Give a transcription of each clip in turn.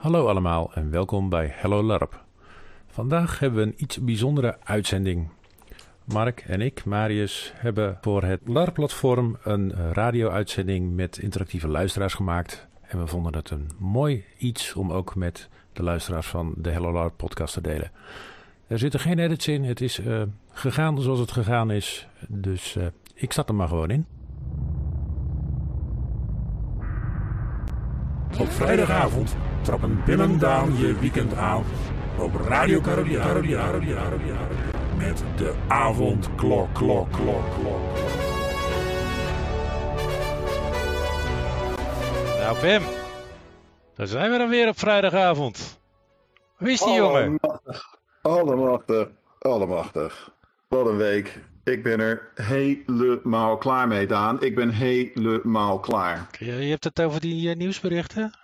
Hallo allemaal en welkom bij Hello LARP. Vandaag hebben we een iets bijzondere uitzending. Mark en ik, Marius, hebben voor het LARP-platform een eh, radio-uitzending met interactieve luisteraars gemaakt. En we vonden het een mooi iets om ook met de luisteraars van de Hello LARP podcast te delen. Er zitten geen edits in, het is uh, gegaan zoals het gegaan is. Dus uh, ik zat er maar gewoon in. Op vrijdagavond trappen Bill en Daan je weekend aan op Radio Carolina, Carolina, Carolina, Carolina, met de avondklok, klok, klok, klok. Nou Pim, daar zijn we dan weer op vrijdagavond. Wie is die jongen? Allemachtig, allemachtig. Wat een week. Ik ben er helemaal klaar mee, Daan. Ik ben helemaal klaar. Je, je hebt het over die uh, nieuwsberichten?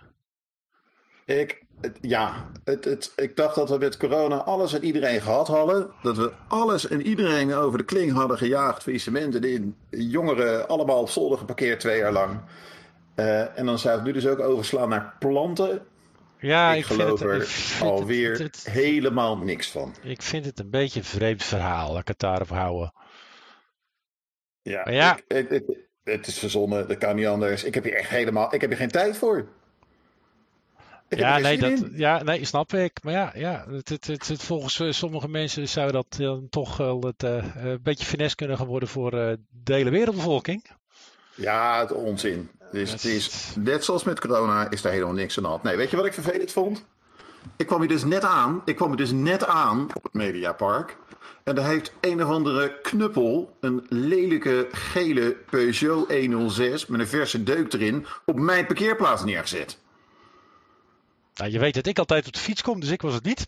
Ik, het, ja, het, het, ik dacht dat we met corona alles en iedereen gehad hadden. Dat we alles en iedereen over de kling hadden gejaagd, faillissementen in. Jongeren allemaal op zolder geparkeerd twee jaar lang. Uh, en dan zou het nu dus ook overslaan naar planten. Ja, ik, ik geloof vind er het, ik vind alweer het, het- helemaal niks van. ik vind het een beetje een vreemd verhaal, laat ik het daarop houden. Ja, ja. ik- het is verzonnen, dat kan niet anders. Ik heb hier echt helemaal, ik heb hier geen tijd voor. Ja, nee, dat, in. ja, nee, snap ik. Maar ja, ja het, het, het, het- volgens eh, sommige mensen zou dat dan toch wel het, eh, een beetje finesse kunnen gaan worden voor eh, de hele wereldbevolking. Ja, het onzin. Dus het is- is, net zoals met corona is er helemaal niks aan de hand. Nee, weet je wat ik vervelend vond? Ik kwam hier dus net aan. Ik kwam er dus net aan op het Mediapark. En daar heeft een of andere knuppel een lelijke gele Peugeot 106 met een verse deuk erin op mijn parkeerplaats neergezet. Nou, je weet dat ik altijd op de fiets kom, dus ik was het niet.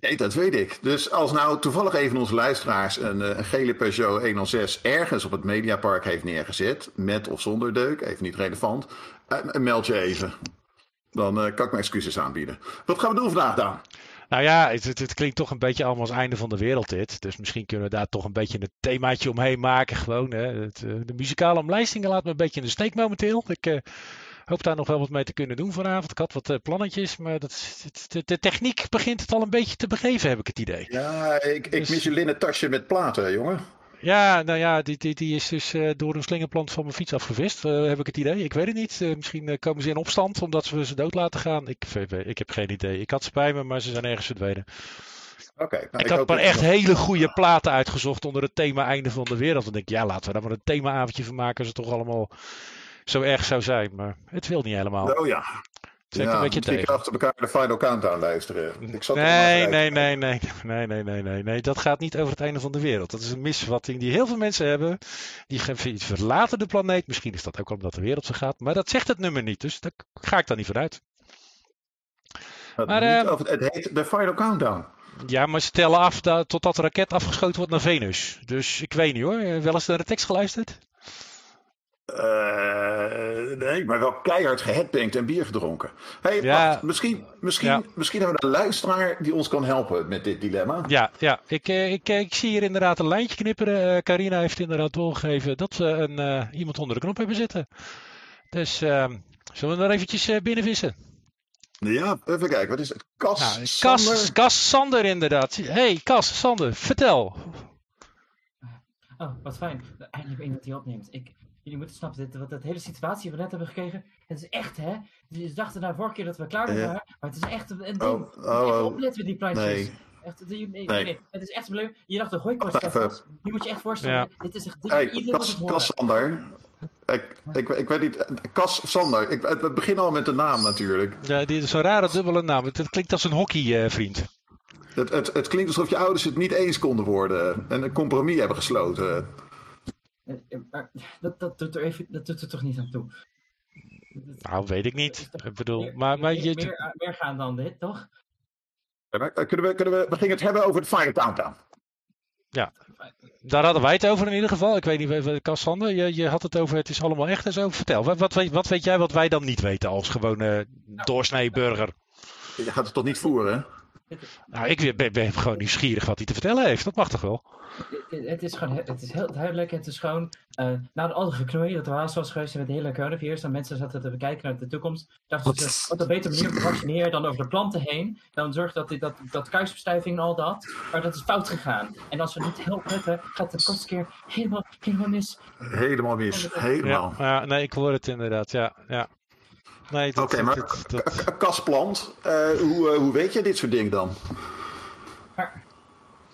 Nee, dat weet ik. Dus als nou toevallig een van onze luisteraars een, eh, een gele Peugeot 106 ergens op het Mediapark heeft neergezet, met of zonder deuk, even niet relevant, eh, meld je even. Dan eh, kan ik mijn excuses aanbieden. Wat gaan we doen vandaag, Daan? Nou ja, het, het, het klinkt toch een beetje allemaal als einde van de wereld dit. Dus misschien kunnen we daar toch een beetje een themaatje omheen maken. Gewoon, hè. Het, de muzikale omlijstingen laat me een beetje in de steek momenteel. Ik hoop daar nog wel wat mee te kunnen doen vanavond. Ik had wat eh, plannetjes, maar dat, de, de techniek begint het al een beetje te begeven, heb ik het idee. Ja, ik, ik Dus- mis je linnen tasje met platen, jongen. Ja, nou ja, die, die, die is dus eh, door een slingerplant van mijn fiets afgevist, eh, heb ik het idee. Ik weet het niet. Misschien komen ze in opstand omdat ze ze dood laten gaan. Ik, ik heb geen idee. Ik had ze bij me, maar ze zijn ergens verdwenen. Oké. nou, ik had hoop maar echt nog- hele goede platen uitgezocht onder het thema einde van de wereld. Denk ik, ja, laten we daar maar een themaavondje van maken als het toch allemaal zo erg zou zijn. Maar het wil niet helemaal. Oh ja. Ja, een beetje tegen. achter elkaar de Final Countdown luisteren. Ik zat Nee, nee, nee, nee, nee, nee, nee, nee, nee. Dat gaat niet over het einde van de wereld. Dat is een misvatting die heel veel mensen hebben. Die verlaten de planeet. Misschien is dat ook omdat de wereld zo gaat. Maar dat zegt het nummer niet. Dus daar ga ik dan niet vanuit. Het, Maar, niet over- het heet de Final Countdown. Ja, maar ze tellen af da- totdat de raket afgeschoten wordt naar Venus. Dus ik weet niet hoor. Eh, Wel eens naar de tekst geluisterd? Eh, nee, maar wel keihard geheadbanged en bier gedronken. Hey, Ja. wacht, misschien, misschien, Ja. misschien hebben we een luisteraar die ons kan helpen met dit dilemma. Ja, ja. Ik, eh, ik, eh, ik zie hier inderdaad een lijntje knipperen. Eh, Carina heeft inderdaad doorgegeven dat we een, eh, iemand onder de knop hebben zitten. Dus ehm, zullen we er eventjes eh, binnenvissen? Ja, even kijken, wat is het? Kas, Nou, Sander? Cas Sander inderdaad. hey, Cas Sander, vertel. Oh, wat fijn. Eindelijk iemand die opneemt. Ik, jullie moeten snappen, dit, wat, dat hele situatie die we net hebben gekregen, het is echt, hè? Ze dachten nou vorige keer dat we klaar waren, maar het is echt een ding. Oh, Je moet oh, echt oh. opletten met die plaatjes. Nee. Echt, nee, nee, Nee. nee, Het is echt een probleem. Je dacht de even. was. Nu moet je echt voorstellen, Ja. dit is echt, dit, Hey, iedereen moet Kas, Sander. Ik, ik, ik weet niet, Kas Sander. Ik, we beginnen al met de naam natuurlijk. Ja, dit is een rare dubbele naam. Het, het klinkt als een hockeyvriend. Het, het, het klinkt alsof je ouders het niet eens konden worden en een compromis hebben gesloten. Eh, eh, maar dat, dat, doet er even, dat doet er toch niet aan toe. nou, weet ik niet. Ik bedoel, meer- maar, maar je, meer, meer gaan dan dit, toch? Eh, Kunnen we, kunnen we, we gingen het hebben over het Final Countdown. daar hadden wij het over in ieder geval. Ik weet niet, eh, Cas Sander, je, je had het over het is allemaal echt en zo. Vertel, wat, wat, weet, wat weet jij wat wij dan niet weten als gewone doorsnee burger? Je gaat het toch niet voeren? hè? Nou, ik ben, ben gewoon nieuwsgierig wat hij te vertellen heeft. Dat mag toch wel? Het, het is gewoon he- het is heel duidelijk. Het is gewoon uh, na de andere geknoei dat er haast was geweest met de hele coronavirus. En mensen zaten te bekijken naar de toekomst. Dachten ze, wat een betere manier te vaccineren dan over de planten heen. Dan zorgt dat, dat, dat kuisbestuiving en al dat. Maar dat is fout gegaan. En als we niet heel letten, gaat het de kortste keer helemaal, helemaal mis. Helemaal mis. Helemaal. Ja, nee, ik hoor het inderdaad. Ja, ja. Nee, dat, Oké, maar dat- Kasplant, eh, hoe, eh, hoe weet je dit soort dingen dan?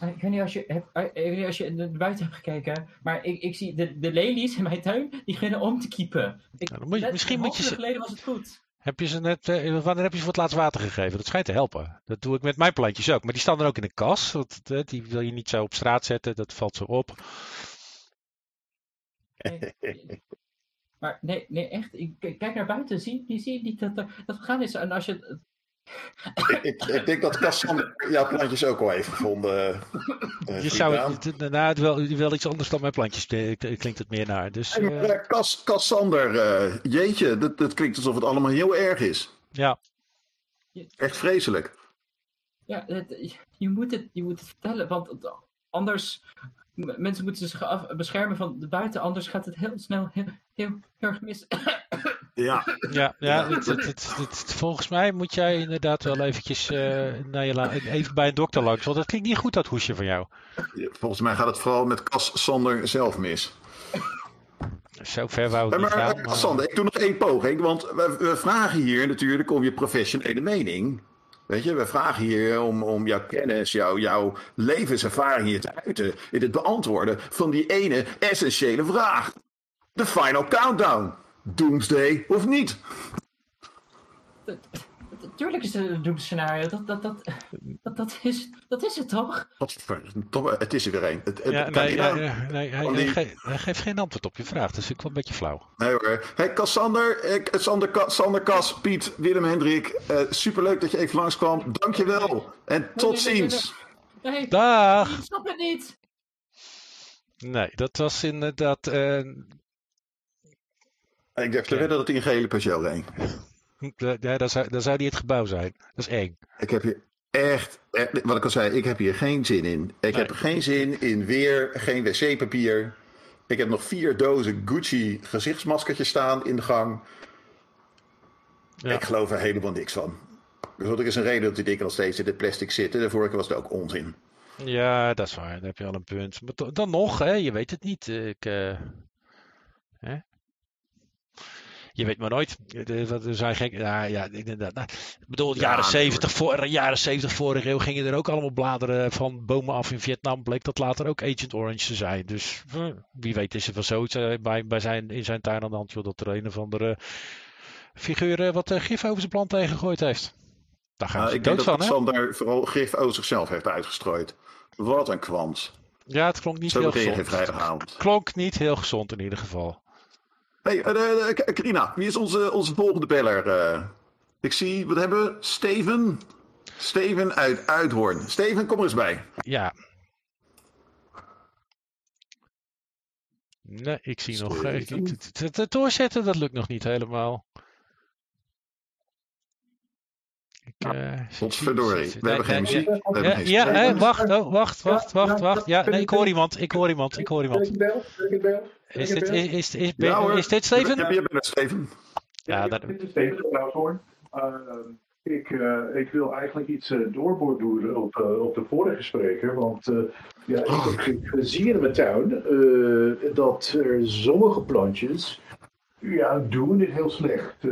Eh, ik weet niet als je, heb, eh, niet als je naar buiten hebt gekeken, maar ik, ik zie de, de lelies in mijn tuin, die beginnen om te kiepen. Ik, Ja, dan moet je- net misschien moet je ze- geleden was het goed. Heb je ze net, eh, wanneer heb je ze voor het laatst water gegeven? Dat schijnt te helpen. Dat doe ik met mijn plantjes ook. Maar die staan er ook in de kas. Want, eh, die wil je niet zo op straat zetten. Dat valt zo op. Nee, maar nee, nee, echt. Ik kijk naar buiten, zie je zie je niet dat er dat gegaan is. En als je. Ik, ik, ik denk dat Kassander jouw plantjes ook al heeft gevonden. eh, Je zou het, nou, het wel, wel iets anders dan mijn plantjes. Klinkt het meer naar. Dus Hey, eh, maar, eh, Kas, Kassander, eh, jeetje, dat, dat klinkt alsof het allemaal heel erg is. ja. Echt vreselijk. Ja, het- je, moet het, je moet het vertellen, want anders. Mensen moeten zich af, beschermen van de buiten, anders gaat het heel snel heel, heel, heel erg mis. Ja, Ja, ja het, het, het- volgens mij moet jij inderdaad wel eventjes eh, naar je even bij een dokter langs. Want dat klinkt niet goed, dat hoesje van jou. volgens mij gaat het vooral met Kassander zelf mis. Zo ver wou ik niet maar gaan. eh, maar- Kassander, ik doe nog één poging, want we, we vragen hier natuurlijk om je professionele mening. Weet je, we vragen hier om, om jouw kennis, jouw, jouw levenservaring hier te uiten. In het beantwoorden van die ene essentiële vraag. De final countdown. Doomsday of niet? Natuurlijk is het een doemscenario, dat, dat, dat, dat, dat, is, dat is het toch? Het is er weer een. Het, het Ja, kan nee, niet ja, nee, hij, die- ge- hij geeft geen antwoord op je vraag, dus ik wel een beetje flauw. Nee hoor. Hey, Cassander, ik, Sander, Sander Kas, Piet, Willem Hendrik. eh superleuk dat je even langskwam. Dankjewel. En tot nee, nee, nee, ziens. Nee, Dag! ik snap het niet! Nee, dat was inderdaad. eh, Ik dacht wedden dat hij een gele Peugeot reed. ja, dan, zou, dan zou die het gebouw zijn. Dat is eng. Ik heb hier echt, echt- wat ik al zei, ik heb hier geen zin in. Ik heb geen zin in weer geen wc-papier. Ik heb nog vier dozen Gucci gezichtsmaskertjes staan in de gang. Ja. Ik geloof er helemaal niks van. Dus er is een reden dat die dingen nog steeds in dit plastic zitten. De vorige was het ook onzin. Ja, dat is waar. Dan heb je al een punt. Maar dan nog, hè, je weet het niet. Ik, eh? Je weet maar nooit. De- Er zijn gek. Ja, ja, ik, nou, ik bedoel, Ja, jaren, natuurlijk. 70, voor, jaren 70 vorige eeuw gingen er ook allemaal bladeren van bomen af in Vietnam. Bleek dat later ook Agent Orange te zijn. Dus eh, wie weet is er wel zoiets eh, bij, bij zijn, in zijn tuin aan de hand. Joh, dat er een of andere figuur eh, wat eh, gif over zijn plant heen gegooid heeft. Daar gaan Nou, ze ik denk dood dat van, hè? Sander vooral gif over zichzelf heeft uitgestrooid. Wat een kwans. Ja, het klonk niet Zo heel gezond. vrijdagavond. Klonk niet heel gezond in ieder geval. Hey, eh, eh, K- Karina, wie is onze, onze volgende beller? eh? ik zie, wat hebben we? Steven? Steven uit Uithoorn. Steven, kom er eens bij. Ja. Nee, ik zie nog. eh, Het doorzetten, dat lukt nog niet helemaal. Ik, eh, Godverdorie, zie- we hebben geen nee, muziek. We hebben Ja, wacht, oh, wacht, wacht, wacht, wacht. Ja, ik ik hoor iemand, ik hoor iemand, ik hoor iemand. Ik ik? Is dit, is, is, is, ben- Ja, hoor. is dit Steven? je bent Steven? Ja, Ja, dat- dit is Steven Blauwhoorn. Ehm, ik, eh, ik wil eigenlijk iets uh, doorborduren op, eh, op de vorige spreker. Want eh, ja, ik heb gezien in mijn tuin eh, dat er sommige plantjes ja, doen dit heel slecht. Eh,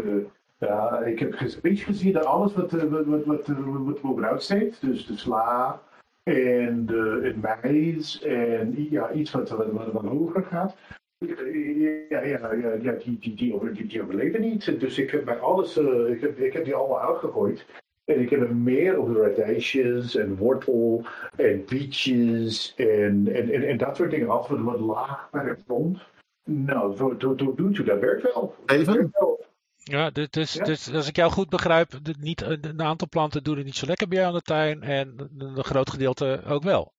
ja, ik heb een beetje gezien dat alles wat, eh, wat, wat, wat, eh, wat bovenuit steekt, dus de sla en de, het mais en ja, iets wat, wat, wat, wat hoger gaat. Ja, ja, ja, ja die, die, die, over, die, overleven niet. Dus ik heb bij alles, eh, ik, heb, ik heb die allemaal uitgegooid. En ik heb er meer op de radijsjes en wortel en bietjes en, en, en, en dat soort dingen af. Wat, wat laag bij de grond. Nou, zo, zo, zo doet u, dat werkt wel. Even? Ja, dus, dus, Ja. dus als ik jou goed begrijp, de, niet, een aantal planten doen het niet zo lekker bij jou aan de tuin en een groot gedeelte ook wel.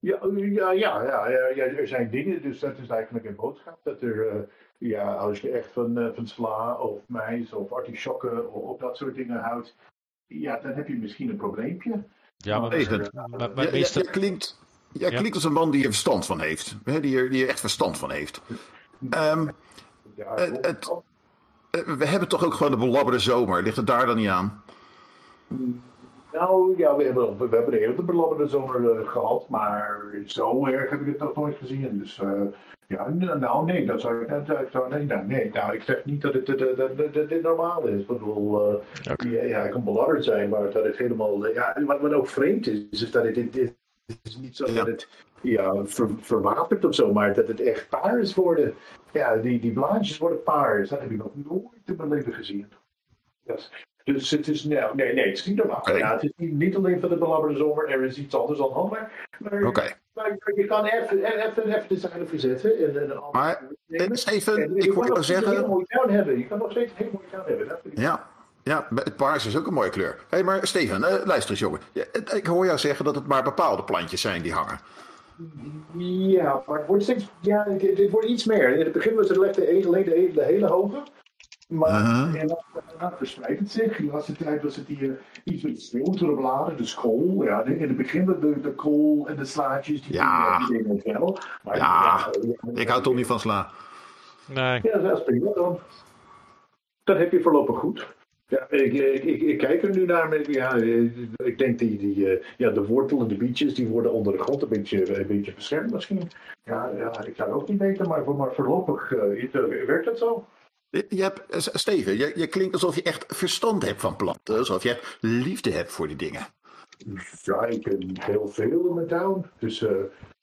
Ja, ja, ja, ja, ja, ja, er zijn dingen, dus dat is eigenlijk een boodschap. Dat er, eh, ja, als je echt van, eh, van sla of mais of artisjokken of, of dat soort dingen houdt, ja, dan heb je misschien een probleempje. Ja, maar, Steven. maar, maar Ja, ja, klinkt, jij Ja. klinkt als een man die er verstand van heeft. Hè, die, er, die er echt verstand van heeft. Ehm, Ja, Eh, het- eh, we hebben toch ook gewoon de belabberde zomer. Ligt het daar dan niet aan? Nou ja, we hebben, we hebben de hele belabberde zomer eh, gehad, maar zo erg heb ik het nog nooit gezien. Dus eh, ja, nou nee, dat zou ik dat zou, nee, nou, nee, nou ik zeg niet dat het dat, dat, dat, dat dit normaal is. Ik bedoel, eh, Oké. ja, ja, het kan belabberd zijn, maar dat het helemaal, eh, ja, wat, wat ook vreemd is, is dat het, het, het is niet zo dat het ja, ver, verwatert of zo, maar dat het echt paars worden. Ja, die, die blaadjes worden paars, dat heb ik nog nooit in mijn leven gezien. Dat, dus het is, nou, nee, nee, het is niet normaal. Oké. Ja, het is niet, niet alleen van de belabberde zomer, er is iets anders aan de hand. Maar, maar, Oké. maar je kan even, even, even de zeilen verzetten. En, en Maar, nemen. Eh, Steven, En je ik kan hoor jou nog steeds Een zeggen... mooie tuin hebben. Je kan nog steeds een hele mooie tuin hebben. Dat ik- Ja, ja, het paars is ook een mooie kleur. Hé, hey, maar Steven, eh, luister eens jongen. Het- ik hoor jou zeggen dat het maar bepaalde plantjes zijn die hangen. Ja, maar het wordt steeds, ja, dit, dit wordt iets meer. In het begin was het alleen de, de, hele- de hele hoge. Maar Uh-huh. en dan, dan verspreidt het zich. De laatste tijd was het hier iets met grotere bladen, dus kool. Ja, in het begin de, de, de kool en de slaatjes. Die Ja. die dingen wel. Maar, Ja, Ik hou toch niet van sla. Nee. Ja, dat is prima dan. Dat heb je voorlopig goed. Ja, ik, ik, ik, ik kijk er nu naar. Met, ja, eh, ik denk die, die, eh, ja, de wortel en de bietjes die worden onder de grond een beetje, een beetje beschermd misschien. Ja, ja, ik zou het ook niet weten, maar, maar voorlopig eh, werkt dat zo. Je je hebt, eh, Steven, je, je klinkt alsof je echt verstand hebt van planten. Alsof je liefde hebt voor die dingen. Ja, ik ken heel veel in mijn tuin. Dus eh,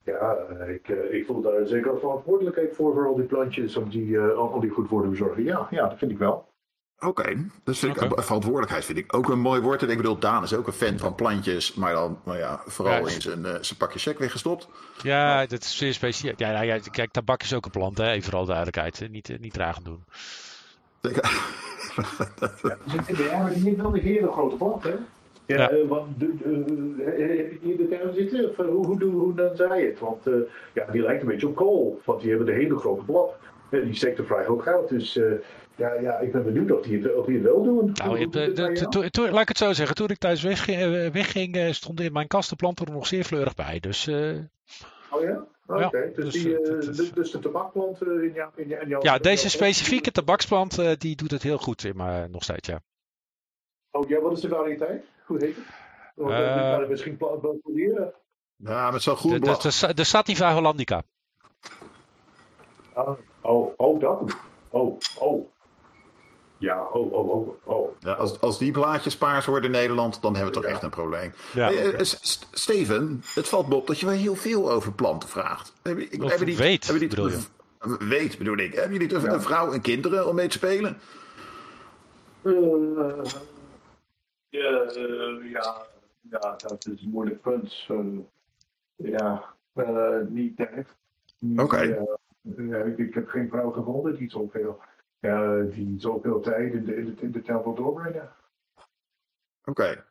ja, ik, eh, ik voel daar zeker verantwoordelijkheid voor, voor al die plantjes, om die, eh, al al die goed worden verzorgen. Ja, ja, dat vind ik wel. Oké, dus vind ik, verantwoordelijkheid vind ik ook een mooi woord. En ik bedoel, Daan is ook een fan van plantjes, maar dan nou ja, vooral Ja. in zijn, eh, zijn pakje check weggestopt. Ja, dat is zeer speciaal. Ja, nou ja, kijk, tabak is ook een plant, hè? even voor alle duidelijkheid. hè. Niet, eh, niet gaan doen. Ja, maar die heeft wel een hele grote plant, hè? Ja, Ja. eh, want de, eh, heb je die in de tuin zitten? Of, eh, hoe, hoe, hoe, hoe dan zei je het? Want eh, ja, die lijkt een beetje op kool, want die hebben de hele grote blad. Eh, die steekt er vrij hoog uit, dus eh, ja, ja, ik ben benieuwd of die het, of die het wel doen. Nou, je de- to- to- laat ik het zo zeggen. Toen ik thuis wegging, eh, wegging eh, stonden in mijn kast de planten er nog zeer fleurig bij. Dus eh, Oh ja? Oké, Ja, dus, dus, dus, dus de tabakplant eh, in jouw... In jou, in jouw ja, deze specifieke tabaksplant eh, die doet het heel goed in maar nog steeds, ja. Oh ja, wat is de variëteit? Hoe heet het? Oh, ik misschien proberen. Ja, met zo'n De, goed de, blad. de, Sa- de Sativa Hollandica. Ah, oh, oh, dat. Oh, oh. Ja, oh, oh, oh, oh. Ja, als, als die blaadjes paars worden in Nederland, dan hebben we toch Ja. echt een probleem. Ja. Hey, eh, S- Steven, het valt me op dat je wel heel veel over planten vraagt. Heb je, Of heb je niet, weet, heb je niet, bedoel je? Weet, bedoel ik. Heb je niet een, Ja. een vrouw en kinderen om mee te spelen? Eh, ja, eh, ja, ja, dat is een moeilijk punt. Eh, ja, eh, niet echt. Oké. Ik, ik heb geen vrouw gevonden die zoveel, ja, die zoveel tijd in de, in de, in de tuin wil doorbrengen. Oké.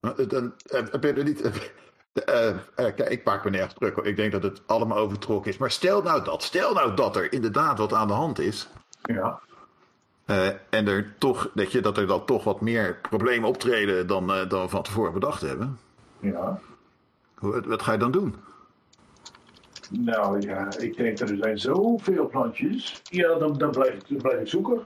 Nou, Dan eh, heb je er niet... eh, eh, kijk, ik maak me nergens druk. hoor. Ik denk dat het allemaal overtrokken is. Maar stel nou dat, stel nou dat er inderdaad wat aan de hand is. Ja. eh, en er toch, dat, je, dat er dan toch wat meer problemen optreden dan, eh, dan we van tevoren bedacht hebben. Ja. Hoe- Wat ga je dan doen? Nou ja, ik denk dat er zijn zoveel plantjes. Ja, dan, dan, blijf, ik, dan ik zoeken.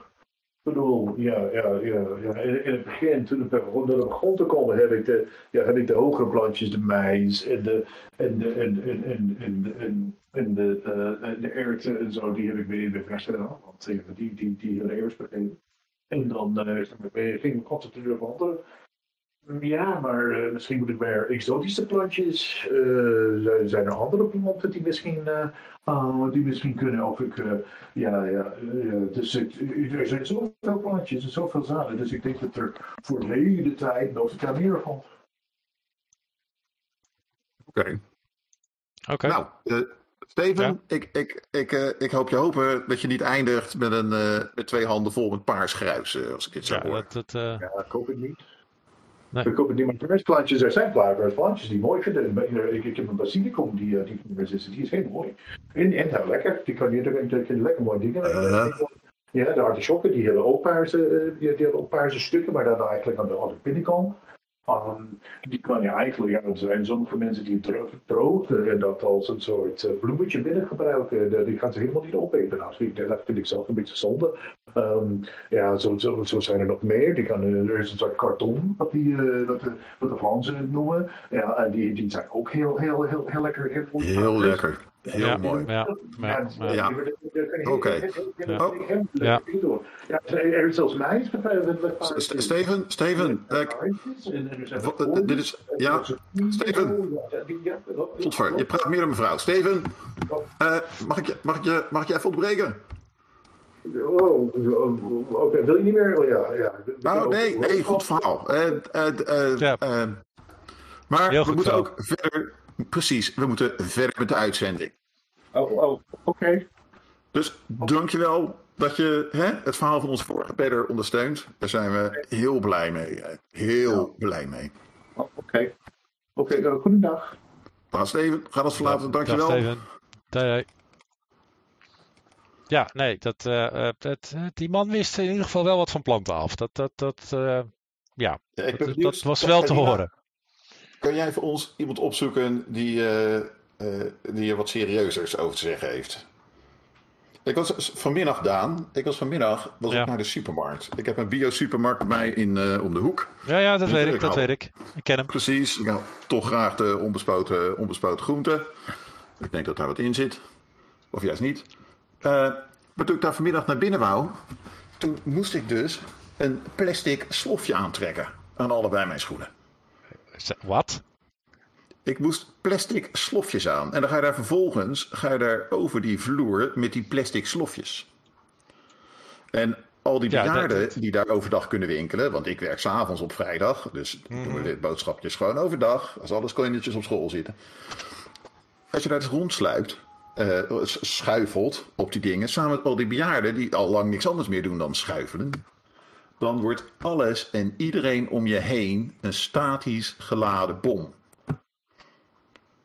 Ik bedoel, ja, ja, ja, ja. In, het begin, toen ik begon, toen ik begon te komen, heb ik de, ja, heb ik de hogere plantjes, de mais en de, en de, en, en, en, en, en, en de, eh, en de erwten en zo, die heb ik weer in de verstaan. Want eh, die, die, die hebben eerst begrepen. En dan eh, ging ik concentreren op andere. Ja, maar eh, misschien moet ik meer exotische plantjes. eh, zijn- zijn er andere planten die misschien, eh, ah, die misschien kunnen? Of ik, ja, ja, eh, dus ik, er zijn zoveel plantjes en zoveel zaden. Dus ik denk dat er voor de hele tijd nog te meer van. Oké. Oké. Nou, Steven, Ja. ik, ik, ik, eh, ik hoop je hopen dat je niet eindigt met, een, eh, met twee handen vol met paars gruis, eh, als ik dit zo ja, hoor. dat, dat, eh, Ja, ik hoop het niet. Nee. Het niet, maar paardsplantjes, er zijn paardsplantjes die mooi vinden. Ik, ik heb een basilicum die, eh, die van zit, die is heel mooi. En, en heel lekker, die kan je, lekker mooi dingen. Uh. Ja, de artisjokken die hebben ook paarse, eh, die, die hebben ook paarse stukken, maar dan eigenlijk aan de, aan de binnenkant. Um, die kan je eigenlijk, er zijn sommige mensen die drogen en dat als een soort uh, bloemetje binnen gebruiken. Die gaan ze helemaal niet opeten. Nou, dat vind ik zelf een beetje zonde. Um, ja, zo, zijn er nog meer. Die kan, er is een soort karton, wat, die, uh, wat, de, Fransen noemen. Ja, en die, die zijn ook heel, heel, heel, heel lekker. Heel, heel lekker. Heel ja, mooi. Ja, ja, ja. ja. Oké. Ja. Ja, er is zelfs mij. Steven, Steven, dit is. Ja, Steven. Godver, je praat meer dan mevrouw. Steven, uh, mag, ik je, mag, ik je, mag ik je even ontbreken? Oh, oké, okay. wil je niet meer? Oh, ja, ja. Nou, nee, nee, goed verhaal. Uh, uh, ja. maar Heel we moeten ook verder Precies, we moeten verder met de uitzending. Oh, oh oké. Okay. Dus dankjewel dat je hè, het verhaal van onze vorige Peter ondersteunt. Daar zijn we heel blij mee. Heel blij mee. Oh, oké. Okay. Oké, okay, uh, goedendag. Dag Steven, ga ons verlaten. Dankjewel. Dag Steven. Doei, Ja, nee, dat, uh, dat, die man wist in ieder geval wel wat van planten af. Dat, dat, dat, uh, ja, ja dat, dat, was wel te horen. Kan jij voor ons iemand opzoeken die, uh, uh, die er wat serieuzers over te zeggen heeft? Ik was vanmiddag, Daan, ik was vanmiddag was ik naar de supermarkt. Ik heb een bio-supermarkt bij mij in, uh, om de hoek. Ja, ja dat weet ik, dat weet ik. Ik ken hem. Precies, ik hou toch graag de onbespoten, onbespoten groenten. Ik denk dat daar wat in zit. Of juist niet. maar toen ik daar vanmiddag naar binnen wou, toen moest ik dus een plastic slofje aantrekken aan allebei mijn schoenen. Wat? Ik moest plastic slofjes aan. En dan ga je daar vervolgens ga je daar over die vloer met die plastic slofjes. En al die bejaarden die daar overdag kunnen winkelen, want ik werk s'avonds op vrijdag, dus mm doen we dit boodschapjes gewoon overdag, als alles kindertjes op school zitten. Als je daar dus rondsluipt, uh, schuifelt op die dingen, samen met al die bejaarden die al lang niks anders meer doen dan schuifelen, dan wordt alles en iedereen om je heen een statisch geladen bom.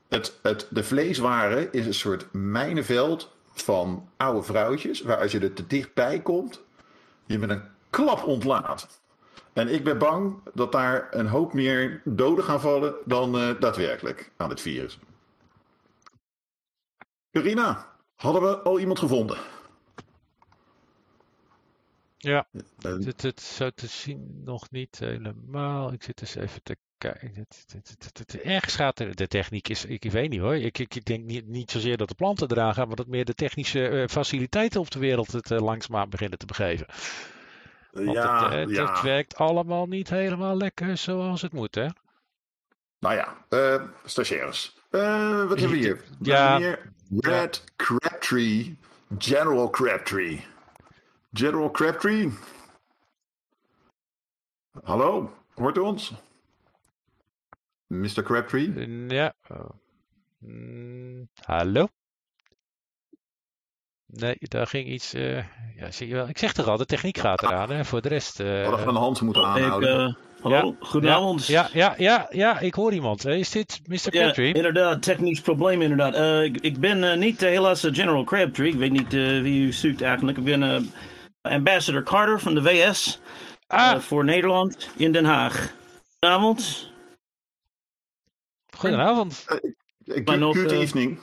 Het, het, de vleeswaren is een soort mijnenveld van oude vrouwtjes, waar als je er te dichtbij komt, je met een klap ontlaat. En ik ben bang dat daar een hoop meer doden gaan vallen dan uh, daadwerkelijk aan het virus. Carina, hadden we al iemand gevonden? Ja, het, het zo te zien nog niet helemaal. Ik zit eens even te kijken. Ergens gaat de techniek is, ik, weet niet hoor. Ik, ik, denk niet, niet zozeer dat de planten eraan gaan, maar dat meer de technische uh, faciliteiten op de wereld het uh, langzaamaan beginnen te begeven. Want ja, het, ja. het, werkt allemaal niet helemaal lekker zoals het moet, hè? Nou ja, uh, stagiaires. wat hebben we hier? Ja. Red Crabtree, General Crabtree. General Crabtree. Hallo, hoort u ons? Mr. Crabtree? Ja. Mm, hallo? Nee, daar ging iets. Uh, ja, zie je wel. Ik zeg toch al, de techniek gaat eraan. Hè, voor de rest. Uh, Hadden we een hand moeten aanhouden. Ik, uh, hallo, ja, goedenavond. Ja, ja, ja, ja, ik hoor iemand. Is dit Mr. Crabtree? Ja, inderdaad, technisch probleem inderdaad. Ik, ik, ben niet helaas General Crabtree. Ik weet niet wie u zoekt eigenlijk. Ik ben Ambassador Carter van de VS ah. uh, voor Nederland in Den Haag. Goedenavond. Goedenavond. Uh, good, nog, good evening.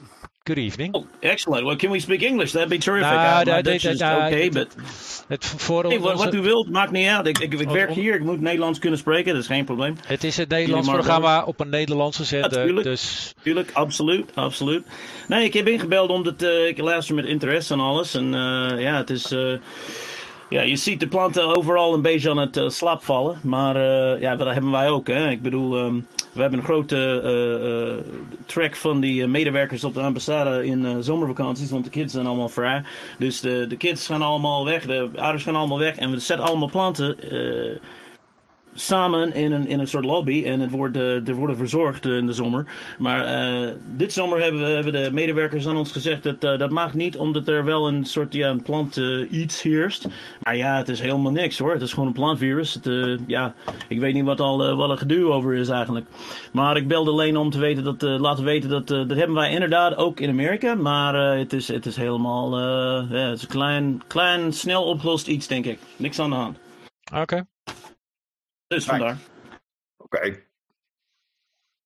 Good evening. Oh, excellent. Well, can we speak English? That'd be terrific. Nou, uh, Dutch is okay, but... Het voor hey, wat, wat, u wilt, maakt niet uit. Ik, ik, ik werk hier, ik moet Nederlands kunnen spreken, dat is geen probleem. Het is het Nederlands programma op een Nederlandse zender. Ja, tuurlijk, dus... tuurlijk, absoluut, absoluut. Nee, ik heb ingebeld omdat uh, ik luister met interesse en alles. En uh, ja, het is... Uh, ja, je ziet de planten overal een beetje aan het uh, slaap vallen. Maar uh, ja, dat hebben wij ook. Hè. Ik bedoel, um, we hebben een grote uh, track van die medewerkers op de ambassade in zomervakanties. Want de kids zijn allemaal vrij. Dus de, de kids gaan allemaal weg. De ouders gaan allemaal weg. En we zetten allemaal planten samen in een, in een soort lobby en het wordt, uh, er worden verzorgd uh, in de zomer. Maar uh, dit zomer hebben, we, hebben de medewerkers aan ons gezegd dat dat mag niet, omdat er wel een soort ja, een plant iets heerst. Maar ja, het is helemaal niks hoor. Het is gewoon een plantvirus. Het, ja, ik weet niet wat al wat er geduw over is eigenlijk. Maar ik belde alleen om te weten dat, laten weten dat dat hebben wij inderdaad ook in Amerika. Maar het, is, het is helemaal ja, het is een klein, klein, snel opgelost iets denk ik. Niks aan de hand. Oké. Dus vandaar. Oké.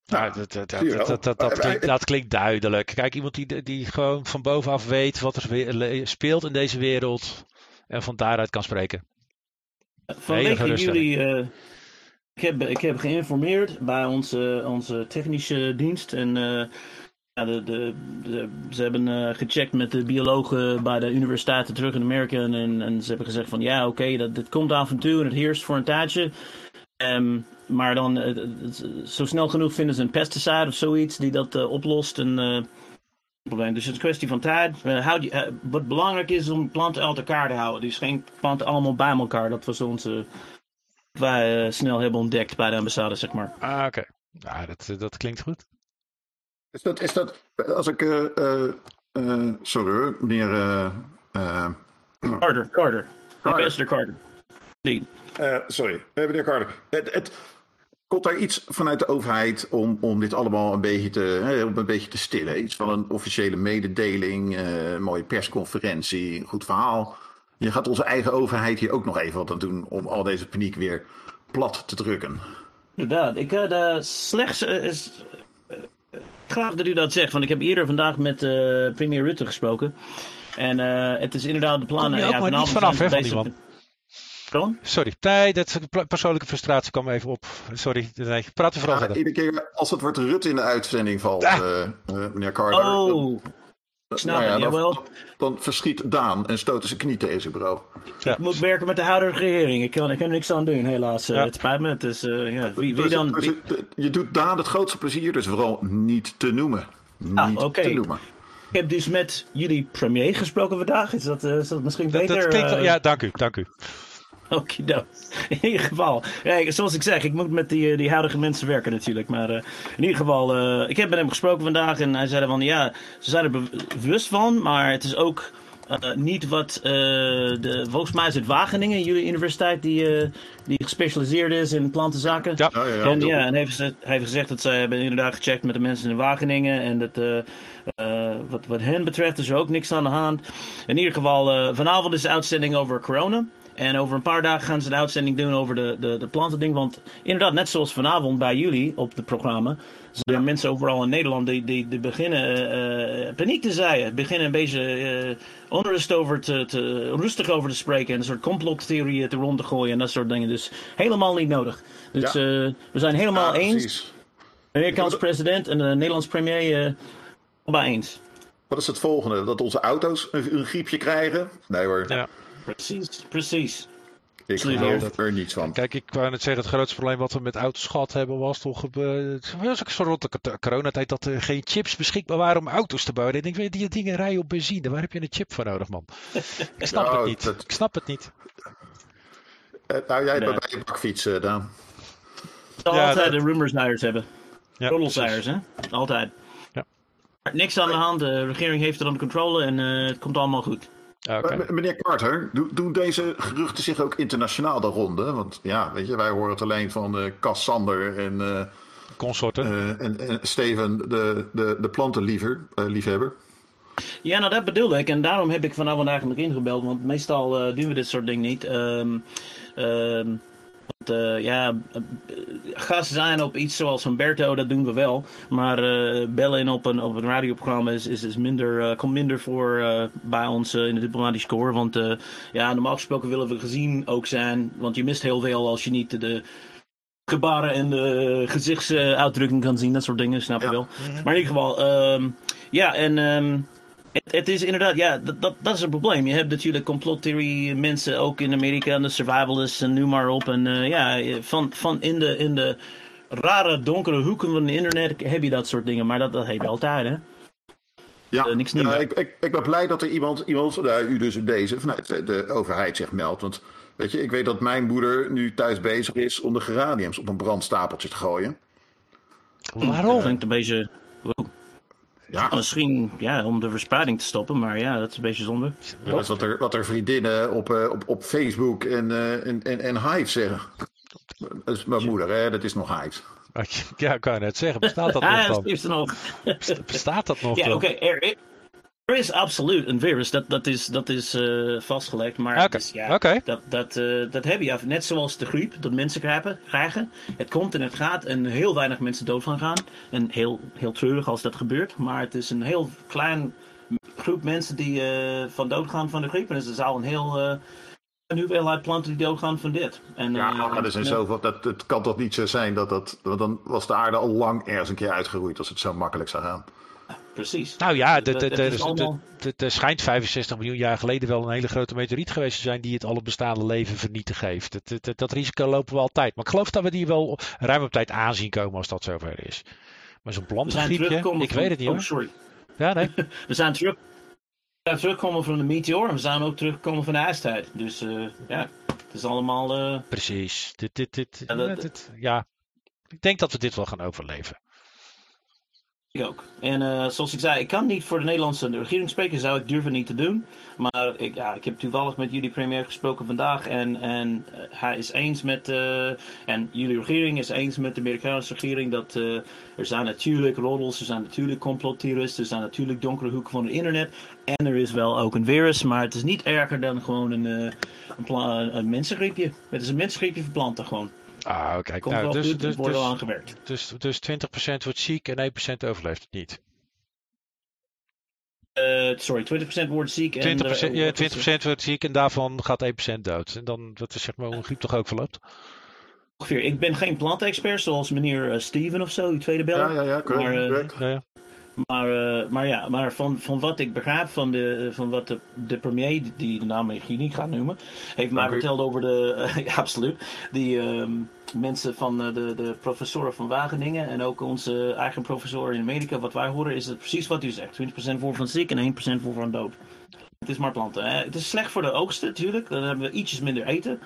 Ja, dat, dat, dat, dat, dat, dat, Maar- klinkt, dat klinkt duidelijk. Kijk, iemand die, die gewoon van bovenaf weet wat er speelt in deze wereld. En van daaruit kan spreken. Vanwege jullie. eh, ik, heb, ik heb geïnformeerd bij onze, onze technische dienst. En eh, ja, de, de, de- ze hebben eh, gecheckt met de biologen bij de universiteiten terug in Amerika. En, en ze hebben gezegd van ja, oké, dat dit komt af en toe en het heerst voor een tijdje. Ehm, maar dan eh, het- het- zo snel genoeg vinden ze een pesticide of zoiets die dat eh, oplost. En, eh, probleem. Dus het is een kwestie van tijd. Eh, eh, wat belangrijk is om planten uit elkaar te houden. Dus geen planten allemaal bij elkaar. Dat was onze. wij eh, snel hebben ontdekt bij de ambassade, zeg maar. Ah, oké. Ja, dat, dat klinkt goed. Is dat, is dat als ik, eh, eh, eh, sorry hoor, meneer, eh, eh, Carter, Carter. Carter. Ambassador Carter. Die. Eh, sorry, meneer Carter. Het, het, komt daar iets vanuit de overheid om, om dit allemaal een beetje, te, hè, om een beetje te stillen? Iets van een officiële mededeling, eh, een mooie persconferentie, een goed verhaal. Je gaat onze eigen overheid hier ook nog even wat aan doen om al deze paniek weer plat te drukken. Inderdaad. Ik had eh, slechts. is, graag dat u dat zegt, want ik heb eerder vandaag met eh, premier Rutte gesproken. En eh, het is inderdaad de plannen. Kom je ook maar niet vanaf, hè, van die man. Pardon? Sorry, nee, dat persoonlijke frustratie kwam even op. Sorry, nee, praat er vooral Ja, verder. iedere keer als het woord Rutte in de uitzending valt, Ah. eh, eh, meneer Carter, dan, Oh, snap nou ja, dan, jawel. dan verschiet Daan en stoot zijn knie tegen zijn bureau. Ja. ik moet werken met de huidige regering. Ik kan, ik kan er niks aan doen, helaas. Eh, Ja. Het spijt me. Het is, eh, ja, wie, wie Dus- dan? dus wie- je doet Daan het grootste plezier, dus vooral niet te noemen. Niet Ah, oké. te noemen. Ik heb dus met jullie premier gesproken vandaag. Is dat, eh, is dat misschien beter? dat klinkt, ja, dank u, dank u. Okido. In ieder geval. Ja, zoals ik zeg, ik moet met die, eh, die huidige mensen werken natuurlijk. Maar eh, in ieder geval, eh, ik heb met hem gesproken vandaag en hij zei van ja, ze zijn er be- bewust van, maar het is ook niet wat eh, de, volgens mij is het Wageningen, jullie universiteit, die, eh, die gespecialiseerd is in plantenzaken. Ja. Ja, ja, ja. En, ja, en heeft, gezegd- hij heeft gezegd dat zij hebben inderdaad gecheckt met de mensen in Wageningen. En dat eh, eh, wat, wat hen betreft is er ook niks aan de hand. In ieder geval, eh, vanavond is de uitzending over corona. En over een paar dagen gaan ze de uitzending doen over de, de, de plantending. Want inderdaad, net zoals vanavond bij jullie op het programma. zijn er mensen overal in Nederland die, die, die beginnen eh, eh, paniek te zaaien. Beginnen een beetje eh, onrust over te, te, rustig over te spreken. En een soort complottheorieën te rond te gooien en dat soort dingen. Dus helemaal niet nodig. Dus Ja. eh, we zijn helemaal Ja, eens. Amerikaanse president en de Nederlandse premier eh allemaal eens. Wat is het volgende? Dat onze auto's een, een griepje krijgen? Nee hoor, Ja. Precies, precies. ik geloof dat- er niets van. Kijk, ik wou net zeggen, het grootste probleem wat we met auto's gehad hebben was toch, eh, het was ook zo rond de cor- coronatijd dat er geen chips beschikbaar waren om auto's te bouwen. Ik denk, weet je, die dingen rijden op benzine, waar heb je een chip voor nodig, man? Ik snap Nou, het niet. dat- Ik snap het niet. Eh, nou, jij bent bij je bakfiets, eh, Daan. Ja, altijd dat- de rumors hebben. Ja, hè? Altijd. Ja. Niks aan de hand. De regering heeft het onder controle en eh, het komt allemaal goed. Ah. Eh, meneer Carter, do- doen deze geruchten zich ook internationaal de ronde? Want ja, weet je, wij horen het alleen van eh Cas Sander en, eh, Consorten. eh, en, en Steven, de, de, de plantenliefhebber. eh, liefhebber. Ja, nou dat bedoelde ik. En daarom heb ik vanavond eigenlijk ingebeld. Want meestal eh, doen we dit soort dingen niet. Ehm ehm, want, eh, ja, eh, gast zijn op iets zoals Humberto, dat doen we wel. Maar eh, bellen in op een, op een radioprogramma is, is, is minder, komt minder voor bij ons in de diplomatische corps. Want ja, normaal gesproken willen we gezien ook zijn. Want je mist heel veel als je niet de gebaren en de gezichtsuitdrukking kan zien. Dat soort dingen, snap je Ja. wel. Maar in ieder geval, ehm, ja, en ehm, het, het is inderdaad, ja, dat, dat, dat is een probleem. Je hebt natuurlijk complottheorie mensen ook in Amerika, en de survivalists en noem maar op. En eh, ja, van, van in, de, in de rare donkere hoeken van het internet heb je dat soort dingen. Maar dat, dat heb je altijd, hè. Ja, Eh, niks nieuws. ja, ik, ik, ik ben blij dat er iemand, iemand nou, u dus deze, vanuit de- de overheid zich meldt. Want weet je, ik weet dat mijn moeder nu thuis bezig is om de geraniums op een brandstapeltje te gooien. Dat Waarom? klinkt een beetje... Ja, Misschien ja, om de verspreiding te stoppen, maar ja, dat is een beetje zonde. dat is wat er, wat er vriendinnen op, eh, op, op Facebook en, eh, en, en, en Hive zeggen. Dat is mijn moeder, hè? dat is nog Hive. Ja, ik kan je net zeggen. Bestaat dat Ah, nog ja, dat dan? is er nog. Bestaat dat nog Ja, oké. er- Er is absoluut een virus, dat, dat is, dat is eh, vastgelegd. Maar is, ja, oké. dat, dat, eh, dat heb je af. Net zoals de griep, dat mensen krijgen, krijgen. Het komt en het gaat en heel weinig mensen dood van gaan. En heel, heel treurig als dat gebeurt. Maar het is een heel klein groep mensen die eh, van dood gaan van de griep. En dus er zou een heel eh, een hoeveelheid planten die doodgaan van dit. En, Ja, maar er zijn zoveel. Dat, het kan toch niet zo zijn dat dat. Want dan was de aarde al lang ergens een keer uitgeroeid als het zo makkelijk zou gaan. Precies. Nou ja, er- schijnt 65 miljoen jaar geleden wel een hele grote meteoriet geweest te zijn die het alle bestaande leven vernietigd heeft. Dat, dat, dat risico lopen we altijd. Maar ik geloof dat we die wel ruim op tijd aanzien komen als dat zover is. Maar zo'n plantengriepje, ik van- weet het niet oh, hoor. sorry. Ja, nee. We zijn, terug, we zijn teruggekomen van de meteor en we zijn ook teruggekomen van de ijstijd. Dus eh, ja, het is allemaal... eh, Precies. Dit, dit, dit, Ja, dat- ja, dit- ja, ik denk dat we dit wel gaan overleven. Ook. En eh, zoals ik zei, ik kan niet voor de Nederlandse regering spreken, zou ik durven niet te doen. Maar ik, ja, ik heb toevallig met jullie premier gesproken vandaag en, en eh, hij is eens met, eh, en jullie regering is eens met de Amerikaanse regering dat er zijn natuurlijk roddels, er zijn natuurlijk complottheoristen, er zijn natuurlijk donkere hoeken van het internet. En er is wel ook een virus, maar het is niet erger dan gewoon een, een, een mensengriepje. Het is een mensengriepje verplanten gewoon. Ah, kijk. Komt Nou, dus, goed, dus, wordt dus, aangewerkt. dus, dus 20% wordt ziek en 1% overleeft het niet. Eh, sorry, 20% wordt ziek. En 20%, de- ja, wat is 20% wordt ziek en daarvan gaat 1% dood. En dan, dat is zeg maar hoe een griep toch ook verloopt. ongeveer. Ik ben geen plantexpert zoals meneer eh, Steven of zo, die tweede beller. Ja, ja, ja, correct. Maar, eh, correct. Ja, ja. Maar, eh, maar ja, maar van, van wat ik begrijp van, de, van wat de, de premier, die de naam ik hier niet ga noemen, heeft mij verteld over de. absoluut. Die ehm, mensen van eh, de, de professoren van Wageningen en ook onze eigen professor in Amerika, wat wij horen, is het precies wat u zegt: 20% voor van ziek en 1% voor van dood. Het is maar planten. Hè. Het is slecht voor de oogsten, natuurlijk. Dan hebben we ietsjes minder eten.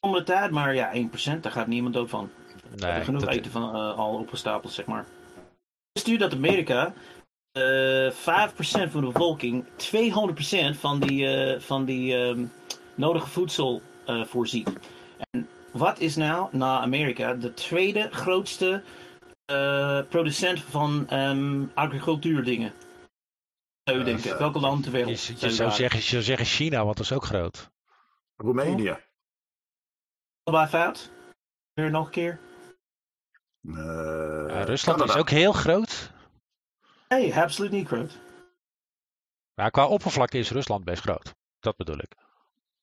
Om de tijd, maar ja, 1%, daar gaat niemand dood van. Nee, genoeg dat, eten van, eh, al opgestapeld, zeg maar. U dat Amerika eh 5% van de bevolking 200% van die, eh, van die ehm, nodige voedsel eh, voorziet? En wat is nou na Amerika de tweede grootste eh, producent van ehm agricultuurdingen? Zou u denken? Welke land ter wereld? je, je, zou zeggen, je zou zeggen China, want dat is ook groot. Roemenië. Allebei fout? Weer nog een keer? Eh, Rusland Canada. is ook heel groot. Nee, absoluut niet groot. Maar qua oppervlakte is Rusland best groot. Dat bedoel ik.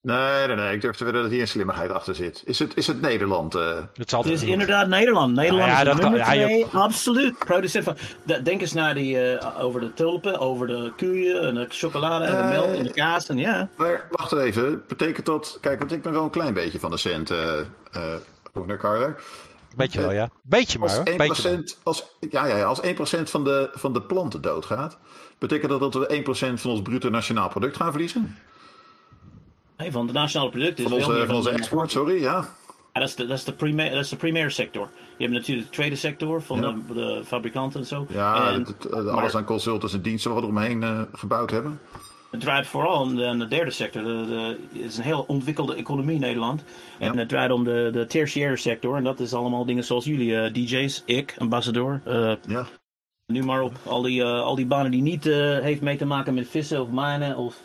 Nee, nee, nee. Ik durf te wedden dat hier een slimmigheid achter zit. Is het, is het Nederland? eh? Het is Het inderdaad Nederland. Nederland Nou ja, is dat kan- nummer ja, je- twee, absoluut. Producent van. de- Denk eens naar die, eh, over de tulpen, over de koeien, en de chocolade en de melk en de kaas. En ja, Maar wacht even. Betekent dat... Kijk, want ik ben wel een klein beetje van de cent, eh eh Roener Carter. Beetje wel, ja. Beetje maar Als hoor. 1%, Beetje als, ja, ja, ja, als 1% van de, van de planten doodgaat, betekent dat dat we 1% van ons bruto nationaal product gaan verliezen? nee, van het nationale product is Van veel onze, meer van onze export, sorry, ja. Ja, dat is de, dat is de, primair, dat is de primaire sector. Je hebt natuurlijk de tweede sector van Ja. de, de fabrikanten en zo. Ja, en het- het- alles aan consultants en diensten wat we eromheen eh, gebouwd hebben. Het draait vooral om de, aan de derde sector. De, de, het is een heel ontwikkelde economie in Nederland. En het draait om de, de tertiaire sector. En dat is allemaal dingen zoals jullie, eh, DJ's, ik, ambassador, eh, Ja. Nu maar op al die, eh, al die banen die niet heeft mee te maken met vissen of mijnen of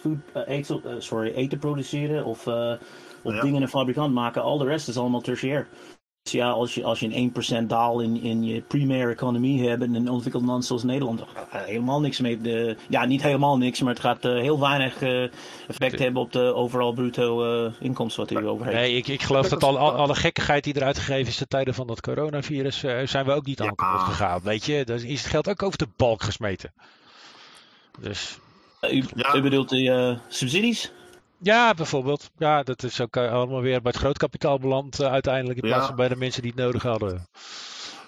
food, eten, sorry, eten produceren of, of Ja. dingen een fabrikant maken. Al de rest is allemaal tertiair. Dus ja, als je, als je een 1% daal in, in je primaire economie hebt in een ontwikkeld land zoals Nederland, gaat er helemaal niks mee. De, ja, niet helemaal niks, maar het gaat eh, heel weinig eh, effect hebben op de overal bruto eh, inkomsten wat u over heeft. Nee, ik, ik geloof dat al, al- alle gekkigheid die eruit gegeven is ten tijde van dat coronavirus, eh, zijn we ook niet aan Ja. kapot gegaan. Weet je, dan is het geld ook over de balk gesmeten. Dus U, Ja. u bedoelt de eh, subsidies? Ja, bijvoorbeeld. Ja, dat is ook eh, allemaal weer bij het grootkapitaal beland eh, uiteindelijk in plaats van bij de mensen die het nodig hadden.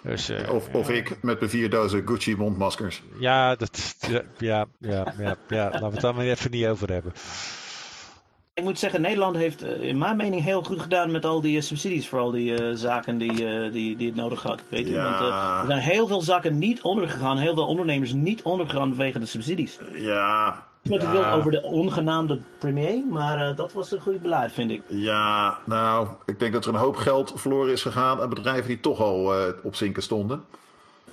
Dus, eh, Of, of ik met mijn vier dozen Gucci mondmaskers. Ja, dat, ja, ja, ja, ja, ja, laten we het daar maar even niet over hebben. Ik moet zeggen, Nederland heeft in mijn mening heel goed gedaan met al die subsidies voor al die eh, zaken die, eh, die, die het nodig had. Weet? Ja. Want er zijn heel veel zaken niet ondergegaan, heel veel ondernemers niet ondergegaan vanwege de subsidies. Ja. Ik Ja. wil over de ongenaamde premier, maar eh, dat was een goed beleid, vind ik. Ja, nou, ik denk dat er een hoop geld verloren is gegaan aan bedrijven die toch al eh, op zinken stonden.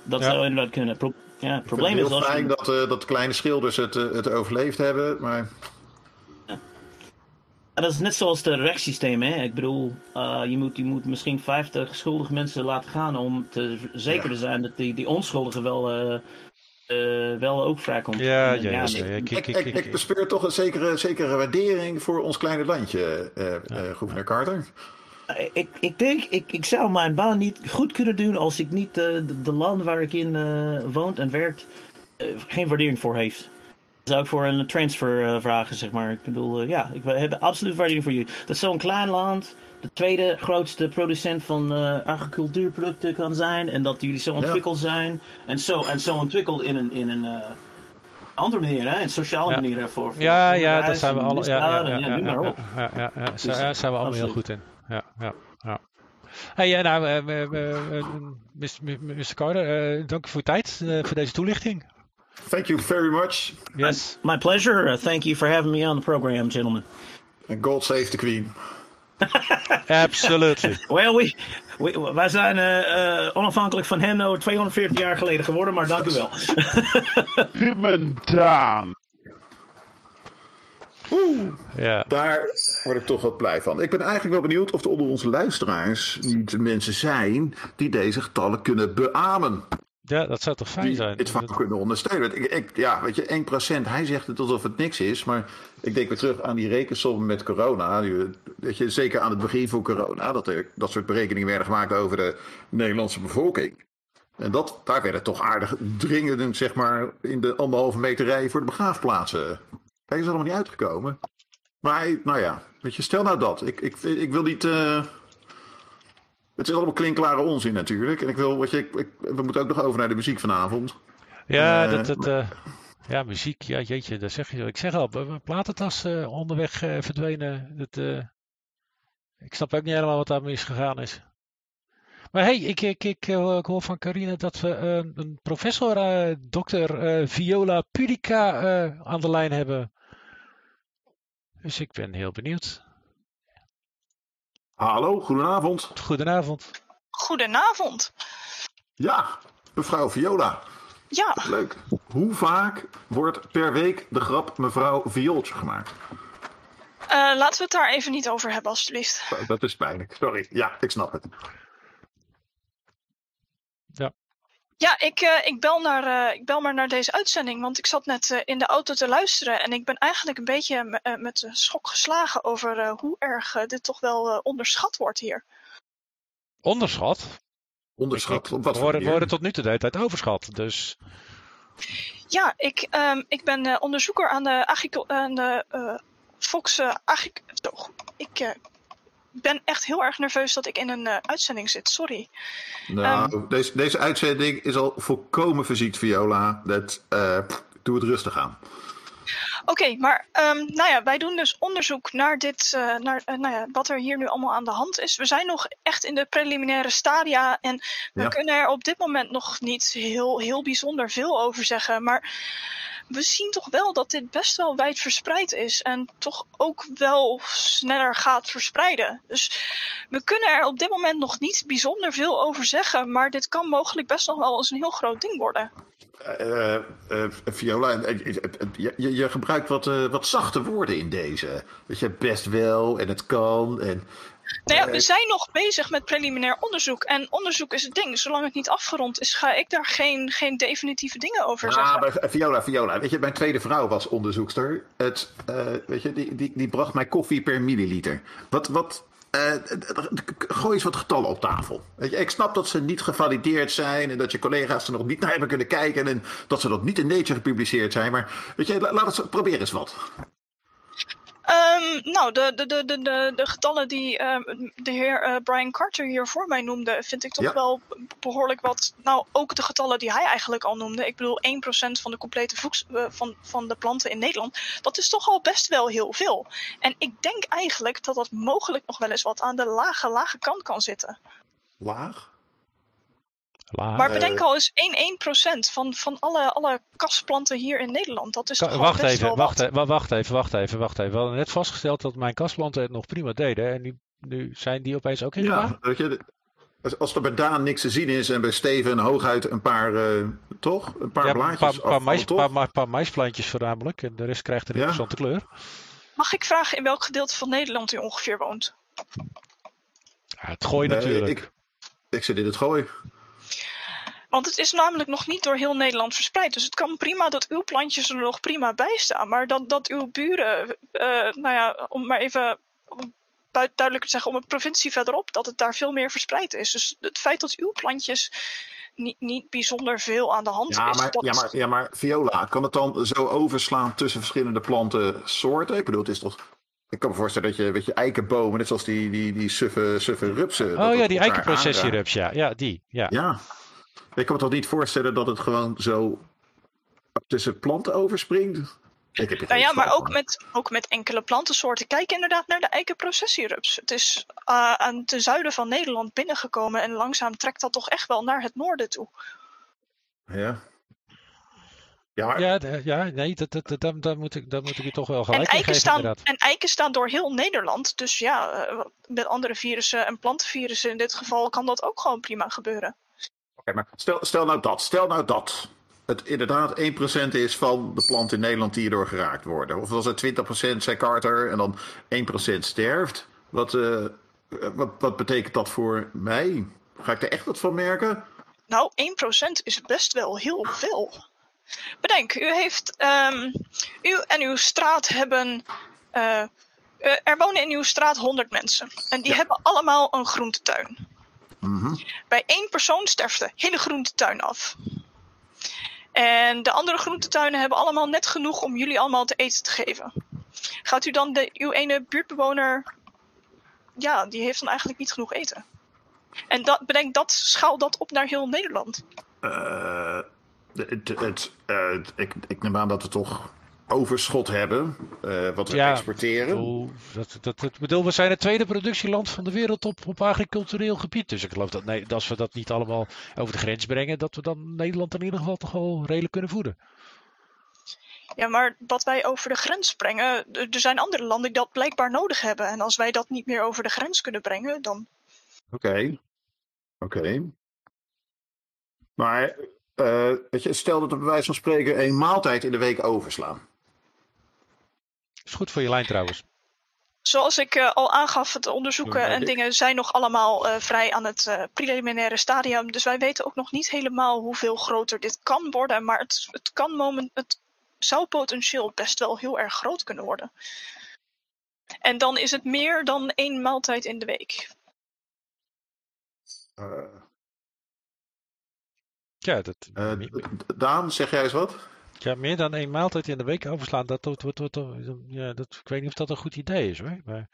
Dat Ja. zou inderdaad kunnen. Pro- Ja, het Ik vind probleem het is heel je- fijn dat, eh, dat de kleine schilders het, het overleefd hebben. Maar Ja, dat is net zoals het rechtssysteem, hè. Ik bedoel, eh, je, moet, je moet misschien 50 schuldige mensen laten gaan om te zeker te zijn dat die, die onschuldige wel, eh, eh, wel ook vrijkomt. Ja, En, ja, ja, ik, ik, ik, ik bespeur toch een zekere, zekere waardering voor ons kleine landje, eh, eh, gouverneur Carter. Ik, ik denk, ik, ik zou mijn baan niet goed kunnen doen als ik niet de, de landen waar ik in eh woont en werkt geen waardering voor heeft. Zou ik voor een transfer vragen, zeg maar. Ik bedoel, ja, ik heb absoluut waardering voor jullie. Dat is zo'n klein land, de tweede grootste producent van eh agricultuurproducten kan zijn. En dat jullie zo ontwikkeld zijn. En zo, en zo ontwikkeld in een, in een eh, andere manier, hè? Een sociale Ja. manier. hè, Voor, voor Ja, ja, daar zijn we. Ja, ja, ja, ja, ja, ja, ja, ja, ja, Dus, Daar zijn we allemaal heel goed in. Ja, ja, ja. Hey, ja, nou, eh, eh, Mr. Carter, eh, dank u voor uw tijd, eh, voor deze toelichting. Thank you very much. Yes. My pleasure. Uh, thank you for having me on the program, gentlemen. And God save the Queen. Absolutely. Well, we, we, wij zijn eh, eh, onafhankelijk van hen nou 240 jaar geleden geworden, maar dank u wel. Bimmendaan. Ja. Daar word ik toch wat blij van. Ik ben eigenlijk wel benieuwd of er onder onze luisteraars niet mensen zijn die deze getallen kunnen beamen. Ja, dat zou toch fijn Die zijn? dit vaak kunnen ondersteunen. Ik, ik, ja, weet je, 1%, hij zegt het alsof het niks is. Maar ik denk weer terug aan die rekensom met corona. Die, Weet je, zeker aan het begin van corona, dat er dat soort berekeningen werden gemaakt over de Nederlandse bevolking. En dat, daar werden toch aardig dringend, zeg maar, in de anderhalve meter rij voor de begraafplaatsen. Kijk, is allemaal niet uitgekomen. Maar hij, nou ja, weet je, stel nou dat. Ik, ik, ik wil niet. eh, het is allemaal klinkklare onzin natuurlijk. En ik wil, weet je, ik, we moeten ook nog over naar de muziek vanavond. Ja, Eh, dat, dat, eh, ja, muziek, ja, jeetje, dat zeg je zo. Ik zeg al, mijn platentas eh, onderweg verdwenen. Dat, ik snap ook niet helemaal wat daar misgegaan is. Maar hey, ik, ik, ik, ik hoor van Carine dat we een professor, dokter Viola Pudica, aan de lijn hebben. Dus ik ben heel benieuwd. Hallo, goedenavond. Goedenavond. Goedenavond. Ja, mevrouw Viola. Ja, Leuk. Hoe vaak wordt per week de grap mevrouw Viooltje gemaakt? eh, laten we het daar even niet over hebben, alstublieft. Dat is pijnlijk. Sorry. Ja, ik snap het. Ja, ik, eh, ik, bel naar, eh, ik bel maar naar deze uitzending, want ik zat net eh, in de auto te luisteren en ik ben eigenlijk een beetje me- met schok geslagen over eh, hoe erg dit toch wel eh, onderschat wordt hier. Onderschat. Onderschat. Op we wat worden, worden tot nu toe de hele tijd overschat. Dus Ja, ik, ehm, ik ben eh, onderzoeker aan de, agricul- aan de eh, Fox agric- Ik eh, ben echt heel erg nerveus dat ik in een eh, uitzending zit, sorry. Nou, deze, deze uitzending is al volkomen verziekt, Viola. Dat, eh, doe het rustig aan. Oké, maar ehm, nou ja, wij doen dus onderzoek naar dit, eh, naar nou ja, wat er hier nu allemaal aan de hand is. We zijn nog echt in de preliminaire stadia en we Ja. kunnen er op dit moment nog niet heel, heel bijzonder veel over zeggen. Maar we zien toch wel dat dit best wel wijd verspreid is en toch ook wel sneller gaat verspreiden. Dus we kunnen er op dit moment nog niet bijzonder veel over zeggen, maar dit kan mogelijk best nog wel eens een heel groot ding worden. Eh, eh, Viola, eh, eh, je, je- gebruikt wat, wat zachte woorden in deze. Weet je, best wel en het kan. En, Nou ja, we zijn nog bezig met preliminair onderzoek. En onderzoek is het ding. Zolang het niet afgerond is, ga ik daar geen, geen definitieve dingen over Ah, zeggen. maar Viola, Viola, weet je, mijn tweede vrouw was onderzoekster. Het, eh, weet je, die, die, die bracht mij koffie per milliliter. Wat, wat, eh, gooi eens wat getallen op tafel. Weet je, ik snap dat ze niet gevalideerd zijn en dat je collega's er nog niet naar hebben kunnen kijken en dat ze dat niet in Nature gepubliceerd zijn. Maar weet je, la- laat het probeer eens wat. Ehm, nou, de, de, de, de, de, getallen die ehm, de heer eh, Brian Carter hier voor mij noemde, vind ik toch Ja. wel behoorlijk wat. Nou, ook de getallen die hij eigenlijk al noemde. Ik bedoel, 1% van de complete voegs, eh, van, van de planten in Nederland. Dat is toch al best wel heel veel. En ik denk eigenlijk dat dat mogelijk nog wel eens wat aan de lage, lage kant kan zitten. Laag? Maar Eh, bedenk al eens 1, 1% van, van alle, alle kasplanten hier in Nederland. Dat is Ka- toch al wacht best even, wel wacht, wat. e- wa- wacht even, wacht even, wacht even. We hadden net vastgesteld dat mijn kastplanten het nog prima deden. En nu, nu zijn die opeens ook in? Ja, weet je, Als, als er bij Daan niks te zien is en bij Steven hooguit een paar, eh, toch? Een paar Ja, blaadjes paar, paar, mais, toch? paar, maar- paar maisplantjes voornamelijk. En de rest krijgt een Ja. interessante kleur. Mag ik vragen in welk gedeelte van Nederland u ongeveer woont? Ja, het gooi Nee, natuurlijk. ik, ik zit in het gooi. Want het is namelijk nog niet door heel Nederland verspreid. Dus het kan prima dat uw plantjes er nog prima bij staan. Maar dat, dat uw buren, eh, nou ja, om maar even duidelijk te zeggen, om een provincie verderop, dat het daar veel meer verspreid is. Dus het feit dat uw plantjes niet, niet bijzonder veel aan de hand Ja is. maar, dat ja, maar, ja, maar Viola, kan het dan zo overslaan tussen verschillende plantensoorten? Ik bedoel, het is toch... Ik kan me voorstellen dat je, weet je eikenbomen, net zoals die, die, die suffe, suffe rupsen... Oh ja, die eikenprocessierups, ja. Ja, die. Ja. Ja. Ik kan me toch niet voorstellen dat het gewoon zo tussen planten overspringt? Ik heb Nou ja, maar ook met, ook met enkele plantensoorten. Kijk inderdaad naar de eikenprocessierups. Het is eh, aan ten zuiden van Nederland binnengekomen en langzaam trekt dat toch echt wel naar het noorden toe. Ja. Ja, maar Ja, de- ja nee, dat, dat, dat, daar- daar moet ik, daar moet ik je toch wel En gelijk in eiken, geven, staan, inderdaad. en eiken staan door heel Nederland. Dus ja, eh, met andere virussen en plantenvirussen in dit geval kan dat ook gewoon prima gebeuren. Maar stel, stel nou dat. Stel nou dat het inderdaad 1% is van de planten in Nederland die hierdoor geraakt worden. Of als het 20% zei Carter en dan 1% sterft. Wat, eh, wat, wat betekent dat voor mij? Ga ik er echt wat van merken? Nou, 1% is best wel heel veel. Bedenk, u heeft. ehm, u en uw straat hebben. eh, eh, er wonen in uw straat 100 mensen. En die hebben allemaal een groentetuin. Mhm. Bij één persoon sterft de hele groentetuin af. En de andere groentetuinen hebben allemaal net genoeg om jullie allemaal te eten te geven. Gaat u dan de, uw ene buurtbewoner. Ja, die heeft dan eigenlijk niet genoeg eten. En dat, bedenk dat, schaal dat op naar heel Nederland. Eh, het, het, ik, ik neem aan dat we toch overschot hebben. eh, wat we Ja, exporteren. Oeh, dat, dat, dat, ik bedoel, we zijn het tweede productieland van de wereld op, op agricultureel gebied. Dus ik geloof dat, nee, dat als we dat niet allemaal over de grens brengen, dat we dan Nederland in ieder geval toch wel redelijk kunnen voeden. Ja, maar wat wij over de grens brengen, er zijn andere landen die dat blijkbaar nodig hebben. En als wij dat niet meer over de grens kunnen brengen, dan. Oké. Oké. Maar eh, weet je, stel dat we bij wijze van spreken een maaltijd in de week overslaan. Is goed voor je lijn trouwens. Zoals ik eh, al aangaf, het onderzoeken Ja, en dingen zijn nog allemaal eh, vrij aan het eh, preliminaire stadium. Dus wij weten ook nog niet helemaal hoeveel groter dit kan worden. Maar het, het, kan moment, het zou potentieel best wel heel erg groot kunnen worden. En dan is het meer dan één maaltijd in de week. Eh, Ja, dat, zeg jij eens wat? Ja, meer dan één maaltijd in de week overslaan, dat, wordt wordt wordt ja, dat, ik weet niet of dat een goed idee is hoor. Maar,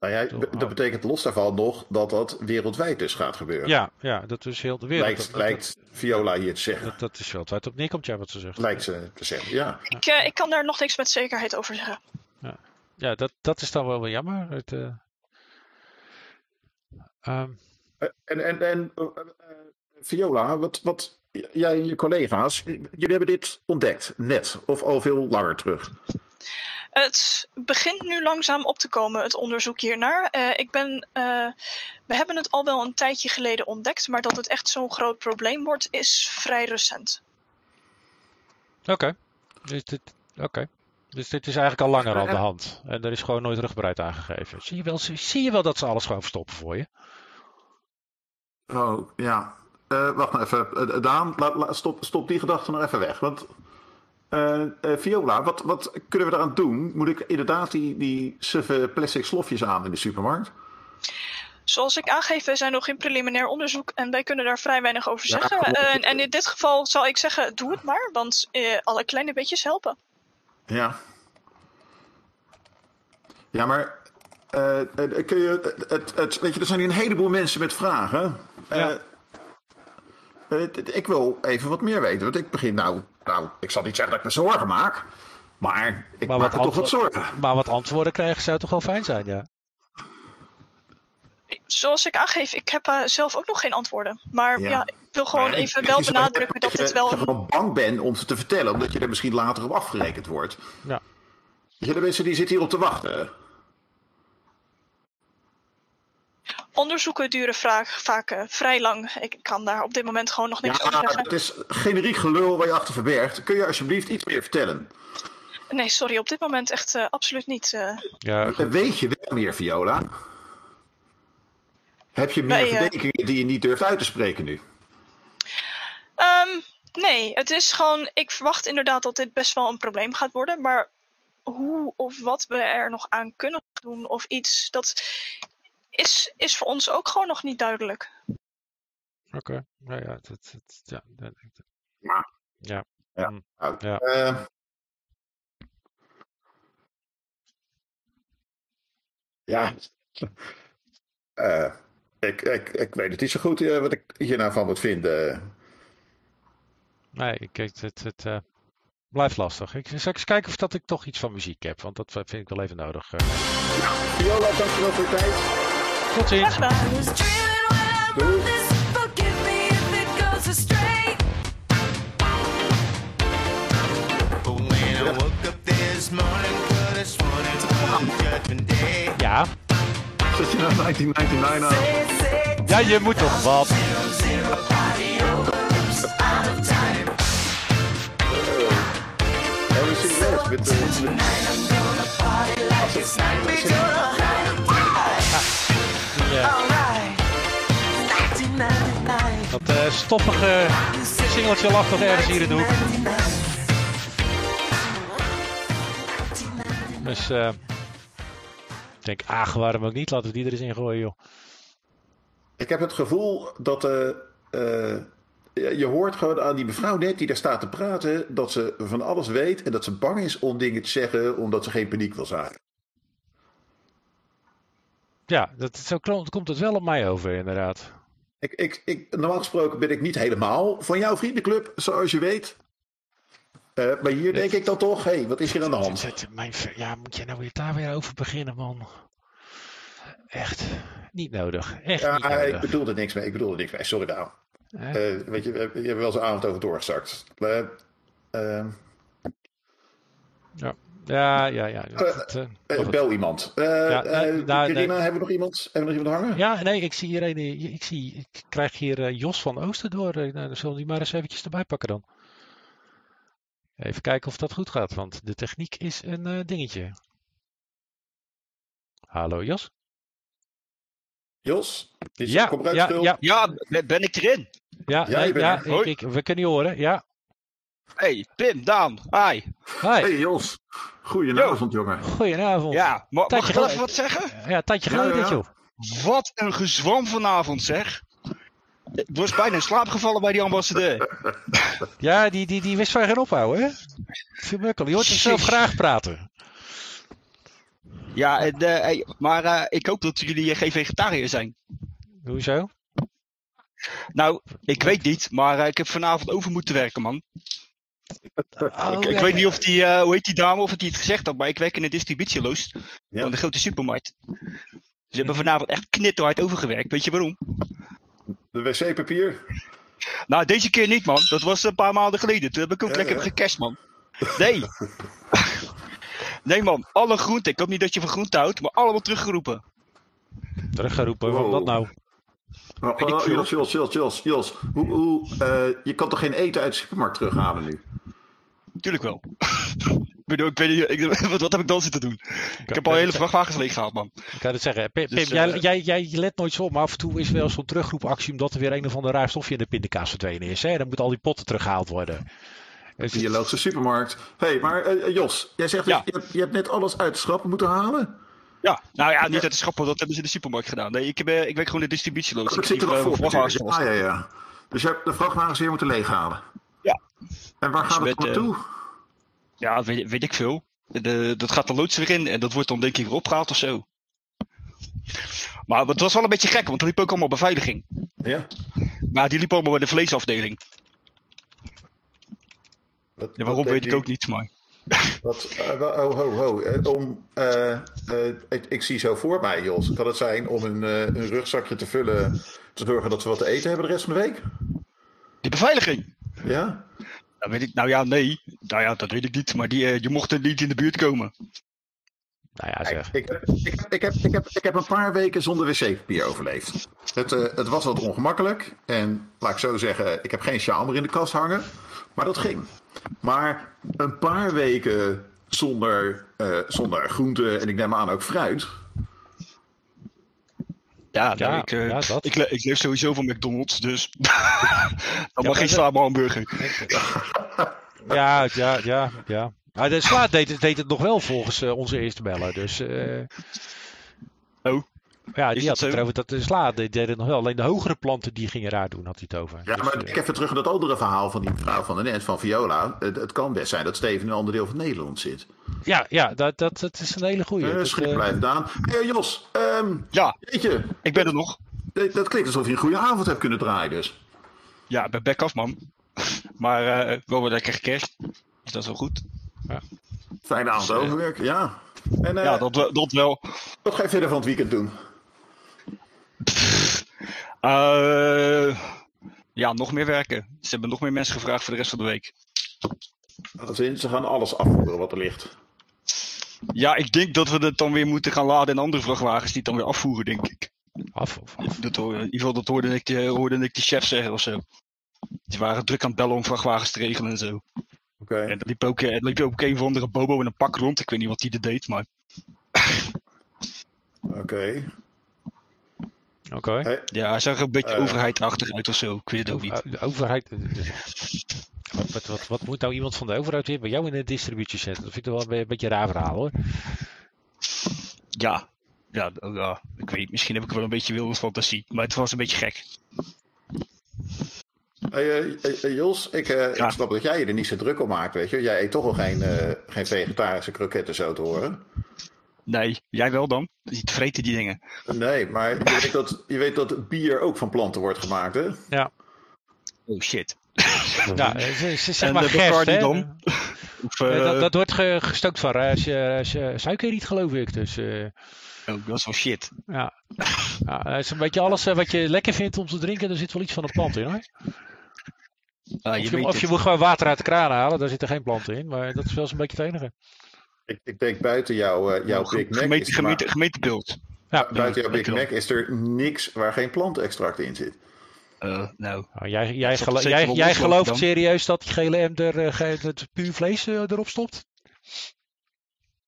Nou ja, dat betekent los daarvan nog dat dat wereldwijd dus gaat gebeuren. ja, ja, dat is heel de wereld. lijkt, dat, dat- lijkt Viola hier te zeggen. dat, dat is wereldwijd op neerkomt, ja, wat ze zegt. Lijkt ze te zeggen, ja. Ik, eh, ik kan daar nog niks met zekerheid over zeggen. Ja, dat, dat is dan wel weer jammer. Het, eh, ehm, Eh, En, en, en Viola, wat, wat, jij en je collega's, jullie hebben dit ontdekt, net, of al veel langer terug. Het begint nu langzaam op te komen, het onderzoek hiernaar. Eh, ik ben, eh, we hebben het al wel een tijdje geleden ontdekt, maar dat het echt zo'n groot probleem wordt, is vrij recent. Oké. Dus, dit, oké. dus dit is eigenlijk al langer aan de hand. En er is gewoon nooit rugbereid aangegeven. Zie je, wel, zie, zie je wel dat ze alles gewoon verstoppen voor je? Oh, ja. Eh, wacht nou even. Eh, Daan, laat, laat- stop, stop die gedachte nog even weg. Want, eh, eh, Viola, wat, wat kunnen we eraan doen? Moet ik inderdaad die, die suffe plastic slofjes aan in de supermarkt? Zoals ik aangeef, wij zijn nog in preliminair onderzoek en wij kunnen daar vrij weinig over Ja, zeggen. En, en in dit geval zal ik zeggen, doe het maar, want eh, alle kleine beetjes helpen. Ja. Ja, maar eh, eh, kun je, het, het, weet je, er zijn hier een heleboel mensen met vragen. Eh, Ja. Eh, ik wil even wat meer weten, want ik begin nou, nou, ik zal niet zeggen dat ik me zorgen maak, maar ik Maar maak wat me toch wat zorgen. Maar wat antwoorden krijgen zou toch wel fijn zijn, ja. Zoals ik aangeef, ik heb eh, zelf ook nog geen antwoorden. Maar Ja. ja, ik wil gewoon Maar even wel benadrukken dat je, dit wel je een gewoon bang bent om ze te vertellen, omdat je er misschien later op afgerekend wordt. Ja. Je, de mensen die zitten hier op te wachten. Onderzoeken duren vaak, vaak eh, vrij lang. Ik kan daar op dit moment gewoon nog niks over Ja, zeggen. het is generiek gelul waar je achter verbergt. Kun je alsjeblieft iets meer vertellen? Nee, sorry, op dit moment echt eh, absoluut niet. eh. Ja, goed. Weet je wel meer, Viola? Heb je meer Nee, verdenkingen die je niet durft uit te spreken nu? Ehm, nee, het is gewoon. Ik verwacht inderdaad dat dit best wel een probleem gaat worden. Maar hoe of wat we er nog aan kunnen doen of iets, dat is, is voor ons ook gewoon nog niet duidelijk. Oké. Nou ja, dat, dat, ja, dat- dat- Ja. ja. Ja. Hm. Nou, Ja. eh, ja. Eh, ik, ik, ik weet het niet zo goed eh, wat ik hier nou van moet vinden. Nee, ik- het, het, het eh, blijft lastig. Ik zal eens kijken of dat ik toch iets van muziek heb, want dat vind ik wel even nodig. eh. Viola, dankjewel voor je tijd. Tot ziens. Graag gedaan. was dreaming when I wrote this. Forgive me if it goes astray. But when I woke up this morning, could have sworn it was Judgment Day. Ja. Zet je nou 1999 aan? ja, je moet toch wat. Met Dat eh, stoffige singeltje lag toch ergens hier in de hoek. Dus eh, ik denk, ah, waarom ook niet? Laten we die er eens in gooien, joh. Ik heb het gevoel dat eh, je hoort gewoon aan die mevrouw net die daar staat te praten dat ze van alles weet en dat ze bang is om dingen te zeggen omdat ze geen paniek wil zaaien. Ja, dat, zo komt het wel op mij over, inderdaad. Ik, ik, ik, normaal gesproken ben ik niet helemaal van jouw vriendenclub, zoals je weet. Eh, maar hier denk ik dan toch, hé, hey, wat is hier aan de hand? Mijn ja, moet je nou weer daar weer over beginnen, man? Echt, niet nodig. Echt niet Ja, ik nodig. bedoelde niks mee, ik bedoelde niks mee, sorry. Hè? Eh, weet je, we hebben we hebben wel zo'n avond over doorgezakt. Eh, eh, Ja, ja, ja. goed. bel iemand. Ja, nee, nou, Irina, nee. hebben we nog iemand? Hebben we nog iemand hangen? Ja, nee, ik zie hier een. Ik, zie, ik krijg hier Jos van Oosten door. Nou, dan zullen we die maar eens eventjes erbij pakken dan. Even kijken of dat goed gaat, want de techniek is een eh, dingetje. Hallo Jos? Jos? Is- Ja, ja, ja, Ja, ben ik erin? ja, Ja, nee, ik, ik- we kunnen je horen. Ja. Hey, Pim, Daan, hi. Hi, Hey Jos, goedenavond jongen. goedenavond. Ja, ma- mag ik wel even wat zeggen? ja tijdje Ja, geleden, ja. joh. Wat een gezwam vanavond, zeg. Ik was bijna in slaap gevallen bij die ambassadeur. Ja, die, die, die wist van geen ophouden, hè? Je hoort hem zelf Precies. graag praten. Ja, en, eh, hey, maar eh, ik hoop dat jullie eh, geen vegetariër zijn. Hoezo? Nou, ik weet niet, maar ik heb vanavond over moeten werken, man. Oh, ik, weet niet of die, eh, hoe heet die dame, of het die het gezegd had, maar ik werk in een distributieloos Ja. van de grote supermarkt. Ze hebben vanavond echt knitterhard overgewerkt. Weet je waarom? De wc-papier. Nou, deze keer niet, man. Dat was een paar maanden geleden. Toen heb ik ook Ja, lekker ja. gecashed, man. Nee. nee, man. Alle groenten. Ik hoop niet dat je van groenten houdt, maar allemaal teruggeroepen. Teruggeroepen, waarom dat Wow. nou? Oh. Jos, Jos, Jos, Jos, Jos. Hoe, hoe, eh, je kan toch geen eten uit de supermarkt terughalen nu? Tuurlijk wel. ik bedoel, ik weet niet, ik, wat, wat heb ik dan zitten doen? Ik heb al hele vrachtwagens leeggehaald, man. Ik kan het zeggen. Pim, Dus, Pim, jij, eh, jij, jij let nooit zo op, maar af en toe is wel zo'n terugroepactie omdat er weer een of ander raar stofje in de pindakaas verdwenen is. Hè? Dan moeten al die potten teruggehaald worden. Dus het- Biologische supermarkt. Hé, hey, maar eh, Jos, jij zegt Ja. dat je, hebt- je hebt net alles uit de schappen moeten halen? Ja, nou ja, niet uit de schappen, dat hebben ze in de supermarkt gedaan. Nee, ik, heb, eh, ik werk gewoon in de distributieloos. Dat Ik zit er nog eh, voor. Ja, ja, ja. Dus je hebt de vrachtwagens weer moeten leeghalen? En waar Dus gaat het met, naartoe? Ja, weet, weet ik veel. De, dat gaat de loods weer in en dat wordt dan denk ik weer opgehaald of zo. Maar het was wel een beetje gek, want er liep ook allemaal beveiliging. Ja. Maar die liep allemaal bij de vleesafdeling. Ja, waarom weet ik ook niet, maar... Wat, eh, wa- oh, ho, ho. eh, om, eh, eh, ik, ik zie zo voor mij, Jos. Kan het zijn om een, eh, een rugzakje te vullen, te zorgen dat we wat te eten hebben de rest van de week? Die beveiliging? Ja? Dat weet ik, nou ja, nee. Nou ja, dat weet ik niet. Maar die, eh, je mocht er niet in de buurt komen. Nou ja, zeg. ik, heb, ik, heb, ik, heb, ik, heb, ik heb een paar weken zonder wc-papier overleefd. Het, eh, het was wat ongemakkelijk. En laat ik zo zeggen, ik heb geen sjaal meer in de kast hangen. Maar dat ging. Maar een paar weken zonder, eh, zonder groente en ik neem aan ook fruit. Ja, nou, Ja, ik, eh, ja, ik, le- ik leef sowieso van McDonald's, dus dan mag geen dat- sla hamburger. Ja, ja, ja, ja. Maar de slaat deed, het- deed het nog wel volgens eh, onze eerste beller. Dus, eh, Oh, ja, Is die had het zo? erover dat de slaat deed, deed het nog wel. Alleen de hogere planten die gingen raar doen, had hij het over. Ja, Dus, maar eh, ik even terug naar dat andere verhaal van die vrouw van de net, van Viola. Het, het kan best zijn dat Steven in een ander deel van Nederland zit. ja, ja dat, dat, dat is een hele goeie. Eh Dat, schrik eh, blijven aan. Hé Jos, ehm, ja, weet je, ik ben er nog. dat, dat klinkt alsof je een goede avond hebt kunnen draaien dus. Ja, ik ben back af, man. Maar eh wel weer lekker kerst. Dus dat is wel goed. Fijne avond Dus, eh, overwerk, ja. En eh, Ja, dat, wel- dat wel. wat ga je verder van het weekend doen? Eh, ja, nog meer werken. Ze hebben nog meer mensen gevraagd voor de rest van de week. Ze gaan alles afvoeren wat er ligt. Ja, ik denk dat we het dan weer moeten gaan laden in andere vrachtwagens die het dan weer afvoeren, denk ik. af, of, af. Dat, hoor- in ieder geval, dat hoorde ik, de, hoorde ik de chef zeggen of zo. Die waren druk aan het bellen om vrachtwagens te regelen en zo. Oké. En er liep ook, eh, er liep ook een of andere bobo in een pak rond. Ik weet niet wat die er deed, maar... Oké. Oké. Hey, Ja, hij zag er een beetje Eh. overheidachtig uit of zo. Ik weet het ook niet. O- De overheid. eh, Wat, wat, wat, wat moet nou iemand van de overheid weer bij jou in het distributiecentrum? Dat vind ik toch wel een beetje een raar verhaal hoor. Ja. Ja, d- ja, ik weet Misschien heb ik wel een beetje wilde fantasie. Maar het was een beetje gek. hey, eh, eh, eh, Jos, ik, eh, Ja. ik snap dat jij je er niet zo druk om maakt, weet je. Jij eet toch al geen, eh, geen vegetarische kroketten zo te horen. Nee, jij wel dan? Die vreten die dingen. Nee, maar je weet, dat, je weet dat bier ook van planten wordt gemaakt, hè? Ja, Oh shit. ja eh, ze, ze zeg En maar de gerst Bacardi hè. dan? Of, Eh, eh, dat, dat wordt ge- gestookt van als je, als je suiker eet geloof ik. Dus eh, Oh, dat is wel shit. ja. ja, het is een beetje alles eh, wat je lekker vindt om te drinken. Er zit wel iets van een plant in hoor. Ah, Of je je, of je moet gewoon water uit de kraan halen. Daar zit er geen planten in. Maar dat is wel eens een beetje het enige. Ik, ik denk buiten jouw, eh, jouw Big Mac... Gemeente, is gemeente, maar- gemeentebeeld. Ja, buiten jouw Big. Mac is er niks waar geen plantenextract in zit. Eh, nou, Nou, jij, jij, gelo- jij, jij gelooft dan? serieus dat die gele M er eh, het puur vlees erop stopt?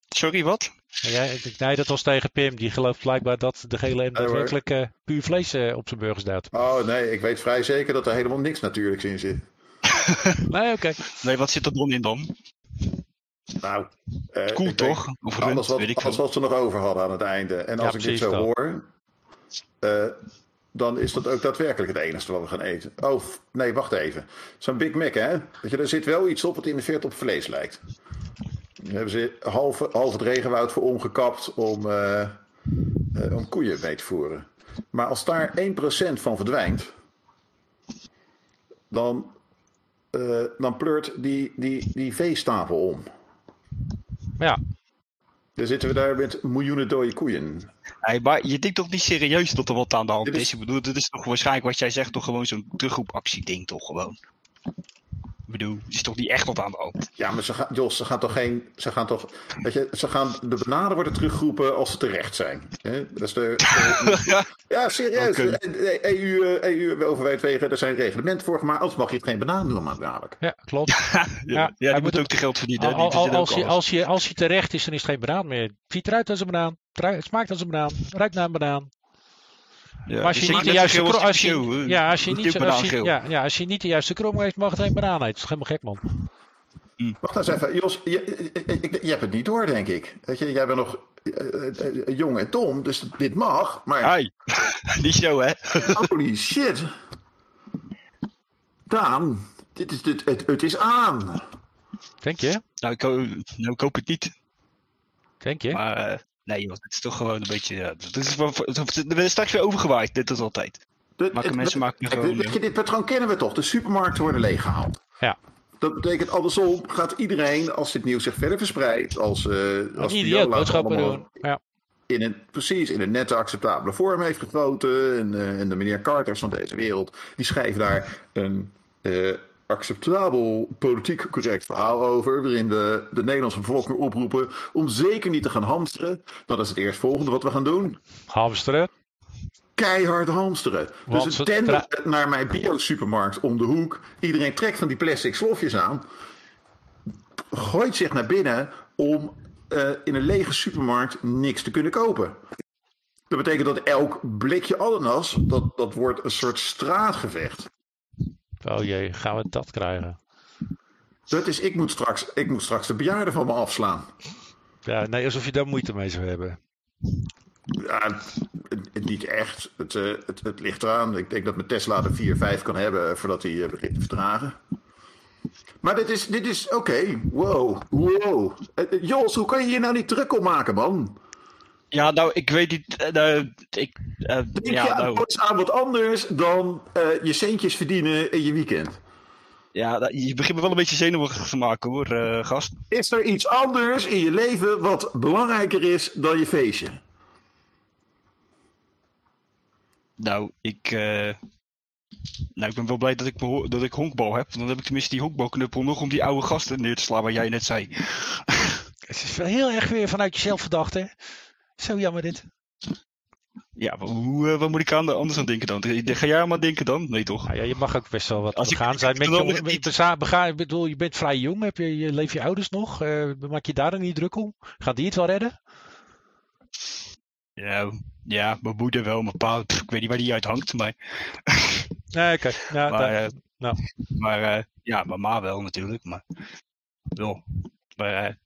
sorry, wat? En Jij, ik- nee, dat was tegen Pim. Die gelooft blijkbaar dat de gele M daadwerkelijk eh, puur vlees eh, op zijn burgers duwt. Oh nee, ik weet vrij zeker dat er helemaal niks natuurlijks in zit. Nee, oké. Nee, wat zit er dan in dan? Nou, eh, Koel ik denk toch? Of Alles wat, weet ik alles veel. wat ze nog over hadden aan het einde. En Ja, als ik dit zo dat. hoor, eh, dan is dat ook daadwerkelijk het enige wat we gaan eten. Oh, nee, wacht even. Zo'n Big Mac, hè? Weet je, er zit wel iets op wat in de verte op vlees lijkt. Daar hebben ze half, half het regenwoud voor omgekapt om, eh, eh, om koeien mee te voeren. Maar als daar 1% van verdwijnt, dan, eh, dan pleurt die, die, die veestapel om. Ja, Dan zitten we daar met miljoenen dode koeien. Hey, maar je denkt toch niet serieus dat er wat aan de hand Dit is? is- Ik bedoel, dit is toch waarschijnlijk wat jij zegt, toch gewoon zo'n terugroepactie ding, toch gewoon? Ik bedoel, er is toch niet echt wat aan de hand? Ja, maar ze gaan, Jos, ze gaan toch geen. Ze gaan toch. Weet je, ze gaan. De bananen worden teruggeroepen als ze terecht zijn. Hè? Dat is de. ja, ja, serieus. Oké. De, de EU, eh, EU overwijdt wegen. Er zijn reglementen voor gemaakt. Anders mag je het geen banaan doen, maar dadelijk. ja klopt. ja, ja, die hij moet moet ook te geld verdienen. Al- al- als, je, als, je, als je terecht is, dan is het geen banaan meer. Het ziet eruit als een banaan. Het smaakt als een banaan. Ruikt naar een banaan. Ja, Maar als je niet de juiste zo krom, als je, ja, als je niet, zo- als je, ja, ja, als je niet de juiste krom heeft, mag het geen banaan eten. Dat is helemaal gek, man. Wacht nou eens even. Jos, je, je, je- je hebt het niet door, denk ik. Weet je, jij bent nog eh, eh, eh, jong en dom, dus dit mag. Maar Hey, die show, hè? holy shit. Daan, dit is, dit, het, het is aan. Denk je? Nou ik, nou, ik hoop het niet. Denk je? Maar nee, joh, het is toch gewoon een beetje. Ja, het is wel, we zijn straks weer overgewaaid, dit is altijd. De- Maken het- mensen het- maken gewoon, weet je, dit patroon kennen we toch? De supermarkten worden leeggehaald. Ja. Dat betekent andersom gaat iedereen, als dit nieuws zich verder verspreidt, als, eh als idioot het boodschappen doen. Ja. in een, precies, in een nette acceptabele vorm heeft gegoten. En, eh, en de meneer Carters van deze wereld, die schrijven daar een, eh, acceptabel politiek correct verhaal over. Waarin we de Nederlandse bevolking oproepen om zeker niet te gaan hamsteren. Dat is het eerstvolgende wat we gaan doen. Hamsteren. Keihard hamsteren. Want dus een tender naar mijn bio-supermarkt om de hoek. Iedereen trekt van die plastic slofjes aan. Gooit zich naar binnen om eh, in een lege supermarkt niks te kunnen kopen. Dat betekent dat elk blikje ananas, dat, dat wordt een soort straatgevecht. Oh jee, gaan we dat krijgen? Dat is, ik moet straks, ik moet straks de bejaarden van me afslaan. Ja, nee, alsof je daar moeite mee zou hebben. Ja, niet echt. Het, eh, het, het ligt eraan. Ik denk dat mijn Tesla er 4, 5 kan hebben voordat hij eh, begint te vertragen. Maar dit is, dit is oké. Wow, wow. Eh, eh, Jos, hoe kan je hier nou niet druk op maken, man? Ja, nou, ik weet niet. nou, ik, eh, Denk je ja, nou, aan wat anders dan eh, je centjes verdienen in je weekend? ja, nou, je begint me wel een beetje zenuwachtig te maken hoor, eh, gast. Is er iets anders in je leven wat belangrijker is dan je feestje? Nou, ik. eh, nou, ik ben wel blij dat ik, me dat ik honkbal heb. Dan heb ik tenminste die honkbalknuppel nog om die oude gasten neer te slaan waar jij net zei. Het is wel heel erg weer vanuit jezelf verdacht, hè? Zo jammer dit. Ja, hoe, eh, wat moet ik aan, anders aan denken dan? Ga jij maar denken dan? Nee toch? Nou ja, je mag ook best wel wat Als ik- begaan zijn. Met je, met bega- ik bedoel, je bent vrij jong. Heb je, je, leef je ouders nog? Eh, maak je daar dan niet druk om? Gaat die het wel redden? Ja, ja, mijn moeder wel, mijn pa, pff, ik weet niet waar die uit hangt, maar, Nee, oké. Nou, maar, eh, nou. maar eh, ja, mijn ma wel natuurlijk, maar wel. Maar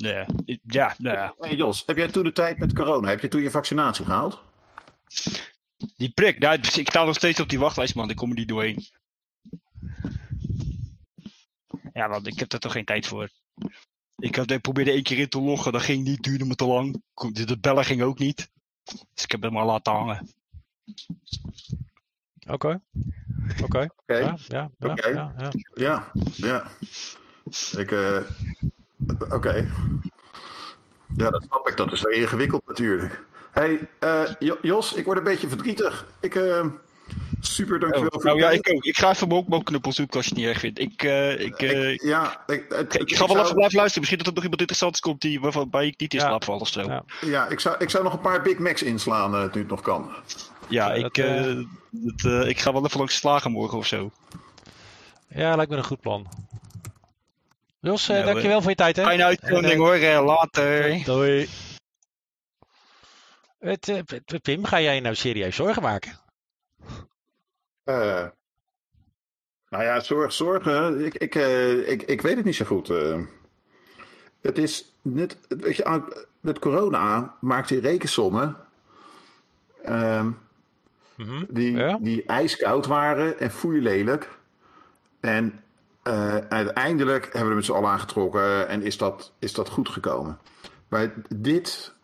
ja, ja, ja, Hey Jos, heb jij toen de tijd met corona, heb je toen je vaccinatie gehaald? die prik, nou, ik sta nog steeds op die wachtlijst, man, ik kom er niet doorheen. Ja, want ik heb er toch geen tijd voor. Ik, ik probeerde één keer in te loggen, dat ging niet, duurde me te lang. De bellen ging ook niet. Dus ik heb het maar laten hangen. Oké. Oké. Ja, ja, ja, ja, ja. Ja, ja. Ik, eh, oké. Ja, dat snap ik. Dat is wel ingewikkeld natuurlijk. hey, eh, Jo- Jos, ik word een beetje verdrietig. Ik, eh, super, dankjewel Oh, voor nou ja, ik ook. Ik ga even mijn honkbalknuppel zoeken als je het niet erg vindt. Ik, eh, ik, eh, ik, Ja, ik, het- ik ik ga wel zou- even blijven luisteren. Misschien dat er nog iemand interessants komt die, waarvan bij ik niet in slaap val of zo. Ja. Ja, ik zou, ik zou nog een paar Big Macs inslaan eh, nu het nog kan. Ja, ik, dat, eh, eh, eh, ik ga wel even langs slagen morgen of zo. Ja, lijkt me een goed plan. Jos, eh, Nou, dankjewel eh, voor je tijd, hè? Fijne uitzending En, eh, hoor. eh, later. Doei. Het, Pim, ga jij je nou serieus zorgen maken? Eh, nou ja, zorg, zorgen. Ik, ik, eh, ik, ik weet het niet zo goed. eh. het is net, weet je, aan- met corona maakt hij rekensommen. ehm, Mhm. die, Ja? die ijskoud waren en lelijk. En eh, uiteindelijk hebben we er met z'n allen aangetrokken en is dat, is dat goed gekomen. Maar dit,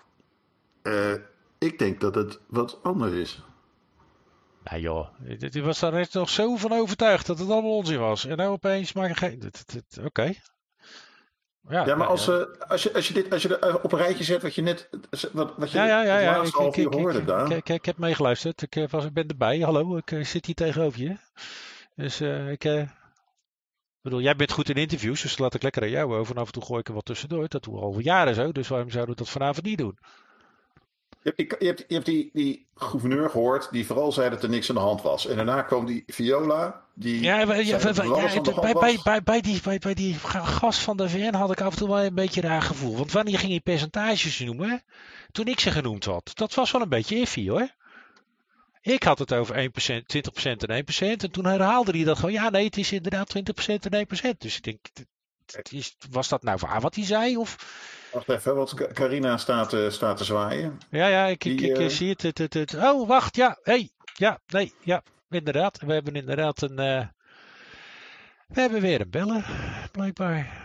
eh, ik denk dat het wat anders is. Nou joh, die was daar net nog zo van overtuigd dat het allemaal onzin was. En nou opeens maak je geen... Oké. Ja, maar nou, als, eh, als, je, als je dit als je eh, op een rijtje zet wat je net wat, wat je Ja, ja, ja. het ja. Ik, ik, ik, hoorde ik, daar. ik, ik, ik heb meegeluisterd. Ik eh, was, ik ben erbij. Hallo, ik eh, zit hier tegenover je. Dus eh, ik eh, bedoel, jij bent goed in interviews, dus laat ik lekker aan jou over. En af en toe gooi ik er wat tussendoor. Dat doen we al jaren zo, dus waarom zouden we dat vanavond niet doen? Je hebt, die, je hebt, je hebt die, die gouverneur gehoord die vooral zei dat er niks aan de hand was. En daarna kwam die Viola die Ja, bij, bij, bij, bij, die, bij, bij die ga- gast van de VN had ik af en toe wel een beetje raar gevoel. Want wanneer ging je percentages noemen? Toen ik ze genoemd had. Dat was wel een beetje iffy hoor. Ik had het over 1%, 20% en 1%. En toen herhaalde hij dat gewoon. Ja, nee, het is inderdaad 20% en 1%. Dus ik denk, is- was dat nou waar wat hij zei? Of... Wacht even, want Ca- Carina staat, eh, staat te zwaaien. Ja, ja, ik, ik, Die, ik eh, zie het, het, het, het. Oh, wacht, ja, hey, ja, nee, ja, inderdaad. We hebben inderdaad een, eh, we hebben weer een beller, blijkbaar.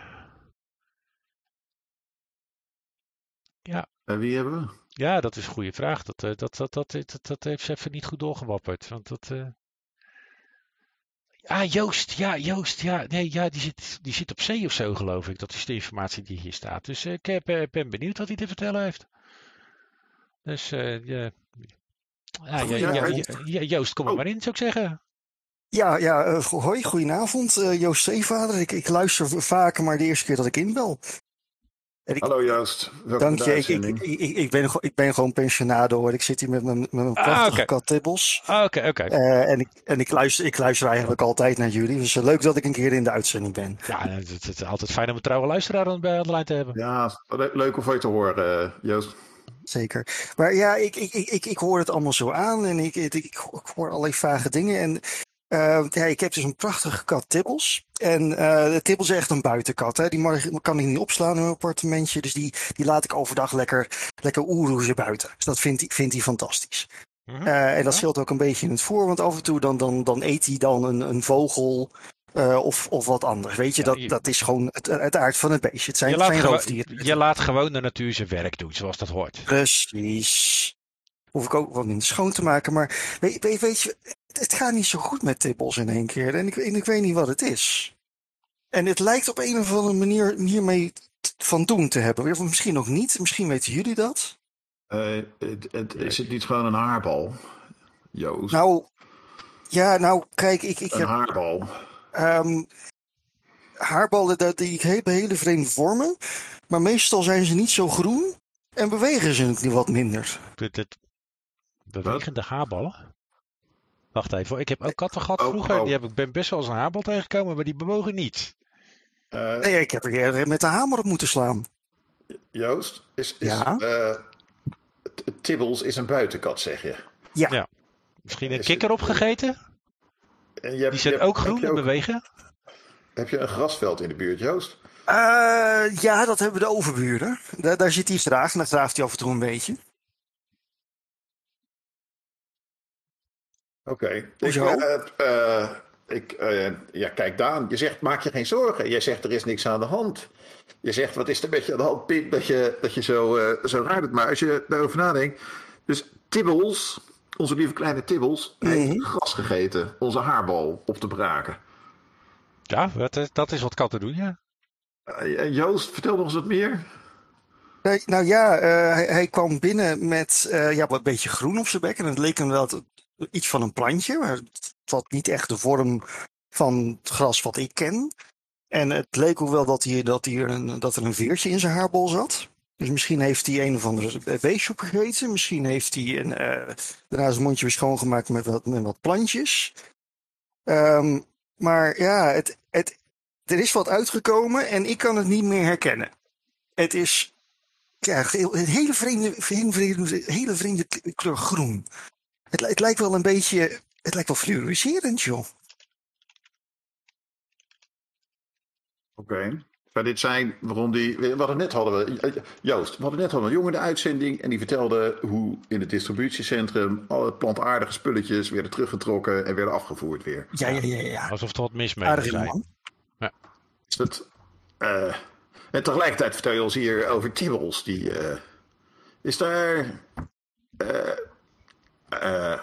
En wie hebben we? Ja, dat is een goede vraag. Dat, eh, dat, dat, dat, dat, dat heeft ze even niet goed doorgewapperd. Want dat. eh, Ah, Joost, ja, Joost, ja, nee, ja, die zit, die zit op zee of zo, geloof ik. Dat is de informatie die hier staat. Dus eh, ik heb, eh, ben benieuwd wat hij te vertellen heeft. Dus, eh ja, ja, Joost, kom er Oh. maar in, zou ik zeggen. Ja, ja eh, hoi, goedenavond. eh, Joost Zeevader. Ik, ik luister vaker, maar de eerste keer dat ik inbel. Ik, Hallo Joost, welkom dank je. Ik, ik, ik, ben, gewoon- ik ben gewoon pensionado hoor. Ik zit hier met mijn, met mijn Ah, prachtige kat Tibbels. Ah, Oké, oké. Eh, en ik, en ik, luister, ik luister eigenlijk altijd naar jullie. Dus eh, leuk dat ik een keer in de uitzending ben. Ja, het, het- het is altijd fijn om een trouwe luisteraar aan bij aan de lijn te hebben. Ja, le- leuk om van je te horen, eh, Joost. Zeker. Maar ja, ik, ik, ik, ik, ik hoor het allemaal zo aan en ik, ik, ik hoor allerlei vage dingen. En eh, ja, ik heb dus een prachtige kat Tibbels. En eh Tibbels is echt een buitenkat. Hè? Die mag, kan ik niet opslaan in mijn appartementje. Dus die, die laat ik overdag lekker, lekker oeroezen buiten. Dus dat vindt hij, vindt hij fantastisch. Mhm. Eh, en dat scheelt ook een beetje in het voer. Want af en toe dan, dan, dan eet hij dan een, een vogel of, of wat anders. Weet je, Ja, dat, je- dat is gewoon het, het aard van het beestje. Het zijn, Je laat, zijn roofdieren. je laat gewoon de natuur zijn werk doen, zoals dat hoort. Precies. Hoef ik ook wat minder schoon te maken. Maar weet, weet, weet je, het, gaat niet zo goed met Tibbels in één keer. En ik, en ik weet niet wat het is. En het lijkt op een of andere manier hiermee van doen te hebben. Of misschien ook niet. Misschien weten jullie dat. Eh, het, het, is het niet gewoon een haarbal, Joost? Nou, ja, nou, kijk, ik, ik een heb haarbal. ehm, haarballen dat die hebben hele vreemde vormen. Maar meestal zijn ze niet zo groen. En bewegen ze ook wat minder. Dit, dit, bewegende haarballen? Wacht even, ik heb ook katten gehad Oh, vroeger. oh. Die heb ik ben best wel eens een haarbal tegengekomen, maar die bewogen niet. Eh, Nee, ik heb er met de hamer op moeten slaan. Joost, is, is, Ja? eh, Tibbles is een buitenkat, zeg je. Ja. Ja. Misschien een Is kikker het- opgegeten? En je hebt, Die zijn je hebt- ook groen en bewegen? heb je een grasveld in de buurt, Joost? Eh, ja, dat hebben de overburen. Daar, daar zit hij graag en dan graaft hij af en toe een beetje. Oké. Ik, Hoezo? eh, eh, ik, eh, ja, kijk Daan, je zegt maak je geen zorgen. Jij zegt er is niks aan de hand. Je zegt wat is er met je aan de hand, dat je, dat je zo, eh, zo raar doet. Maar als je daarover nadenkt. Dus Tibbels, onze lieve kleine Tibbels, heeft gras gegeten. Onze haarbal op te braken. Ja, dat, is- dat is wat katten doen, ja. Eh, Joost, vertel nog eens wat meer. Nee, nou ja, eh, hij, hij kwam binnen met eh, ja, wat beetje groen op zijn bek. En het leek hem wel iets van een plantje. Maar het had niet echt de vorm van het gras wat ik ken. En het leek ook wel dat, hij, dat, hij een, dat er een veertje in zijn haarbol zat. Dus misschien heeft hij een of andere beestje opgegeten. Misschien heeft hij een, eh, daarna zijn mondje weer schoongemaakt met wat, met wat plantjes. Ehm, maar ja, het, het, er is wat uitgekomen en ik kan het niet meer herkennen. Het is ja, een hele vreemde, hele vreemde, hele vreemde kleur groen. Het, het lijkt wel een beetje, het lijkt wel fluoriserend, joh. Oké. Maar dit zijn waarom die. We hadden net hadden we. Joost, we hadden net hadden we een jongen in de uitzending. En die vertelde hoe in het distributiecentrum. alle plantaardige spulletjes werden teruggetrokken. en werden afgevoerd weer. Ja, ja, ja, ja. Alsof er wat mis mee zijn. man. Is dat. eh, en tegelijkertijd vertel je ons hier over Tibbles. Die. eh, is daar. eh, eh,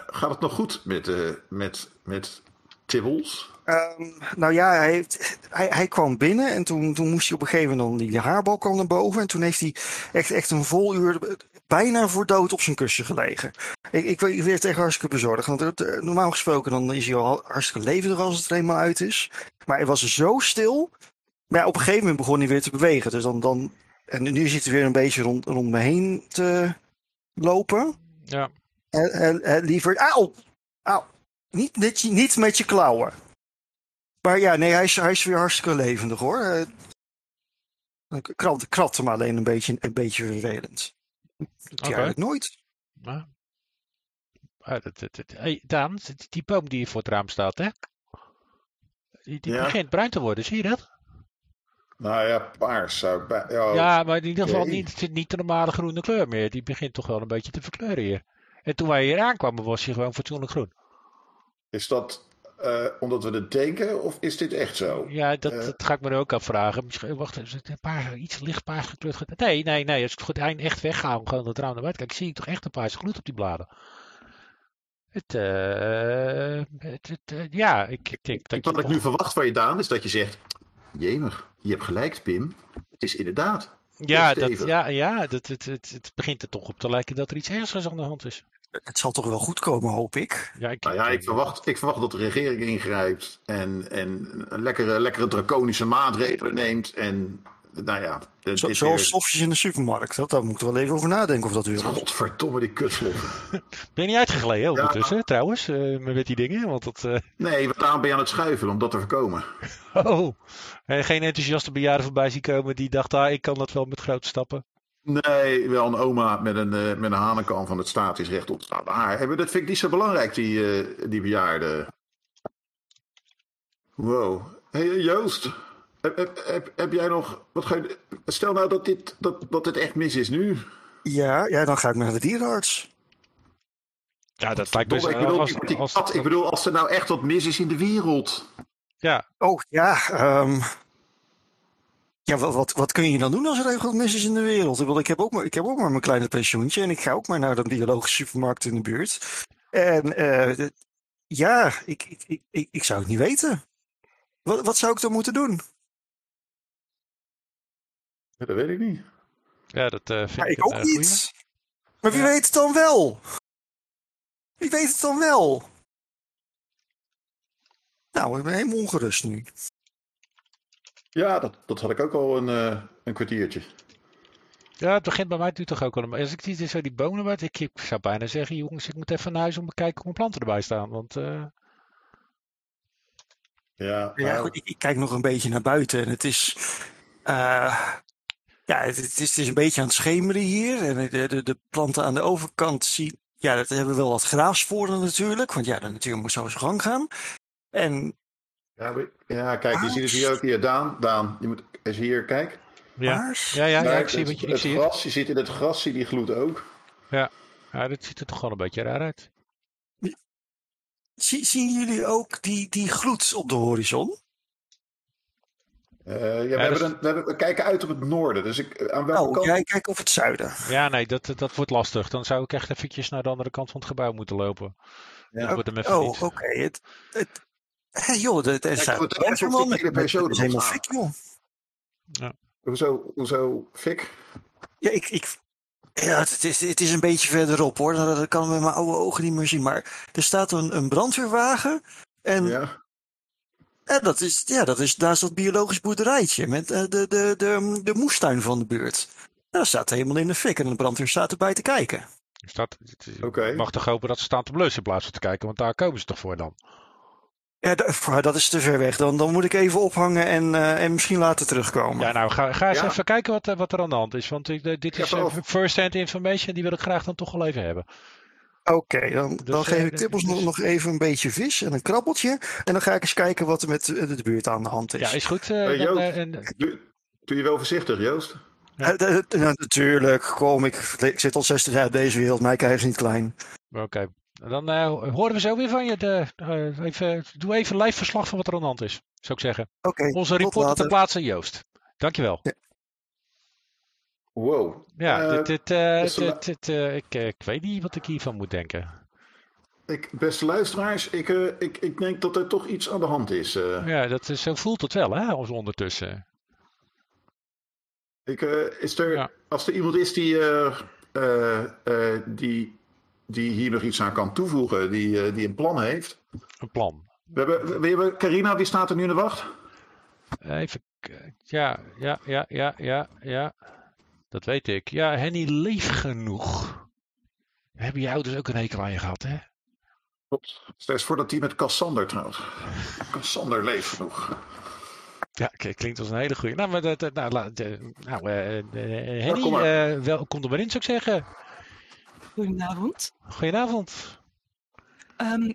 gaat het nog goed met, eh met, met Tibbles? Ehm, nou ja, hij, heeft, hij, hij kwam binnen en toen, toen moest hij op een gegeven moment die haarbal kwam naar boven. En toen heeft hij echt, echt een vol uur bijna voor dood op zijn kussen gelegen. Ik, ik, ik werd echt hartstikke bezorgd. Want het, eh, normaal gesproken dan is hij al hartstikke levendig als het er eenmaal uit is. Maar hij was zo stil. Maar ja, op een gegeven moment begon hij weer te bewegen. Dus dan, dan, en nu zit hij weer een beetje rond, rond me heen te lopen. Ja. En, en, liever, auw, auw. Niet, met je- niet met je klauwen. Maar ja, nee, hij is, hij is weer hartstikke levendig hoor. Eh, krabde, krabde hem alleen een beetje, een beetje vervelend. Oké. eigenlijk nooit. Ja. Ah, dat, dat, dat- Hey, Daan, die- die boom die voor het raam staat, hè? Die, die Ja. begint bruin te worden, zie je dat? Nou ja, paars zou ik bij. Ja, ja, maar in ieder geval niet, niet de normale groene kleur meer. Die begint toch wel een beetje te verkleuren hier. En toen wij hier aankwamen, was hij gewoon fatsoenlijk groen. Is dat eh, omdat we het denken of is dit echt zo? Ja, dat, Eh. dat ga ik me ook afvragen. Misschien, wacht, het een paar, iets licht paars gekleurd? ge- Nee, nee, nee. Als ik het gordijn echt wegga, gewoon het raam naar buiten kijk, zie ik toch echt een paarse gloed op die bladen. Het, eh, het, het, eh, ja, ik, ik denk dat Wat ik nu verwacht van je, Daan, is dat je zegt: Jemig, je hebt gelijk, Pim. Het is inderdaad. Ja, dat, ja, ja dat, het, het, het begint er toch op te lijken dat er iets ernstigs aan de hand is. het zal toch wel goed komen, hoop ik. Ja, ik, Nou ja, ik verwacht, ik verwacht dat de regering ingrijpt en, en een lekkere, lekkere draconische maatregelen neemt. En nou ja, Zo, zoals weer- stofjes in de supermarkt. Dat, daar moeten we wel even over nadenken of dat weer. Godverdomme, die kutsloffen. Ben je niet uitgegleden ondertussen, trouwens, eh, met die dingen? Want dat, eh, Nee, want daarom ben je aan het schuiven om dat te voorkomen. Oh, en geen enthousiaste bejaarden voorbij zien komen die dacht, ah, ik kan dat wel met grote stappen. Nee, wel een oma met een, eh, met een hanenkam van het statisch recht ontstaande haar. hebben. Dat vind ik niet zo belangrijk, die, eh, die bejaarden. Wow. Hey, Joost, heb, heb, heb, heb jij nog... Wat ga je, stel nou dat dit, dat, dat dit echt mis is nu. Ja, ja, dan ga ik naar de dierenarts. Ja, dat lijkt me... Ik, bedoel, als, die- die als- ik bedoel, als er nou echt wat mis is in de wereld. ja, Oh ja, ehm, ja wat, wat, wat kun je dan doen als er even wat mis is in de wereld? Ik, bedoel, ik, heb ook maar, ik heb ook maar mijn kleine pensioentje en ik ga ook maar naar de biologische supermarkt in de buurt. En eh, de- ja, ik, ik, ik, ik, ik zou het niet weten. Wat, wat zou ik dan moeten doen? Ja, dat weet ik niet. ja dat eh, vind Ja, ik, ik een ook eh, goeie. niet. Maar wie weet het dan wel? Wie weet het dan wel? Nou, ik ben helemaal ongerust nu. Ja, dat, dat had ik ook al een, eh, een kwartiertje. Ja, het begint bij mij nu toch ook al. Maar als ik die, zo die bonen wat, ik, ik zou bijna zeggen, jongens, ik moet even naar huis om te kijken hoe mijn planten erbij staan. Want eh, Ja, Ja, nou, goed, ik, ik kijk nog een beetje naar buiten en het is. eh, ja, het, het is, het is een beetje aan het schemeren hier. En de, de, de planten aan de overkant zien. Ja, dat hebben wel wat graafsporen natuurlijk. Want ja, de natuur moet zo zijn gang gaan. En ja, we- ja, kijk, je ziet het hier ook hier. Daan, Daan, je moet eens hier, kijk. ja. Ja, ja, ja, ik zie het, wat je, ik het zie het. gras, je ziet in het gras, zie die gloed ook. Ja, dat ziet er toch wel een beetje raar uit. Zie- zien jullie ook die, die gloed op de horizon? Eh, ja, we, dat hebben is- een, we, hebben, we kijken uit op het noorden. Dus ik, aan welke Oh, kant? jij kijkt op het zuiden. Ja, nee, dat, dat wordt lastig. Dan zou ik echt eventjes naar de andere kant van het gebouw moeten lopen. Ja. Dat wordt hem even Oh, oké. Het, het, hé, joh, brandweerman de hele met- periode met- is helemaal fik, joh. Hoezo, hoezo, Fik? Ja, ik, ik, ja het, is, het is een beetje verderop hoor. Dat, dat kan ik met mijn oude ogen niet meer zien. Maar er staat een, een brandweerwagen. En Ja. Ja, dat is, ja, dat is, daar is dat biologisch boerderijtje. Met eh, de, de, de, de moestuin van de buurt. Daar staat helemaal in de fik. En de brandweer staat erbij te kijken. Staat, het mag toch hopen dat ze staan te blussen in plaats van te kijken, want daar komen ze toch voor dan. Ja, dat is te ver weg. Dan, dan moet ik even ophangen en, eh, en misschien later terugkomen. Ja, nou, ga, ga eens Ja. even kijken wat, eh, wat er aan de hand is. Want ik, dit is first-hand information, die wil ik graag dan toch wel even hebben. Oké, dan, dan Dus, geef eh, ik Tippels dus- nog, nog even een beetje vis en een krabbeltje. En dan ga ik eens kijken wat er met eh, de buurt aan de hand is. Ja, is goed. eh, dan, Joost. en, Doe, doe je wel voorzichtig, Joost? Ja. Eh, natuurlijk, kom, ik, ik zit al 60 jaar op deze wereld, mij krijgen ze niet klein. Oké. Dan eh, horen we zo weer van je. De, eh, even, doe even live verslag van wat er aan de hand is, zou ik zeggen. Oké, Onze reporter ter later. plaatse, Joost. Dankjewel. Wow. Ja, Eh, dit, dit, eh, beste dit, dit, eh, ik, ik weet niet wat ik hiervan moet denken. ik, beste luisteraars, ik, ik, ik denk dat er toch iets aan de hand is. Ja, dat is, zo voelt het wel, hè, ons ondertussen. Ik, is er, Ja. Als er iemand is die, die, die hier nog iets aan kan toevoegen, die, die een plan heeft. Een plan. We hebben, we hebben Carina, die staat er nu in de wacht. Even, ja, ja, ja, ja, ja, ja. Dat weet ik. Ja, Henny leeft genoeg. Hebben je ouders ook een hekel aan je gehad, hè? Klopt. Stel eens voor dat die met Cassander trouwens. Cassander leeft genoeg. Ja, klinkt als een hele goeie. Nou, maar dat, nou, nou eh, eh, Henny, Ja, kom maar. eh, wel, kom er maar in, zou ik zeggen. Goedenavond. Goedenavond. Ehm,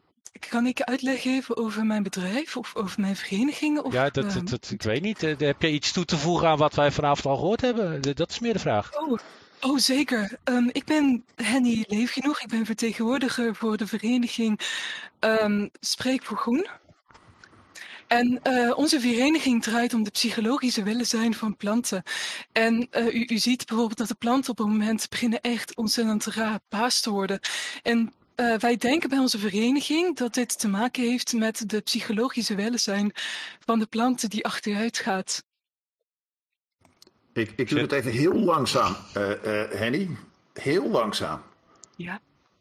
kan ik uitleg geven over mijn bedrijf of over mijn vereniging? Of, Ja, dat, ehm, dat, dat- ik weet niet. Eh, Heb jij iets toe te voegen aan wat wij vanavond al gehoord hebben? Dat is meer de vraag. Oh, oh zeker. Ehm, ik ben Henny Leefgenoeg. Ik ben vertegenwoordiger voor de vereniging ehm, Spreek voor Groen. En eh, onze vereniging draait om de psychologische welzijn van planten. En eh, u, u ziet bijvoorbeeld dat de planten op het moment beginnen echt ontzettend rapaas te worden. En eh, wij denken bij onze vereniging dat dit te maken heeft met de psychologische welzijn van de planten die achteruit gaat. Ik, ik doe het even heel langzaam, eh, eh, Henny. Heel langzaam. Ja.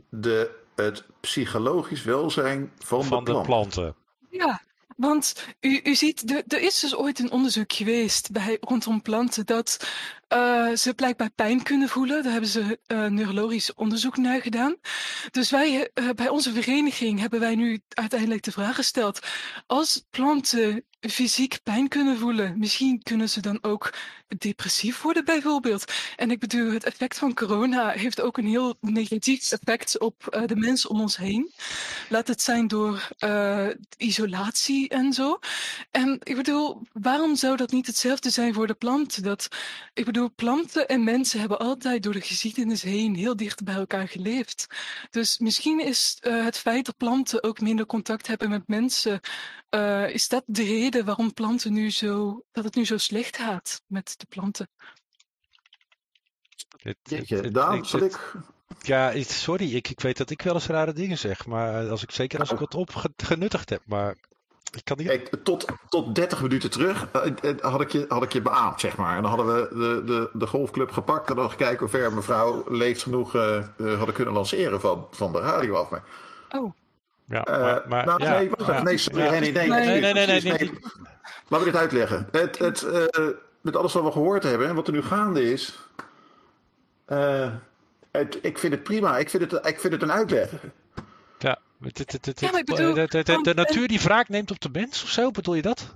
de, het psychologisch welzijn van, Van de de plant. planten. Ja, want u, u ziet, er, er is dus ooit een onderzoek geweest bij, rondom planten dat eh, ze blijkbaar pijn kunnen voelen. Daar hebben ze eh, neurologisch onderzoek naar gedaan. Dus wij, eh, bij onze vereniging hebben wij nu uiteindelijk de vraag gesteld: als planten fysiek pijn kunnen voelen, misschien kunnen ze dan ook depressief worden bijvoorbeeld. En ik bedoel, het effect van corona heeft ook een heel negatief effect op de mensen om ons heen. Laat het zijn door isolatie en zo. En ik bedoel, waarom zou dat niet hetzelfde zijn voor de planten? Dat, ik bedoel, planten en mensen hebben altijd door de geschiedenis heen heel dicht bij elkaar geleefd. Dus misschien is eh, het feit dat planten ook minder contact hebben met mensen, eh, is dat de reden waarom planten nu zo, dat het nu zo slecht gaat met de planten? Het- Jeetje, het- het- Daan, ik- zal het- ik... Ja, sorry, ik, ik weet dat ik wel eens rare dingen zeg, maar als ik, zeker als ik wat opgenuttigd heb, maar ik kan niet... Kijk, tot, tot 30 minuten terug eh, eh, had, ik je, had ik je beaamd, zeg maar. En dan hadden we de, de, de golfclub gepakt en dan gekeken hoe ver mevrouw leeft genoeg eh, eh, hadden kunnen lanceren van, van de radio af. Maar, Oh. Ja, eh, maar, maar, nou, ja, nee, wacht even. ja, nee, sorry, ja. nee, nee, nee, nee, nee, nee, nee, nee, precies, nee. Laat me dit uitleggen. Het, het, eh, met alles wat we gehoord hebben en wat er nu gaande is. eh, het, ik vind het prima. Ik vind het, ik vind het een uitleg. De, natuur die wraak neemt op de mens of zo, bedoel je dat?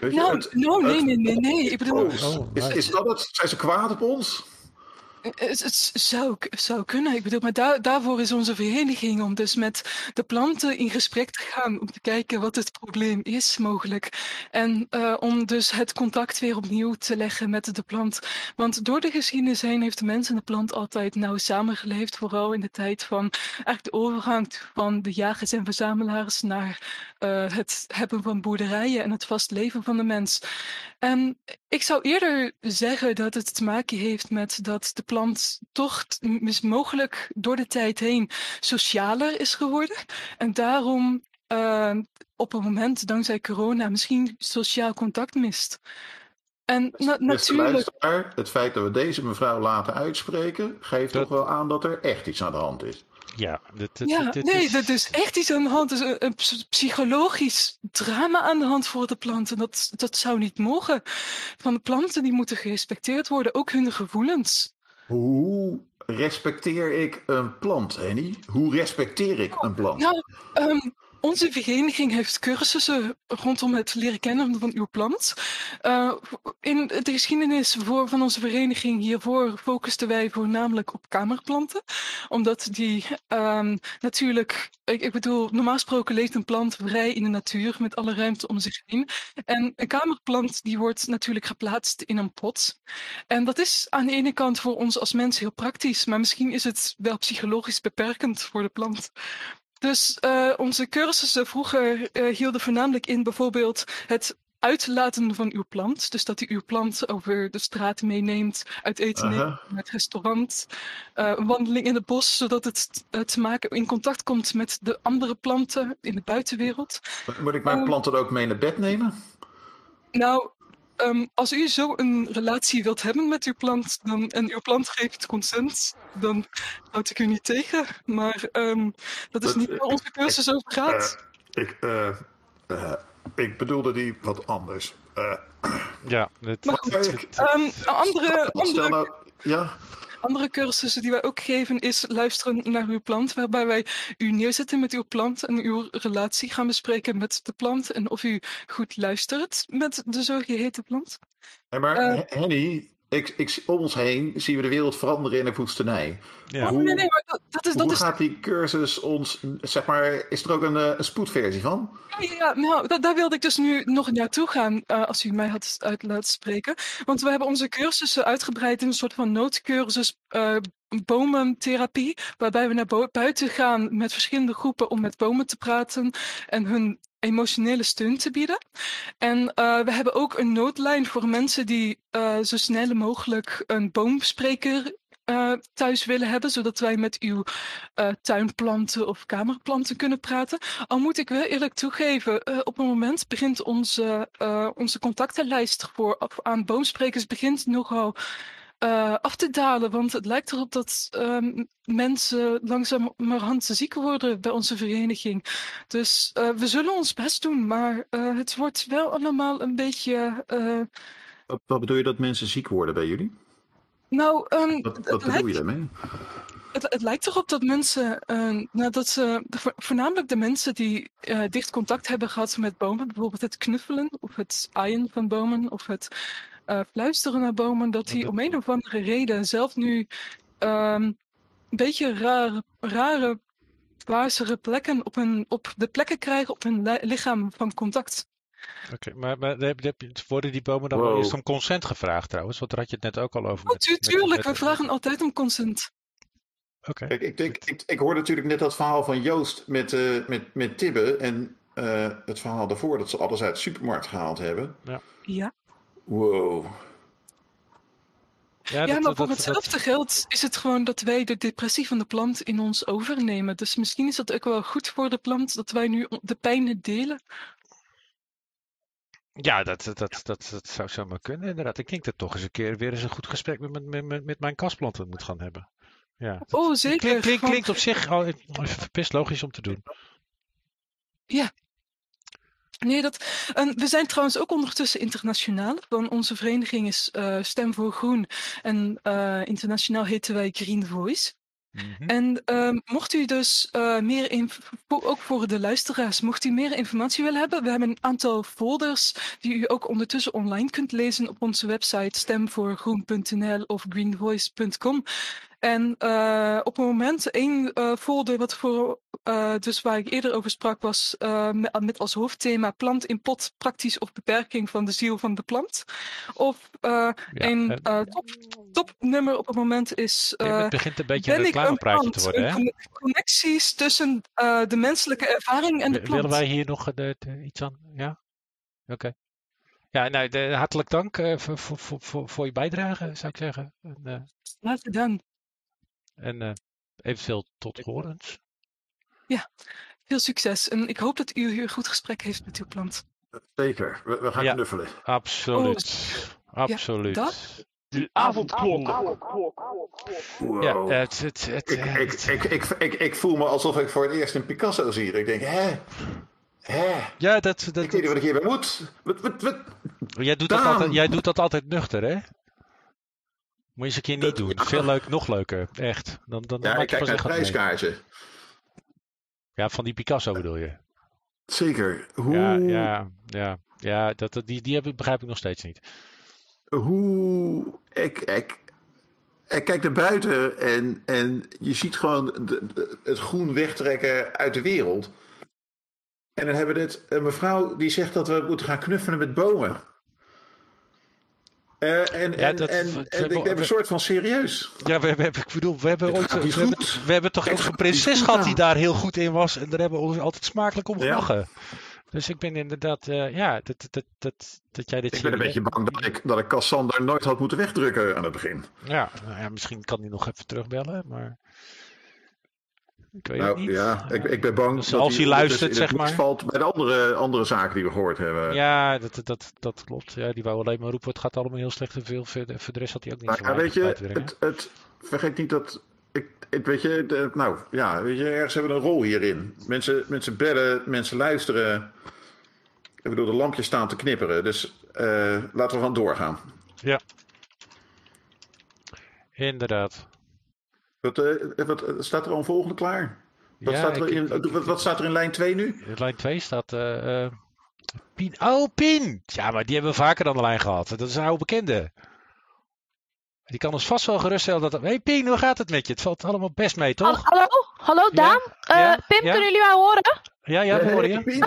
Nou, nou, nee, nee, nee, nee. Ik bedoel, Oh, is, is dat het? Zijn ze kwaad op ons? Het, het zou, zou kunnen. Ik bedoel, maar daar, daarvoor is onze vereniging om dus met de planten in gesprek te gaan om te kijken wat het probleem is mogelijk. En eh, om dus het contact weer opnieuw te leggen met de plant. Want door de geschiedenis heen heeft de mens en de plant altijd nauw samengeleefd. Vooral in de tijd van eigenlijk de overgang van de jagers en verzamelaars naar eh, het hebben van boerderijen en het vast leven van de mens. En ik zou eerder zeggen dat het te maken heeft met dat de plant toch mogelijk door de tijd heen socialer is geworden. En daarom eh, op een moment, dankzij corona, misschien sociaal contact mist. En na- natuurlijk. het feit dat we deze mevrouw laten uitspreken, geeft toch wel aan dat er echt iets aan de hand is. Ja, dit, dit, Ja, dit nee, is- dat is echt iets aan de hand. Er is een, een ps- psychologisch drama aan de hand voor de planten. Dat, dat zou niet mogen. Van de planten die moeten gerespecteerd worden, ook hun gevoelens. Hoe respecteer ik een plant, Henny? Hoe respecteer ik een plant? Nou, ehm, onze vereniging heeft cursussen rondom het leren kennen van uw plant. Eh, in de geschiedenis voor, van onze vereniging hiervoor focusten wij voornamelijk op kamerplanten. Omdat die ehm, natuurlijk, ik, ik bedoel, normaal gesproken leeft een plant vrij in de natuur met alle ruimte om zich heen. En een kamerplant die wordt natuurlijk geplaatst in een pot. En dat is aan de ene kant voor ons als mensen heel praktisch, maar misschien is het wel psychologisch beperkend voor de plant. Dus eh, onze cursussen vroeger eh, hielden voornamelijk in bijvoorbeeld het uitlaten van uw plant. Dus dat u uw plant over de straat meeneemt, uit eten neemt, naar het restaurant, eh, een wandeling in het bos, zodat het te maken in contact komt met de andere planten in de buitenwereld. Moet ik mijn Ehm, planten ook mee naar bed nemen? Nou, ehm, als u zo een relatie wilt hebben met uw plant dan, en uw plant geeft consent, dan houd ik u niet tegen. Maar ehm, dat is Dat- niet waar onze cursus over gaat. Eh, ik, eh, eh, ik bedoelde die wat anders. Eh, ja, het, Maar goed, ehm, andere, stel andere, nou, ja, andere cursussen die wij ook geven is luisteren naar uw plant, waarbij wij u neerzetten met uw plant en uw relatie gaan bespreken met de plant en of u goed luistert met de zogeheten plant. Hey, maar Eh. H- Henny, ik, ik, om ons heen zien we de wereld veranderen in de woestenij. Ja. Hoe, Nee, nee, maar dat, dat is, dat hoe is gaat die cursus ons, zeg maar, is er ook een, eh, een spoedversie van? Ja, nou, da- daar wilde ik dus nu nog naartoe gaan, eh, als u mij had uit laten spreken. Want we hebben onze cursussen uitgebreid in een soort van noodcursus eh, bomentherapie, waarbij we naar buiten gaan met verschillende groepen om met bomen te praten en hun emotionele steun te bieden. En eh, we hebben ook een noodlijn voor mensen die eh, zo snel mogelijk een boomspreker eh, thuis willen hebben, zodat wij met uw tuinplanten of kamerplanten kunnen praten. Al moet ik wel eerlijk toegeven, op een moment begint onze, onze contactenlijst voor, aan boomsprekers begint nogal eh, af te dalen. Want het lijkt erop dat ehm, mensen langzamerhand ziek worden bij onze vereniging. Dus eh, we zullen ons best doen, maar eh, het wordt wel allemaal een beetje. Wat, wat bedoel je dat mensen ziek worden bij jullie? nou, ehm, Wat, bedoel je lijkt, daarmee? het, het lijkt erop dat mensen, eh, nou, dat ze, vo- voornamelijk de mensen die dicht contact hebben gehad met bomen, bijvoorbeeld het knuffelen of het aaien van bomen of het eh, fluisteren naar bomen, dat die om een of andere reden zelf nu ehm, een beetje rare, rare, wazere plekken op, hun, op de plekken krijgen op hun li- lichaam van contact. Oké, maar, maar heb, heb, worden die bomen dan wel eerst om consent gevraagd trouwens? Want daar had je het net ook al over. Oh, met- tu- met- tuurlijk, met- we vragen altijd om consent. Oké. Kijk, ik, denk, ik, ik hoorde natuurlijk net dat verhaal van Joost met, eh, met, met Tibbe. En eh, het verhaal daarvoor dat ze alles uit de supermarkt gehaald hebben. Ja. Wow. Ja, Ja, dat- maar voor dat- hetzelfde geld is het gewoon dat wij de depressie van de plant in ons overnemen. Dus misschien is dat ook wel goed voor de plant dat wij nu de pijn delen. Ja, dat, dat, dat, dat, dat zou zomaar kunnen inderdaad. Ik denk dat toch eens een keer weer eens een goed gesprek met, met, met, met- mijn kastplanten moet gaan hebben. Ja. Oh, zeker. Klinkt, klinkt, want- klinkt op zich al best logisch om te doen. Ja. Nee, dat, en we zijn trouwens ook ondertussen internationaal. Want onze vereniging is eh, Stem voor Groen. En eh, internationaal heten wij Green Voice. En ehm, mocht u dus eh, meer ook voor de luisteraars, mocht u meer informatie willen hebben, we hebben een aantal folders die u ook ondertussen online kunt lezen op onze website stemvoorgroen.nl of greenvoice.com. En eh, op het moment één eh, folder wat voor, eh, dus waar ik eerder over sprak, was met, met als hoofdthema plant in pot, praktisch of beperking van de ziel van de plant. Of eh, een top, topnummer op het moment is. Ja, het begint een beetje een reclamepraatje te worden, hè? conne- Connecties tussen de menselijke ervaring en de plant. Willen wij hier nog de- de- iets aan? Ja? Oké. Ja, nou, de- hartelijk dank voor, voor, voor, voor, je bijdrage, zou ik zeggen. En, eh, Laat gedaan. En eh, eventueel tot horens. Ja, veel succes. En ik hoop dat u hier een goed gesprek heeft met uw plant. Zeker. We, we gaan Ja. knuffelen. Absoluut. Absoluut. dag. De avondklok. Wow. Ja, het, het, het, ik, ik, ik, ik, ik, ik voel me alsof ik voor het eerst een Picasso zie. Ik denk, hè? Hè? Ja, dat, dat, Ik weet niet wat ik hierbij moet. Wat, wat, wat? Jij doet, dat altijd, jij doet dat altijd nuchter, hè? Moet je eens een keer niet doen. Veel leuk, nog leuker. Echt. Dan, dan, dan Ja, maak ik je kijk naar prijskaartje. Ja, van die Picasso bedoel je? Zeker. Hoe, Ja, ja, ja. ja dat, dat- die, die heb ik, begrijp ik nog steeds niet. hoe ik, ik, ik kijk naar buiten en, en je ziet gewoon de- de- het groen wegtrekken uit de wereld. En dan hebben we dit een mevrouw die zegt dat we moeten gaan knuffelen met bomen. Eh, en Ja, en, dat- en, we- en we- ik ben we- een soort van serieus. Ja, we hebben, ik bedoel, we hebben we hebben, goed. we hebben toch ook een prinses gehad die daar heel goed in was. En daar hebben we ons altijd smakelijk om Ja. gelachen. Dus ik ben inderdaad, eh, ja, dat, dat, dat, dat jij dit Ik ben een beetje bang dat ik, dat ik Cassander nooit had moeten wegdrukken aan het begin. Ja, nou ja, misschien kan hij nog even terugbellen, maar... Ik weet het Nou niet. ja, ik, ik ben bang Dus dat als hij luistert, zeg maar. valt bij de andere, andere zaken die we gehoord hebben. Ja, dat, dat, dat, klopt. Ja, die wou alleen maar roepen, het gaat allemaal heel slecht en veel. Voor de, voor de rest had hij ook niet Maar ja, weinig weet je, het, het, vergeet niet dat. Ik, ik weet je, de- nou ja, weet je, ergens hebben we een rol hierin. Mensen, mensen bellen, mensen luisteren. Ik bedoel, de lampjes staan te knipperen. Dus eh, laten we van doorgaan. Ja. Inderdaad. Wat, eh, wat, eh, staat er al een volgende klaar? Wat, Ja, staat er ik- in, ik- wat, wat staat er in lijn 2 nu? In lijn 2 staat eh eh, Pien. Oh, Pien! Ja, maar die hebben we vaker aan de lijn gehad. Dat is een oude bekende. Die kan ons vast wel geruststellen dat... Hé hey Pien, hoe gaat het met je? Het valt allemaal best mee, toch? Hallo, hallo Daan. Eh, ja, Pim, ja. kunnen jullie mij horen? Ja, ja, dat hoor je. Ja.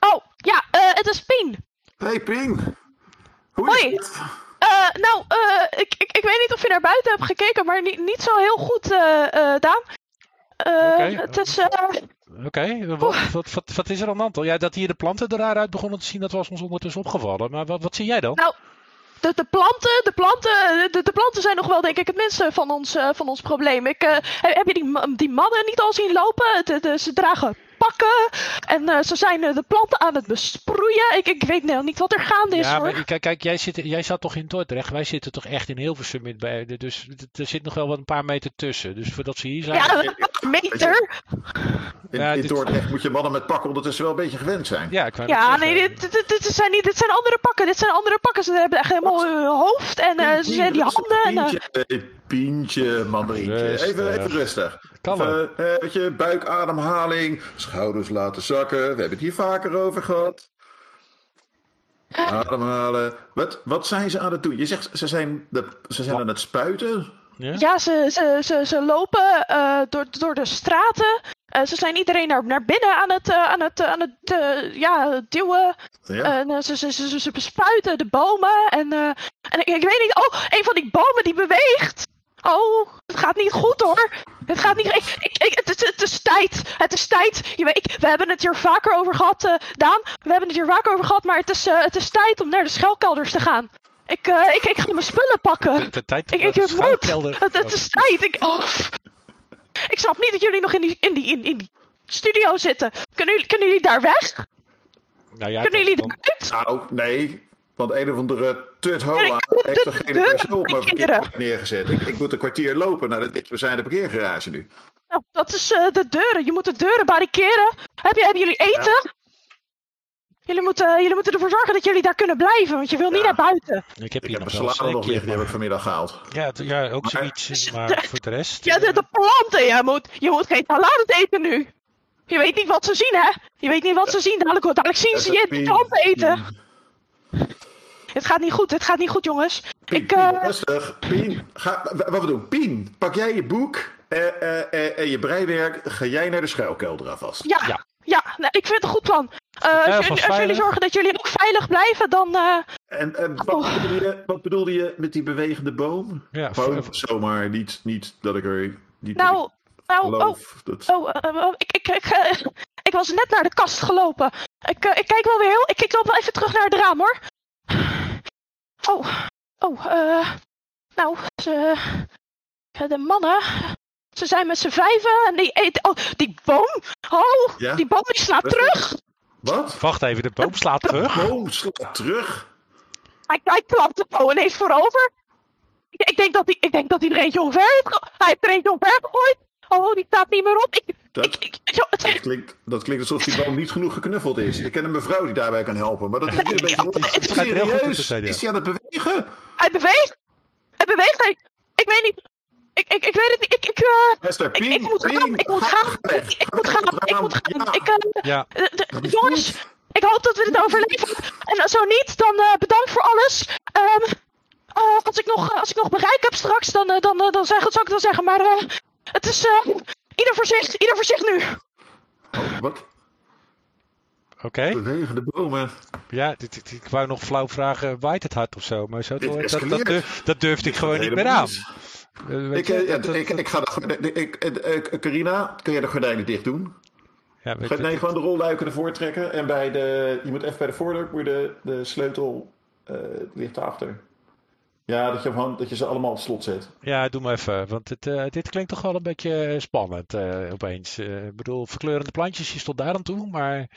Oh, ja, eh, het is Pien. Hey Pien. Hoi. Eh, nou, eh, ik, ik, ik weet niet of je naar buiten hebt gekeken, maar niet, niet zo heel goed, eh, Daan. Oké. Oké, wat, wat, wat, wat is er aan de hand? Ja, dat hier de planten er raar uit begonnen te zien, dat was ons ondertussen opgevallen. Maar wat, wat zie jij dan? Nou, de, de planten, de planten, de, de planten zijn nog wel denk ik het minste van ons, van ons probleem. Ik, heb je die, die mannen niet al zien lopen? De, de- ze dragen pakken. En eh, ze zijn eh, de planten aan het besproeien. Ik, ik weet nou niet wat er gaande is Ja, hoor. maar kijk, kijk jij, zit, jij zat toch in Dordrecht? Wij zitten toch echt in Hilversum bij, dus er zit nog wel wat een paar meter tussen. Dus voordat ze hier zijn... Ja, een meter. In, Ja, in dit- Dordrecht moet je mannen met pakken ondertussen wel een beetje gewend zijn. Ja, ik Ja, nee, dit, dit, dit zijn niet, dit zijn andere pakken. Dit zijn andere pakken. Ze hebben echt helemaal hun hoofd en eh, ze zijn die handen. En, eh, Pientje, eh, Pientje, mandarijntje. Even, even rustig. Eh, weet je, buikademhaling, schouders laten zakken. We hebben het hier vaker over gehad. Ademhalen. Wat, wat zijn ze aan het doen? Je zegt ze zijn, de, ze zijn aan het spuiten. Ja, ze, ze, ze, ze lopen eh, door, door de straten. Eh, ze zijn iedereen naar, naar binnen aan het, eh, aan het, aan het ja, duwen. Ja. En ze, ze, ze, ze- ze bespuiten de bomen. En, eh, en ik, ik weet niet. Oh, een van die bomen die beweegt. Oh, het gaat niet goed hoor. Het gaat niet. Ik, ik, ik- het, is- het is tijd. Het is tijd. Je weet, ik- we hebben het hier vaker over gehad, eh, Daan. We hebben het hier vaker over gehad. Maar het is, eh, het is tijd om naar de schuilkelders te gaan. Ik, eh, ik, ik ga mijn spullen pakken. De tijd Ik, om ik de schuilkelder- Het, het is tijd. Ik, oh. ik snap niet dat jullie nog in die, in die, in, in die studio zitten. Kunnen jullie, kunnen jullie daar weg? Nou ja, kunnen jullie eruit? Nou, nee. Want een of andere tuthola Ja, ik- heeft er geen de- persoon maar verkeerd neergezet. Ik, ik moet een kwartier lopen naar de we zijn de parkeergarage nu. Nou, dat is eh, de deuren. Je moet de deuren barriceren. Heb je, hebben jullie eten? Jullie, moeten, jullie moeten ervoor zorgen dat jullie daar kunnen blijven, want je wil niet naar buiten. Ik heb Ik hier heb nog een salade nog liggen, die heb maar- ik vanmiddag gehaald. Ja, ja, ook zoiets. Maar voor de rest... Ja, de, de planten. Je moet, je moet geen salade eten nu. Je weet niet wat ze zien, hè? Je weet niet wat ze zien. Dadelijk, dadelijk zien ze je planten eten. Het gaat niet goed, het gaat niet goed, jongens. Ik, eh, Rustig, Pien. Ga, wat we doen? Pien, pak jij je boek eh, eh, eh, en je breiwerk. Ga jij naar de schuilkelder alvast. ja, ja. nee, ik vind het een goed plan. Eh, als, Ja, jullie- van als jullie veilig. zorgen dat jullie ook veilig blijven, dan... eh, En, en wat, bedoelde je, wat bedoelde je met die bewegende boom? Ja, Gewoon zomaar, niet, niet dat ik er... Niet nou, nou, ik oh. Dat, oh, eh, ik, ik, ik, ik was net naar de kast gelopen. Ik, ik kijk wel weer heel... Ik, ik loop wel even terug naar het raam, hoor. Oh, oh, eh... nou, ze... ja, de mannen... Ze zijn met z'n vijven en die eten... Oh, die boom! Oh, Ja? die boom die slaat terug! Wat? Wacht even, de boom slaat terug. De boom slaat terug? Hij, hij klapt de boom ineens voorover. Ik, ik, denk dat hij, ik denk dat hij er eentje omver heeft Hij heeft er eentje omver gegooid. Oh, die staat niet meer op. Ik, dat, dat, klinkt, dat klinkt alsof die boom niet genoeg geknuffeld is. Ik ken een mevrouw die daarbij kan helpen. Maar dat is een beetje... Het er heel goed zijn, ja. Is hij aan het bewegen? Hij beweegt. Hij beweegt. Hij, ik weet niet. Ik, ik, ik weet het niet. Ik, ik, eh, Esther, ik, ik moet gaan. Ik moet gaan. Ik, ik moet gaan. Ik moet gaan. Ik, eh, Ja. eh, jongens, ik hoop dat we dit overleven. En zo niet, dan eh, bedankt voor alles. Ehm, eh, als, ik nog, als ik nog bereik heb straks, dan, eh, dan, eh, dan zeg, zou ik dan zeggen. Maar eh, het is eh, ieder voor zich. Ieder voor zich nu. Wat? Oké. Bewegende bomen. Ja, dit, dit- ik wou nog flauw vragen, waait het hard of zo? Maar zo, Dit dat, dat, escaleert. durf, dat durfde ik gewoon niet meer aan. Eh, Ik, je, eh, ja, dat- dat- ik, ik ga de, ik, eh, Carina, kun jij de gordijnen dicht doen? Ja, weet Ga- je- nee, gewoon de rolluiken ervoor trekken. En bij de, je moet even bij de voordeur, moet je de, de sleutel eh ligt daarachter. Ja, dat je, gewoon- dat je ze allemaal op slot zet. Ja, doe maar even. Want het, eh, dit klinkt toch wel een beetje eh, spannend eh, opeens. Ik bedoel, verkleurende plantjes is tot daar aan toe. Maar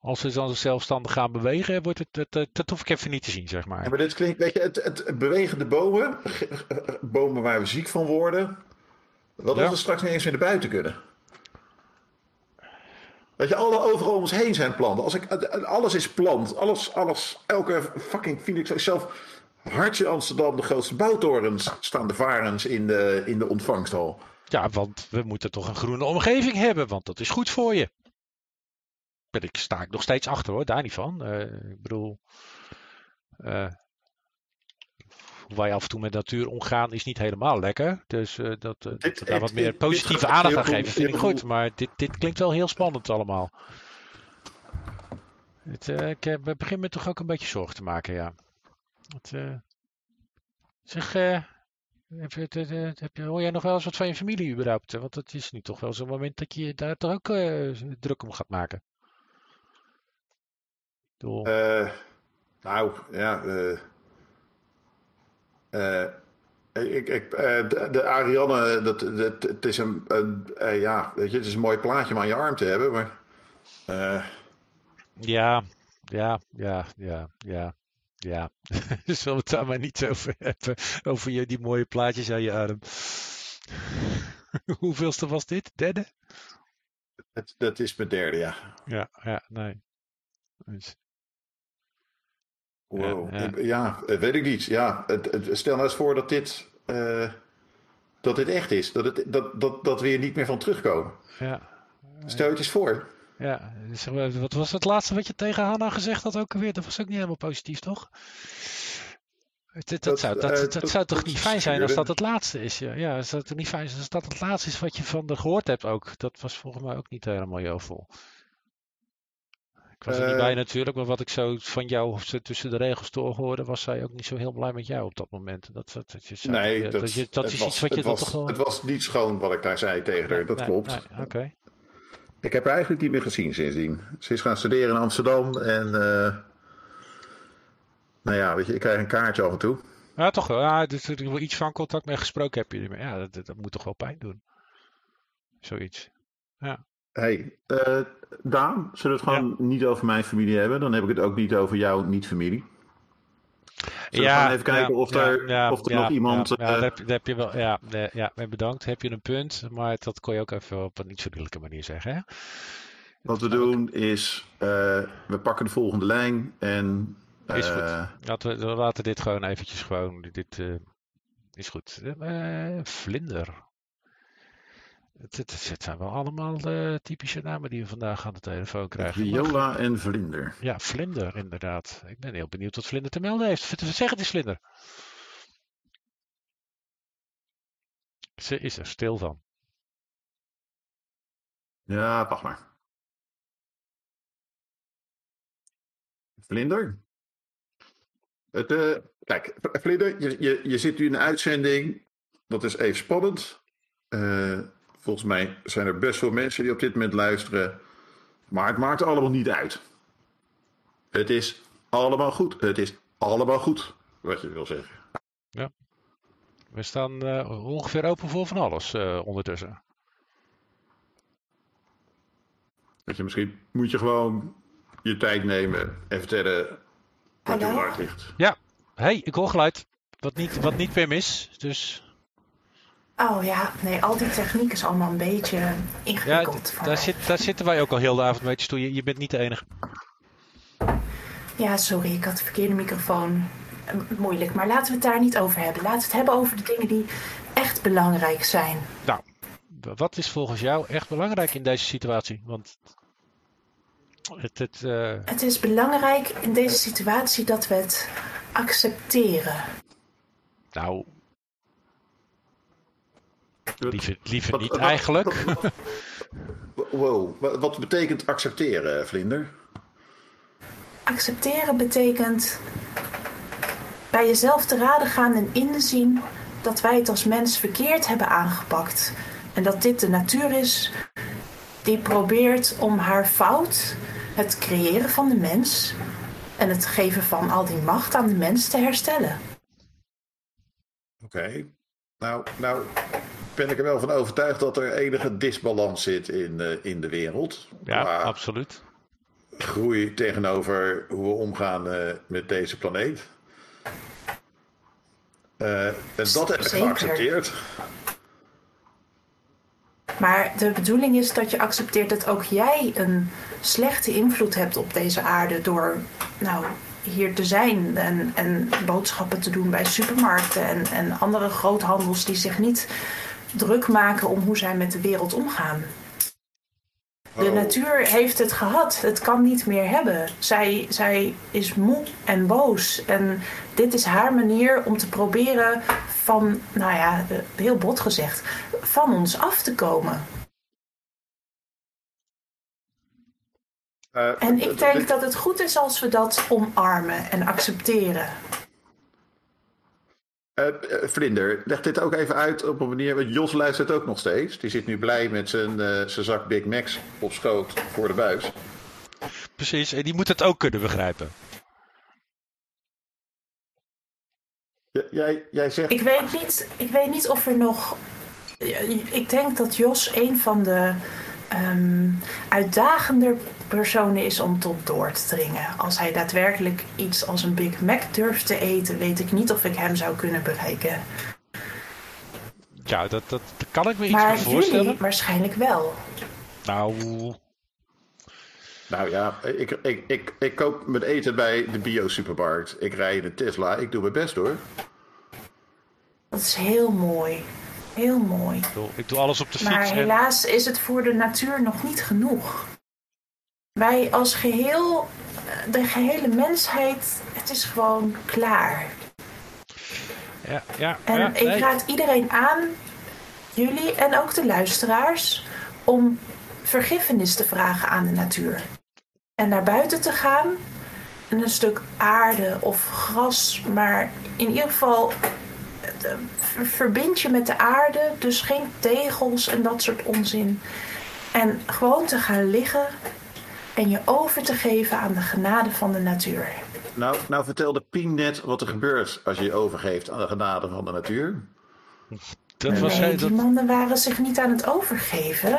als ze dan zelfstandig gaan bewegen, wordt het, het, het- dat hoef ik even niet te zien, zeg maar. Ja, maar dit klinkt, weet je, het, het bewegende bomen, bomen waar we ziek van worden. Wat als we straks niet eens meer naar buiten kunnen? Weet je, alle overal om ons heen zijn planten. Als ik, alles is plant. Alles, alles, elke fucking Phoenix zelf. Hartje Amsterdam, de grootste bouwtorens staan de varens in de, in de ontvangsthal. Ja, want we moeten toch een groene omgeving hebben, want dat is goed voor je. Daar ik- sta ik nog steeds achter hoor, daar niet van. Eh, ik bedoel, eh, hoe wij af en toe met natuur omgaan is niet helemaal lekker. Dus eh, dat, eh, dat we daar wat meer positieve aandacht aan geven, vind ik goed. Maar dit, dit klinkt wel heel spannend allemaal. Het, eh, ik eh, begin me toch ook een beetje zorgen te maken, ja. Het, eh, zeg, eh, heb heb hoor jij nog wel eens wat van je familie überhaupt? Want het is nu toch wel zo'n moment dat je daar toch ook eh, druk om gaat maken. Nou, ja. ik, ik, de, de Ariane, dat, dat, het is een, een, ja, weet je, het is een mooi plaatje om aan je arm te hebben, maar Ja, ja, ja, ja, ja, ja. Zullen we het daar maar niet over hebben? Over je, die mooie plaatjes aan je arm. Hoeveelste was dit? Derde? het, dat is mijn derde, ja. Ja, ja, nee. Dus, Wow. Ja, ja. Ik- Ja, eh, weet ik niet. Ja, stel nou eens voor dat dit, eh, dat dit echt is. Dat, het, dat, dat, dat we hier niet meer van terugkomen. ja, Stel het eens voor. Ja. Zeg maar, Wat was het laatste wat je tegen Hanna gezegd had ook alweer? Dat was ook niet helemaal positief, toch? Dat, Dat, zou, eh, dat, dat, dat- zou toch niet fijn zijn als dat het laatste is? Ja, ja zou toch niet fijn zijn als dat het laatste is wat je van haar gehoord hebt ook? Dat was volgens mij ook niet helemaal jovel. Ik was er niet Eh, bij natuurlijk, maar wat ik zo van jou tussen de regels door hoorde, was zij ook niet zo heel blij met jou op dat moment. Dat, dat, dat, je zei- Nee, dat, dat, je, dat het is was, iets wat je was, toch wel... het was niet schoon wat ik daar zei tegen haar. Dat Nee, klopt. nee, Oké. Ik heb haar eigenlijk niet meer gezien sindsdien. Ze is gaan studeren in Amsterdam en... eh, nou ja, weet je, ik krijg een kaartje af en toe. Ja, toch wel. Ja, dus er wel iets van contact mee gesproken heb je. Maar ja, dat, dat, moet toch wel pijn doen. Zoiets. Ja. hey, eh, Daan, zullen we het gewoon niet over mijn familie hebben? Dan heb ik het ook niet over jouw niet-familie. Zullen we gewoon even kijken of er, ja, of er ja, nog iemand... Ja, ja, eh, heb, je wel. Ja, nee, ja, bedankt. Heb je een punt. Maar dat kon je ook even op een niet zo vriendelijke manier zeggen. Hè? Wat we doen is, eh, we pakken de volgende lijn en... Is goed. eh, Laten we, we laten dit gewoon eventjes gewoon. Dit is goed. Vlinder. Het, het, het zijn wel allemaal eh, typische namen die we vandaag aan de telefoon krijgen. Viola en Vlinder. Ja, Vlinder, inderdaad. Ik ben heel benieuwd wat Vlinder te melden heeft. Zeg het eens, Vlinder. Ze is er stil van. Ja, wacht maar. Vlinder? Het, eh, kijk, Vlinder, je, je, je zit nu in een uitzending. Dat is even spannend. Eh, volgens mij zijn er best veel mensen die op dit moment luisteren. Maar het maakt allemaal niet uit. Het is allemaal goed. Het is allemaal goed, wat je wil zeggen. Ja. We staan eh, ongeveer open voor van alles eh, ondertussen. Weet je, misschien moet je gewoon je tijd nemen en vertellen wat je hart ligt. Ja, hey, ik hoor geluid. Wat niet, wat niet Pim is. Dus Oh ja, nee, al die techniek is allemaal een beetje ja, ingewikkeld. voor daar, zit, daar zitten wij ook al heel de avond mee te stoeien. Je bent niet de enige. Ja, sorry, ik had de verkeerde microfoon. Moeilijk, maar laten we het daar niet over hebben. Laten we het hebben over de dingen die echt belangrijk zijn. Nou, wat is volgens jou echt belangrijk in deze situatie? Want het, het, eh, Het is belangrijk in deze situatie dat we het accepteren. nou, liever, liever niet wat- eigenlijk. Wow, wat, wat betekent accepteren, Vlinder? Accepteren betekent bij jezelf te raden gaan en inzien dat wij het als mens verkeerd hebben aangepakt. En dat dit de natuur is die probeert om haar fout, het creëren van de mens en het geven van al die macht aan de mens te herstellen. Oké. Nou, nou ben ik er wel van overtuigd dat er enige disbalans zit in, eh, in de wereld. Ja, absoluut. Groei tegenover hoe we omgaan eh, met deze planeet. Eh, en dat heb ik Zeker. geaccepteerd. Maar de bedoeling is dat je accepteert dat ook jij een slechte invloed hebt op deze aarde door nou, hier te zijn en, en boodschappen te doen bij supermarkten en, en andere groothandels die zich niet druk maken om hoe zij met de wereld omgaan. De Oh. natuur heeft het gehad. Het kan niet meer hebben. Zij, zij is moe en boos. En dit is haar manier om te proberen van, nou ja, heel bot gezegd, van ons af te komen. Eh, En ik denk dat het goed is als we dat omarmen en accepteren. Eh, eh, Vlinder, leg dit ook even uit op een manier. Want Jos luistert ook nog steeds. Die zit nu blij met zijn, eh, zijn zak Big Macs op schoot voor de buis. Precies, en die moet het ook kunnen begrijpen. J- jij, jij zegt. Ik weet niet, ik weet niet of er nog. Ik denk dat Jos een van de ehm, uitdagender persoon is om tot door te dringen. Als hij daadwerkelijk iets als een Big Mac durft te eten, weet ik niet of ik hem zou kunnen bereiken. Ja, dat, dat, kan ik me iets Maar voorstellen. jullie waarschijnlijk wel. Nou, Nou ja, ik, ik, ik, ik koop mijn eten bij de bio-supermarkt. Ik rij in een Tesla. Ik doe mijn best hoor. Dat is heel mooi. Heel mooi. ik doe, ik doe alles op de fiets. Maar en- helaas is het voor de natuur nog niet genoeg. Wij als geheel, de gehele mensheid, het is gewoon klaar. Ja, ja, En ja, ik raad iedereen aan, jullie en ook de luisteraars, om vergiffenis te vragen aan de natuur. En naar buiten te gaan en een stuk aarde of gras, maar in ieder geval eh, ver- verbind je met de aarde, dus geen tegels en dat soort onzin. En gewoon te gaan liggen en je over te geven aan de genade van de natuur. Nou, nou vertelde Pien net wat er gebeurt als je je overgeeft aan de genade van de natuur. Dat was nee, hij, die dat, mannen waren zich niet aan het overgeven.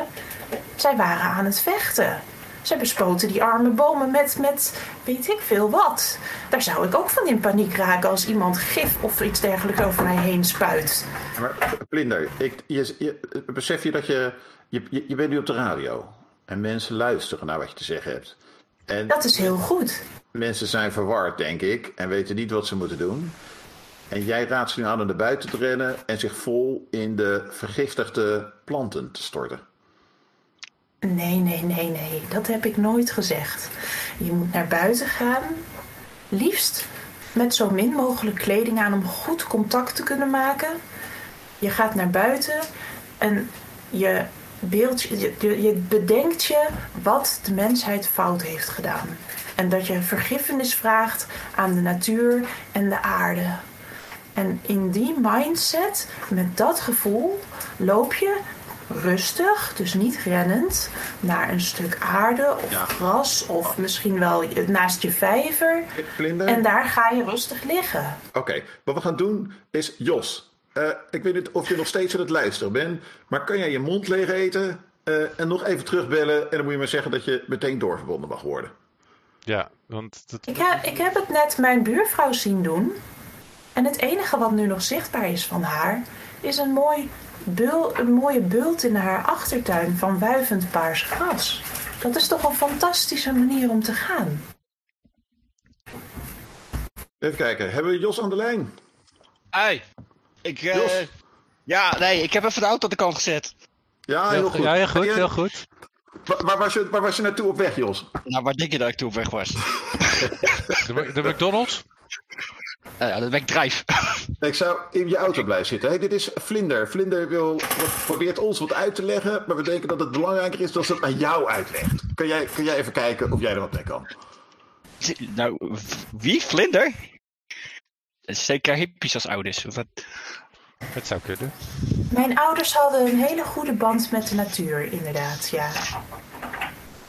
Zij waren aan het vechten. Zij bespoten die arme bomen met, met weet ik veel wat. Daar zou ik ook van in paniek raken als iemand gif of iets dergelijks over mij heen spuit. Maar Vlinder, ik, je, je- besef je dat je, je, je, je bent nu op de radio. En mensen luisteren naar wat je te zeggen hebt. En Dat is heel goed. mensen zijn verward, denk ik, en weten niet wat ze moeten doen. En jij raadt ze nu aan om naar buiten te rennen en zich vol in de vergiftigde planten te storten. Nee, nee, nee, nee. Dat heb ik nooit gezegd. Je moet naar buiten gaan. Liefst met zo min mogelijk kleding aan om goed contact te kunnen maken. Je gaat naar buiten en je, beeld, je, je, je bedenkt je wat de mensheid fout heeft gedaan. En dat je vergiffenis vraagt aan de natuur en de aarde. En in die mindset, met dat gevoel, loop je rustig, dus niet rennend, naar een stuk aarde of gras of misschien wel naast je vijver. Vlinder? En daar ga je rustig liggen. Oké, wat we gaan doen is Jos. Eh, ik weet niet of je nog steeds aan het luisteren bent, maar kan jij je mond leeg eten eh, en nog even terugbellen en dan moet je maar zeggen dat je meteen doorverbonden mag worden. ja, want dat, Ik, heb- ik heb het net mijn buurvrouw zien doen. En het enige wat nu nog zichtbaar is van haar, is een, mooi bul, een mooie bult in haar achtertuin van wuivend paars gras. Dat is toch een fantastische manier om te gaan. Even kijken, hebben we Jos aan de lijn? Hey, ik, eh, Jos. ja, nee, ik heb even de auto aan de kant gezet. Ja, heel goed. ja, heel goed, heel goed. Waar, waar was je, waar was je naartoe op weg, Jos? Nou, waar denk je dat ik toen op weg was? De, de McDonald's? Eh, ja, de McDrive. Ik zou in je auto blijven zitten. Hey, dit is Vlinder. Vlinder wil, probeert ons wat uit te leggen, maar we denken dat het belangrijker is dat ze het aan jou uitlegt. Kun jij, kun jij even kijken of jij er wat mee kan? Nou, wie? Vlinder? Dat is Zeker hippies als ouders. Of wat? Het zou kunnen. Mijn ouders hadden een hele goede band met de natuur, inderdaad, ja.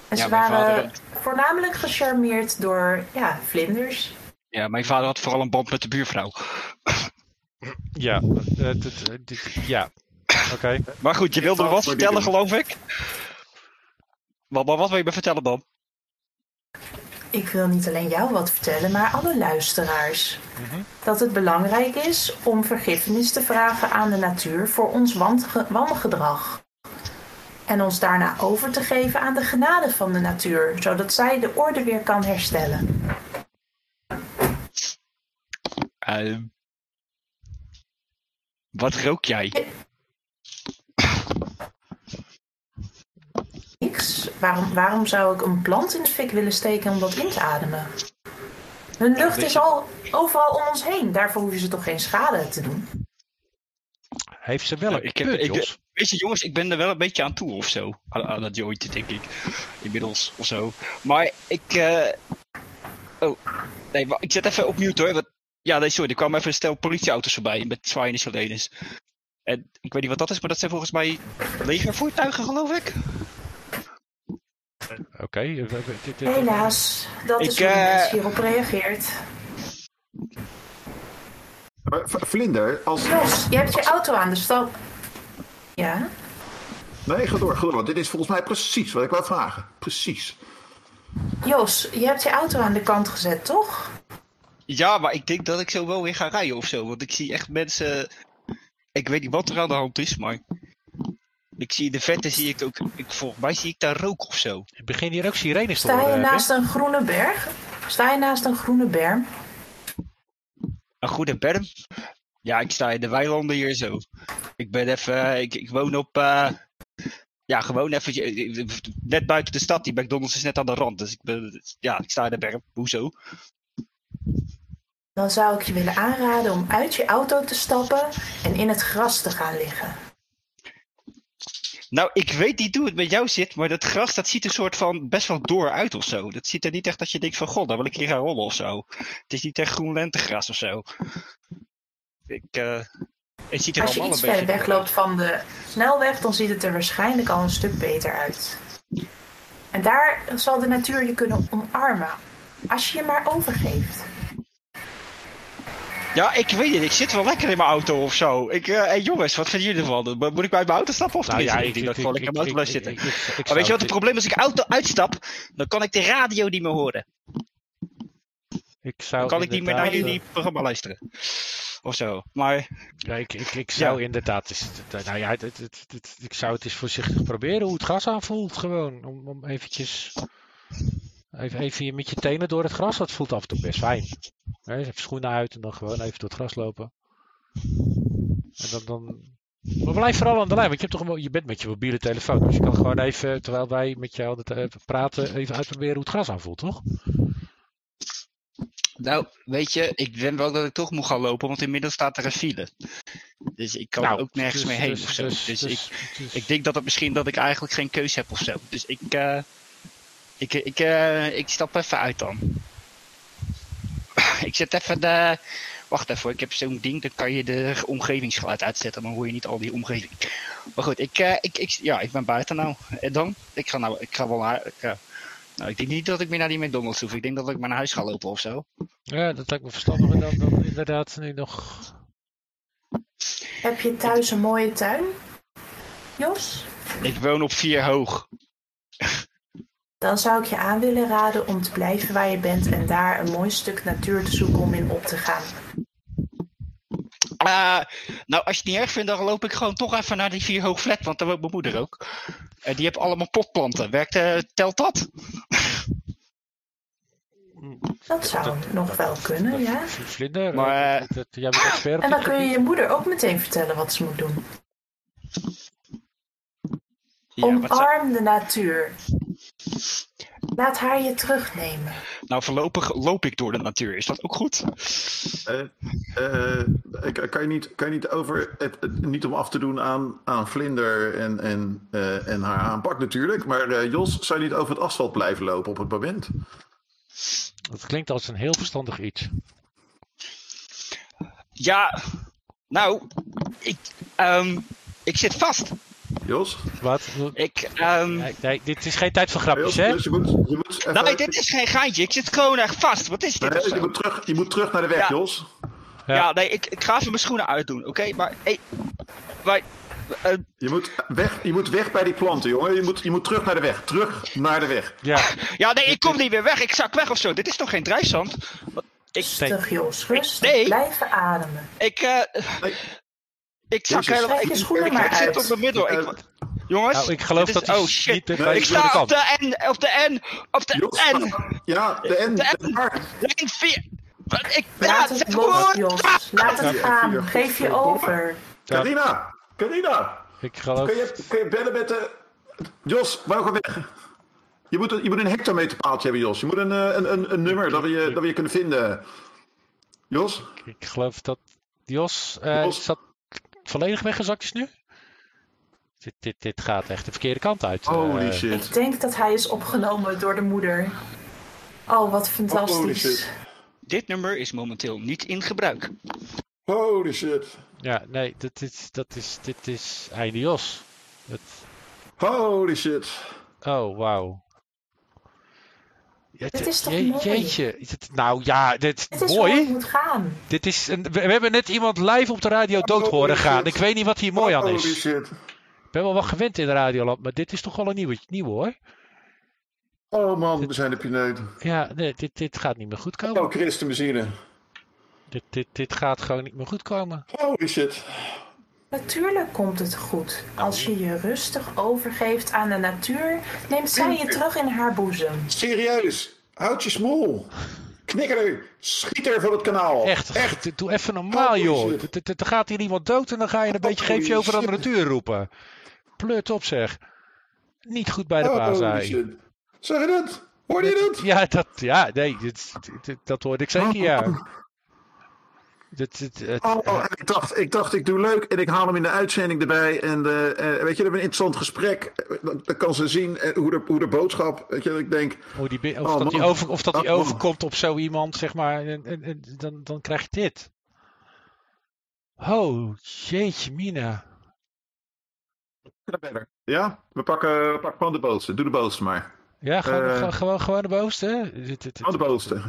En ze waren vader- voornamelijk gecharmeerd door ja, vlinders. Ja, mijn vader had vooral een band met de buurvrouw. Ja, ja. Oké. Maar goed, je wilde me wat maar vertellen, geloof ik? Wat, maar wat wil je me vertellen dan? Ik wil niet alleen jou wat vertellen, maar alle luisteraars. Dat het belangrijk is om vergiffenis te vragen aan de natuur voor ons wange- wangedrag. En ons daarna over te geven aan de genade van de natuur, zodat zij de orde weer kan herstellen. Ehm, wat rook jij? Niks. Waarom, waarom zou ik een plant in de fik willen steken om dat in te ademen? Hun lucht is al overal om ons heen. Daarvoor hoeven ze toch geen schade te doen. Heeft ze wel een ik heb, ik, weet je, jongens, ik ben er wel een beetje aan toe of zo. Aan, aan dat jointje, denk ik. Inmiddels of zo. Maar ik. eh, Oh, nee, maar ik zet even op mute hoor. Want... Ja, nee, sorry. Er kwamen even een stel politieauto's voorbij met zwaaiende sirenes. En ik weet niet wat dat is, maar dat zijn volgens mij legervoertuigen, geloof ik. Oké. Helaas, dat is Ik, hoe de eh, mens hierop reageert. Vlinder, als... Jos, je hebt je auto aan de stal. Ja? Nee, ga door, ga door. Want dit is volgens mij precies wat ik wou vragen. Precies. Jos, je hebt je auto aan de kant gezet, toch? Ja, maar ik denk dat ik zo wel weer ga rijden of zo. Want ik zie echt mensen. Ik weet niet wat er aan de hand is, maar. Ik zie de vette zie ik ook. Ik, volgens mij zie ik daar rook of zo. Ik begin hier ook sirenes te Sta je horen. naast een groene berg? Sta je naast een groene berm? Een goede berm. Ja, ik sta in de weilanden hier zo. Ik ben even. Ik, ik woon op. eh, ja, gewoon even. Net buiten de stad. Die McDonald's is net aan de rand. Dus ik ben. Ja, ik sta in de berm. Hoezo? Dan zou ik je willen aanraden om uit je auto te stappen en in het gras te gaan liggen. Nou, ik weet niet hoe het met jou zit, maar dat gras dat ziet er soort van best wel door uit of zo. Dat ziet er niet echt dat je denkt van, god, daar wil ik hier gaan rollen of zo. Het is niet echt groen lentegras of zo. Ik, eh, het ziet er Als je iets verder wegloopt van de snelweg, dan ziet het er waarschijnlijk al een stuk beter uit. En daar zal de natuur je kunnen omarmen. Als je je maar overgeeft. Ja, ik weet het. Ik zit wel lekker in mijn auto of zo. Ik, eh, hey jongens, wat vinden jullie ervan? Mo- Moet ik bij mijn auto stappen of Nou tenminste? ja, ik, denk dat ik gewoon lekker in mijn auto blijf zitten. maar weet je wat het probleem is? Als ik auto uitstap, dan kan ik de radio niet meer horen. Ik zou Dan kan ik niet meer naar jullie programma luisteren. Of zo. Maar... Ja, ik, ik, ik zou Ja. inderdaad... Nou ja, het, het, ik zou het eens voorzichtig proberen hoe het gras aanvoelt. Gewoon, om, om eventjes... Even, even met je tenen door het gras. Dat voelt af en toe best fijn. Even schoenen uit en dan gewoon even door het gras lopen. En dan... dan... Maar blijf vooral aan de lijn, want je, hebt toch een, je bent met je mobiele telefoon. Dus je kan gewoon even, terwijl wij met jou eh, praten, even uitproberen hoe het gras aanvoelt, toch? Nou, weet je, ik ben wel dat ik toch moet gaan lopen, want inmiddels staat er een file. Dus ik kan Nou, ook nergens dus- meer heen dus- dus- Dus, dus- ik, ik denk dat het misschien dat ik eigenlijk geen keus heb of zo. Dus ik, eh, ik, ik, eh, ik stap even uit dan. Ik zet even de... Wacht even, hoor, ik heb zo'n ding, dan kan je de omgevingsgeluid uitzetten. Dan hoor je niet al die omgeving. Maar goed, ik, eh, ik, ik, ja, ik ben buiten nou. En dan? Ik ga, nou, ik ga wel naar... Ik, eh, nou, ik denk niet dat ik meer naar die McDonald's hoef. Ik denk dat ik maar naar huis ga lopen of zo. Ja, dat lijkt me verstandiger dan, dan inderdaad nu nog... Heb je thuis een mooie tuin? Jos? Ik woon op vier hoog. Dan zou ik je aan willen raden om te blijven waar je bent en daar een mooi stuk natuur te zoeken om in op te gaan. Eh, nou, als je het niet erg vindt, dan loop ik gewoon toch even naar die vier hoog flat, want daar woont mijn moeder ook. En die heeft allemaal potplanten. Werkt, eh, telt dat? Dat zou nog wel kunnen, ja. Vlinder, Maar, eh, dat, dat- jij bent expert op En dan dit kun je je moeder ook meteen vertellen wat ze moet doen. Ja, Omarm de natuur. Laat haar je terugnemen. Nou, voorlopig loop ik door de natuur. Is dat ook goed? Eh, eh, kan, kan je niet, kan je niet over, het, het- niet om af te doen aan, aan Vlinder en, en, eh, en haar aanpak natuurlijk, maar eh, Jos, zou je niet over het asfalt blijven lopen op het moment? Dat klinkt als een heel verstandig iets. Ja, nou, ik, ehm, ik zit vast. Jos? Wat? Ik, ehm, Nee, nee, dit is geen tijd voor grapjes, hè? Dus je moet, je moet even, Nee, dit is geen geintje. Ik zit gewoon echt vast. Wat is dit? Nee, je, moet terug, je moet terug naar de weg, Ja. Jos. Ja, nee, ik, ik ga even mijn schoenen uitdoen, oké? Maar, hey, wij, eh, Je moet, weg, je moet weg bij die planten, jongen. Je moet, je moet terug naar de weg. Terug naar de weg. Ja. ja, nee, ik kom niet meer weg. Ik zak weg of zo. Dit is toch geen drijfzand? Wat- Ik, Rustig, Jos. Rustig. Nee. Blijven ademen. ik, eh, ik zak Jezus. helemaal... Ik, schoenen ik, maar ik zit op de middel. Ik, jongens, Nou, ik geloof dat is, hij oh shit. niet ik de sta op de N, op de N, op de Jos, N. Ja, de N. De de N. R. Lijn 4. Wat, Ik, Laat ja, het gewoon- Jos. Laat het gaan. Geef je over. Carina! Carina! Ik geloof... Kun je, kun je bellen met de... Jos, welke weg? Je moet, een, je moet een hectometerpaaltje hebben, Jos. Je moet een, eh, een, een, een nummer dat we, je, dat we je kunnen vinden. Jos? Ik geloof dat Jos, eh, Jos? zat volledig weggezakt is nu. Dit, dit, dit gaat echt de verkeerde kant uit. Holy Eh, shit. Ik denk dat hij is opgenomen door de moeder. Oh, wat Holy fantastisch. shit. Dit nummer is momenteel niet in gebruik. Holy shit. Ja, nee, dit is, dat is, dit is. Het, Holy shit. oh, wauw. Het- is toch je- mooi? Jeetje. Is het, nou ja, dit Het is mooi. hoe het moet gaan. Dit is een, we, we hebben net iemand live op de radio dood horen gaan. Ik weet niet wat hier mooi aan Holy is. shit. Ik ben wel wat gewend in de radioland, maar dit is toch wel een nieuwe, nieuwe hoor. Oh man, we zijn de pineut. Ja, nee, dit, dit gaat niet meer goed komen. Oh, Christen. Dit, dit, dit gaat gewoon niet meer goed komen. Holy shit. Natuurlijk komt het goed. Als je je rustig overgeeft aan de natuur, neemt zij je terug in haar boezem. Serieus, houd je smol. Knikker er, schiet er van het kanaal. Echt, echt. Doe even normaal, joh. D- d- d- Er gaat hier iemand dood en dan ga je een beetje geef je over aan de natuur roepen. Pleurt op, zeg. Niet goed bij de Holy baas, hij. shit. Zeg je dat? Hoorde je dat? Ja, dat, ja, nee, dat hoorde ik zeker, ja. Dit, dit, het- Oh, oh, en ik, dacht, ik dacht, ik doe leuk en ik haal hem in de uitzending erbij. En eh, eh, weet je, we hebben een interessant gesprek. Eh, Dan, dan kan ze zien eh, hoe, de, hoe de boodschap, weet je, dat ik denk... Hoe die, bi- of oh, dat die, over, of dat die Oh, overkomt op zo iemand, zeg maar, en, en, en dan, dan krijg je dit. Oh, jeetje mina. Ja, we pakken, we pakken gewoon de bootste. Doe de bootste maar. Ja, gewoon, Eh, gewoon- gewoon, gewoon de boosste. hè? Dit, dit, Gewoon de bootste.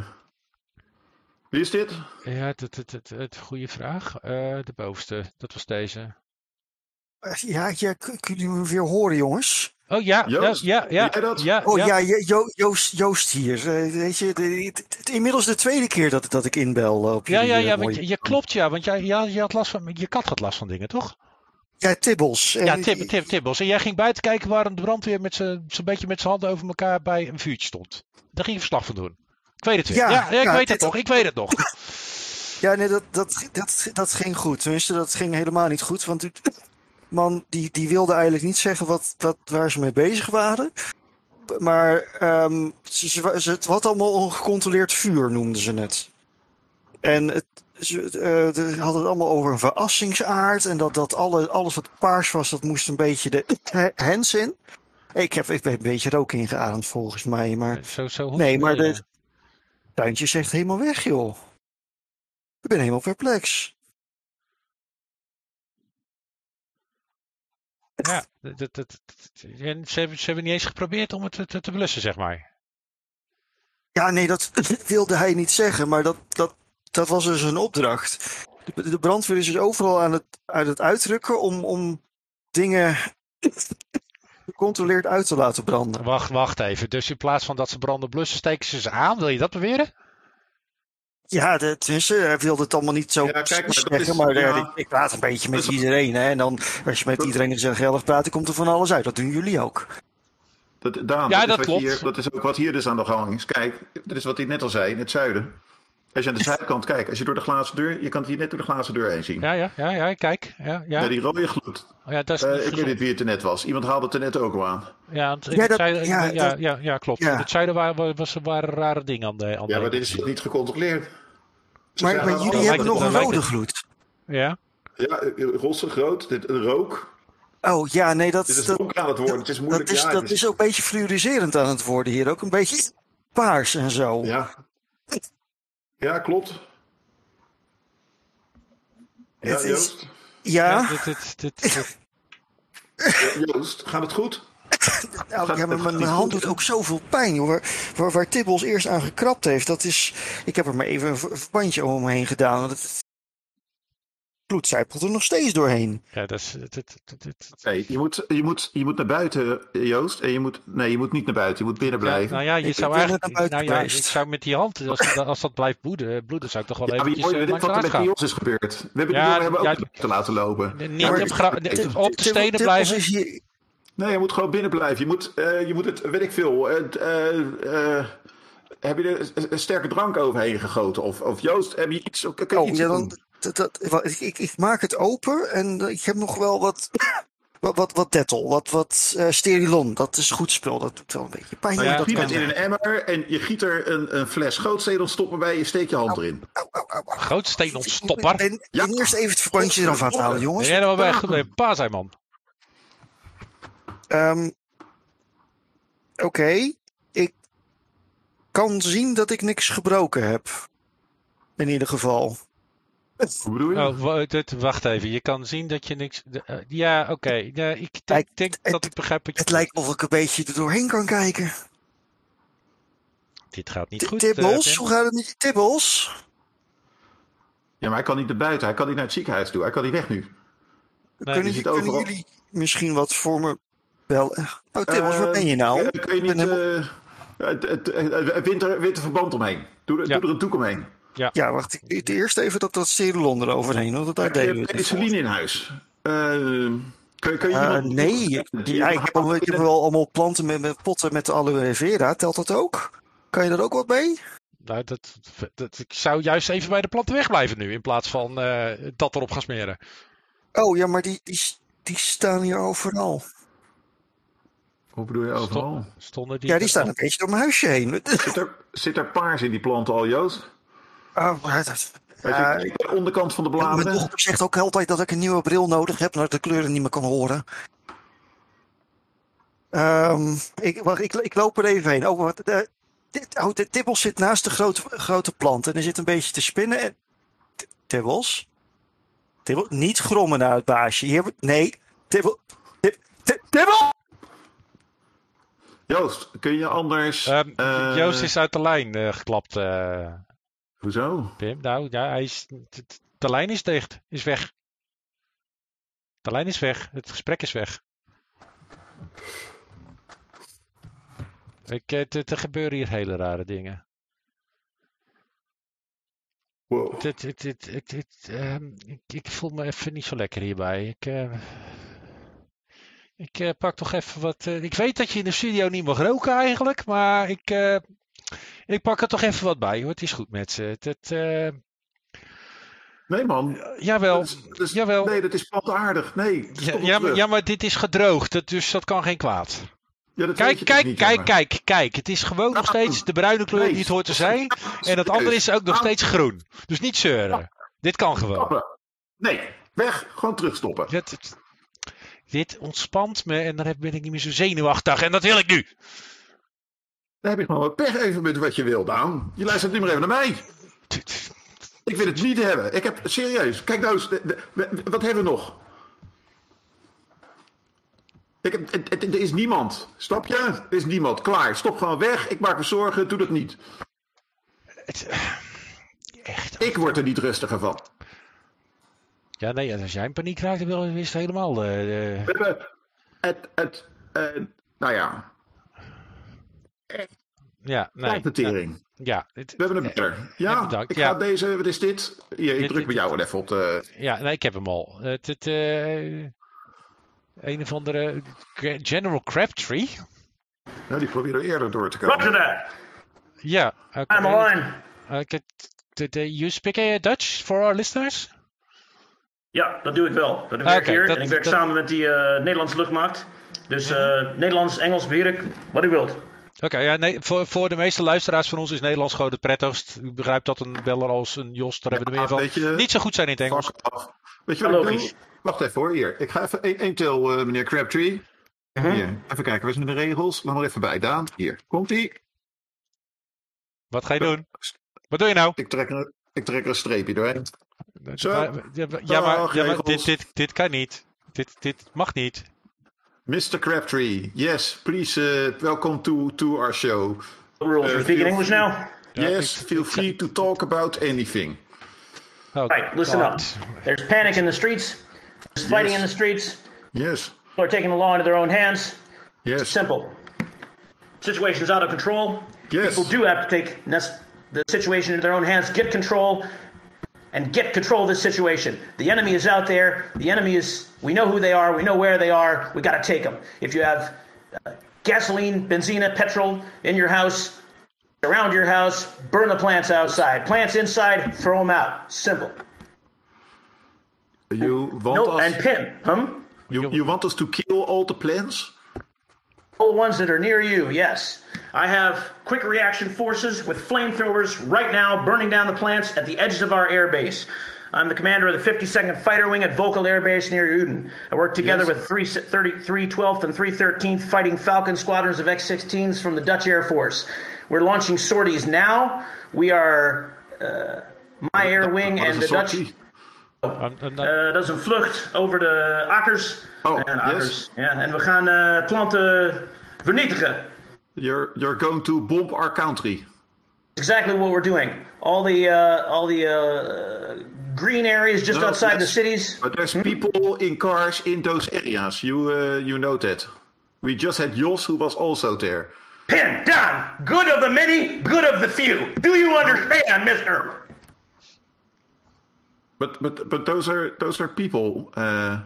Wie is dit? Ja, het, het, het, het, goede vraag. Eh, de bovenste, dat was deze. Eh, Ja, ja, k- kunnen jullie me weer horen, jongens? Oh ja, Joost, ja, ja, dat? ja, Oh ja. ja, Jo- Jo- Joost, Joost hier. Eh, Weet je, de- inmiddels de tweede keer dat, dat ik inbel op Ja, ja, ja, want je, je klopt ja, want jij, ja, je, had last van, je kat had last van dingen, toch? Ja, Tibbels. Ja, Tib, Tib, Tibbels. En jij ging buiten kijken waarom de brandweer met zo'n beetje met zijn handen over elkaar bij een vuurtje stond. Daar ging je verslag van doen. Ik weet het weer. Ja, Ja, ja, ik ja, weet het nog, ik weet het nog. Ja, nee, dat, dat, dat, dat ging goed. Tenminste, dat ging helemaal niet goed. Want die man die, die wilde eigenlijk niet zeggen wat, wat, waar ze mee bezig waren. Maar ehm, ze, ze, ze- het had allemaal ongecontroleerd vuur, noemden ze het. En het, ze eh, ze hadden het allemaal over een verrassingsaard. En dat, dat alle, alles wat paars was, dat moest een beetje de he- hens in. Ik heb, ik heb een beetje rook ingeademd volgens mij. Maar, Zo, zo nee, maar de tuintje is echt helemaal weg, joh. Ik ben helemaal perplex. Ja, dat, dat, ze, hebben, ze hebben niet eens geprobeerd om het te, te, te blussen, zeg maar. Ja, nee, dat wilde hij niet zeggen, maar dat, dat, dat was dus een opdracht. De, de brandweer is dus overal aan het, aan het uitrukken om, om dingen gecontroleerd uit te laten branden. Wacht, wacht even. Dus in plaats van dat ze branden blussen, steken ze ze aan. Wil je dat beweren? Ja, de, tenminste, hij wilde het allemaal niet zo Ja, kijk, maar dat zeggen, is- maar eh, ja. ik, ik praat een beetje met iedereen. Hè, en dan, als je met iedereen gezellig praat, dan komt er van alles uit. Dat doen jullie ook. Dat, Daan, Ja, dat, dat is klopt. Hier, dat is ook wat hier dus aan de gang is. Kijk, dat is wat hij net al zei, in het zuiden. Als je aan de zuidkant kijkt, als je door de glazen deur, je kan het hier net door de glazen deur heen zien. Ja, ja, ja, ja kijk. Ja, ja. Ja, die rode gloed. Oh, ja, dat is Eh, ik weet niet wie het er net was. Iemand haalde het er net ook al aan. Ja, want in Ja, het dat- zuiden, ja, ja, dat- ja, ja, klopt. het zuiden waren, was, waren rare dingen aan de aan Ja, maar dit is niet gecontroleerd. Ze Maar, jullie hebben nog het- een rode gloed. Ja? Ja, rosse groot, dit, een rook. Oh ja, nee, dat, Dit is dat, donker aan het worden. Het is moeilijk. dat, is, dat het is ook een beetje fluoriserend aan het worden hier. Ook een beetje paars en zo. Ja. Ja, klopt. Ja, Het is- Joost. Ja, dit, dit, dit, dit- Ja, Joost, gaat het goed? nou, ja mijn niet hand doet ook zoveel pijn. Joh. Waar, waar, Tibbels eerst aan gekrapt heeft, dat is... Ik heb er maar even een ver- verbandje om me heen gedaan. want Het bloed zijpelt er nog steeds doorheen. ja, dat is... Nee, je moet, je, moet, je moet naar buiten, Joost. En je moet, nee, je moet niet naar buiten. Je moet binnen Ja, blijven. nou ja, je Ik zou eigenlijk... naar buiten Nou ja, ik zou met die hand, als, dat- als dat blijft bloeden, bloeden zou ik toch wel Ja, maar je eventjes hoort eh, wat er met. Niels is gebeurd. We hebben Ja, die hebben ja, ook te laten lopen. Niet Ja, maar- op, gra- op de stenen blijven. Nee, je moet gewoon binnen blijven. Je moet, eh, je moet het, weet ik veel. eh, eh, heb je er een- sterke drank overheen gegoten? Of, of Joost, heb je iets? Kun je Oh, iets ja, dan, dat, dat, ik, ik, ik maak het open en ik heb nog wel wat, wat, wat, wat dettel, wat, wat eh, sterilon. Dat is goed spul, dat doet wel een beetje pijn. Nou, maar je dat giet het in een emmer en je giet er een, een fles gootstedel stoppen bij. Je steekt je hand erin. Grootsteen Ik ontstopper. ben, ik ben eerst even het verbandje eraf halen, jongens. Jij er wel bij goed bij pa zijn, man? Ehm, Oké, ik kan zien dat ik niks gebroken heb. In ieder geval. Hoe bedoel je? Oh, wacht even, je kan zien dat je niks... eh, ja, oké. Ja, ik denk, Kijk, denk het- dat ik begrijp wat je... Het lijkt of ik een beetje er doorheen kan kijken. Dit gaat niet T- goed. eh, Tibbels, Tim. hoe gaat het met je Tibbels? Ja, maar hij kan niet naar buiten. Hij kan niet naar het ziekenhuis toe. Hij kan niet weg nu. kunnen, jullie misschien wat voor me bellen? Oh, Tibbels, waar Eh, ben je nou? eh, Kun je niet eh, het, het, het, het winter, winterverband omheen? Doe, er- doe er een doek omheen. Ja, wacht. ik- ik- Eerst even dat, dat Cerulon eroverheen, want daar deden we het in huis? Kun, kun je iemand- nee, ja, ik, heb, al- ik heb wel allemaal planten met, met potten met aloe vera. Telt dat ook? Kan je daar ook wat mee? Nou, dat, dat, ik zou juist even bij de planten wegblijven nu, in plaats van eh, dat erop gaan smeren. Oh ja, maar die, die, die staan hier overal. Hoe bedoel je overal? Stonden die Ja, die staan een beetje door mijn huisje heen. Zit er, zit er paars in die planten al, Joost? Oh, je, de onderkant van de mijn bladeren? dochter zegt ook altijd dat ik een nieuwe bril nodig heb, omdat ik de kleuren niet meer kan horen. Ehm, ik, wacht, ik, ik loop er even heen. Oh, wat, eh, dit, oh, de Tibbels zit naast de grote, grote plant en er zit een beetje te spinnen. En, Tibbels? Niet grommen naar het baasje. Hier, nee, Tibbel, Tib, Tib- Tibbel! Joost, kun je anders... Ehm, eh, Joost is uit de lijn eh, geklapt. Hoezo? Pim, nou ja, hij is, de lijn is dicht, is weg. De lijn is weg, het gesprek is weg. Ik, eh, er gebeuren hier hele rare dingen. Wow. Dit, dit, dit, ehm, ik, ik voel me even niet zo lekker hierbij. Ik, eh, ik eh, pak toch even wat. eh, ik weet dat je in de studio niet mag roken eigenlijk, maar ik, eh, ik pak er toch even wat bij hoor. Het is goed met ze. Het, het, eh, Nee, man. jawel, Dat is- dat is- jawel. Nee, dat is plantaardig. Nee, Ja, het ja, maar, terug. ja, maar dit is gedroogd, dus dat kan geen kwaad. Ja, Kijk, kijk, niet, kijk, kijk, kijk. Het is gewoon nog steeds de bruine kleur die het hoort te zijn. En dat andere is ook nog steeds groen. Dus niet zeuren. Dit kan gewoon. Stoppen. Nee, weg. Gewoon terugstoppen. Dit, dit ontspant me en dan heb- ben ik niet meer zo zenuwachtig. En dat wil ik nu. Dan heb je gewoon pech even met wat je wil, Daan. Je luistert nu maar even naar mij. Ik wil het niet hebben. Ik heb, serieus, kijk nou eens, de- de- de- wat hebben we nog? Ik heb, het, het- er is niemand. Snap je? Er is niemand. Klaar. Stop gewoon weg. Ik maak me zorgen. Doe dat niet. Ik word er niet rustiger van. Ja, nee, als jij in paniek raakt, dan is het helemaal... eh, eh, We hebben het, het, eh, nou ja, ja, nee. kijk de tering. Ja, dit- We hebben hem er. Ja, Ja, bedankt. ik Ja. ga deze, wat is dit? Hier, ik Dit- druk bij jou wel even op de... ja, nee, ik heb hem al. Het, het, eh, een of andere General Crabtree. Nou, die probeerde eerder door te komen. Roger that. Ja. oké. I'm online. Okay, t- you speak eh, Dutch for our listeners? Ja, dat doe ik wel. Dat doe ik oké, hier. dat- en ik werk dat- samen met die eh, Nederlandse luchtmacht. Dus eh, Nederlands, Engels, beheer ik. Wat u wilt. Oké, ja, nee, voor, voor de meeste luisteraars van ons is Nederlands gewoon het prettigst. U begrijpt dat een beller als een Jos, daar hebben we er meer je- van, niet zo goed zijn in het Engels. Weet je wat ik Logisch. Wacht even hoor, hier. Ik ga even één één til, eh, meneer Crabtree. Mhm. Hier, even kijken, waar zijn de regels? Laat maar even bij, Daan. Hier, komt-ie. Wat ga je doen? Wat doe je nou? Ik trek er, ik trek er een streepje doorheen. Zo. Maar- ja, maar- ja, maar, dit, dit, dit kan niet. Dit, dit mag niet. Mr. Crabtree, yes, please uh, welcome to, to our show. The rules. Uh, We're speaking feel- English now. Yes, feel free to talk about anything. Oh, Right, listen God. up. There's panic in the streets. There's fighting in the streets. Yes, People are taking the law into their own hands. yes, It's Simple. Situation's out of control. yes. People do have to take the situation into their own hands, get control, and get control of this situation. The enemy is out there. The enemy is, we know who they are, we know where they are, we gotta take them. If you have uh, gasoline, benzina, petrol in your house, around your house, burn the plants outside. Plants inside, throw them out. Simple. You want No, us, and Pim, huh? you, you want us to kill all the plants? All the ones that are near you, yes. I have quick reaction forces with flamethrowers right now burning down the plants at the edges of our air base. I'm the commander of the 52nd Fighter Wing at Vokal Air Base near Uden. I work together Yes. with 3, 30, 312th and 313th Fighting Falcon squadrons of X 16s from the Dutch Air Force. We're launching sorties now. We are uh, my air wing Wat is and een the Dutch. sortie? Um, Eh, dat is een vlucht over de akkers. Oh, en, yes. akkers. Ja, en we gaan eh, planten vernietigen. You're, you're going to bomb our country. exactly what we're doing. All the uh, all the uh, green areas just No, outside the cities. But there's people in cars in those areas. You uh, you know that. We just had Jos, who was also there. Pin down. Good of the many, good of the few. Do you understand, Mister? But but but those are those are people. Uh,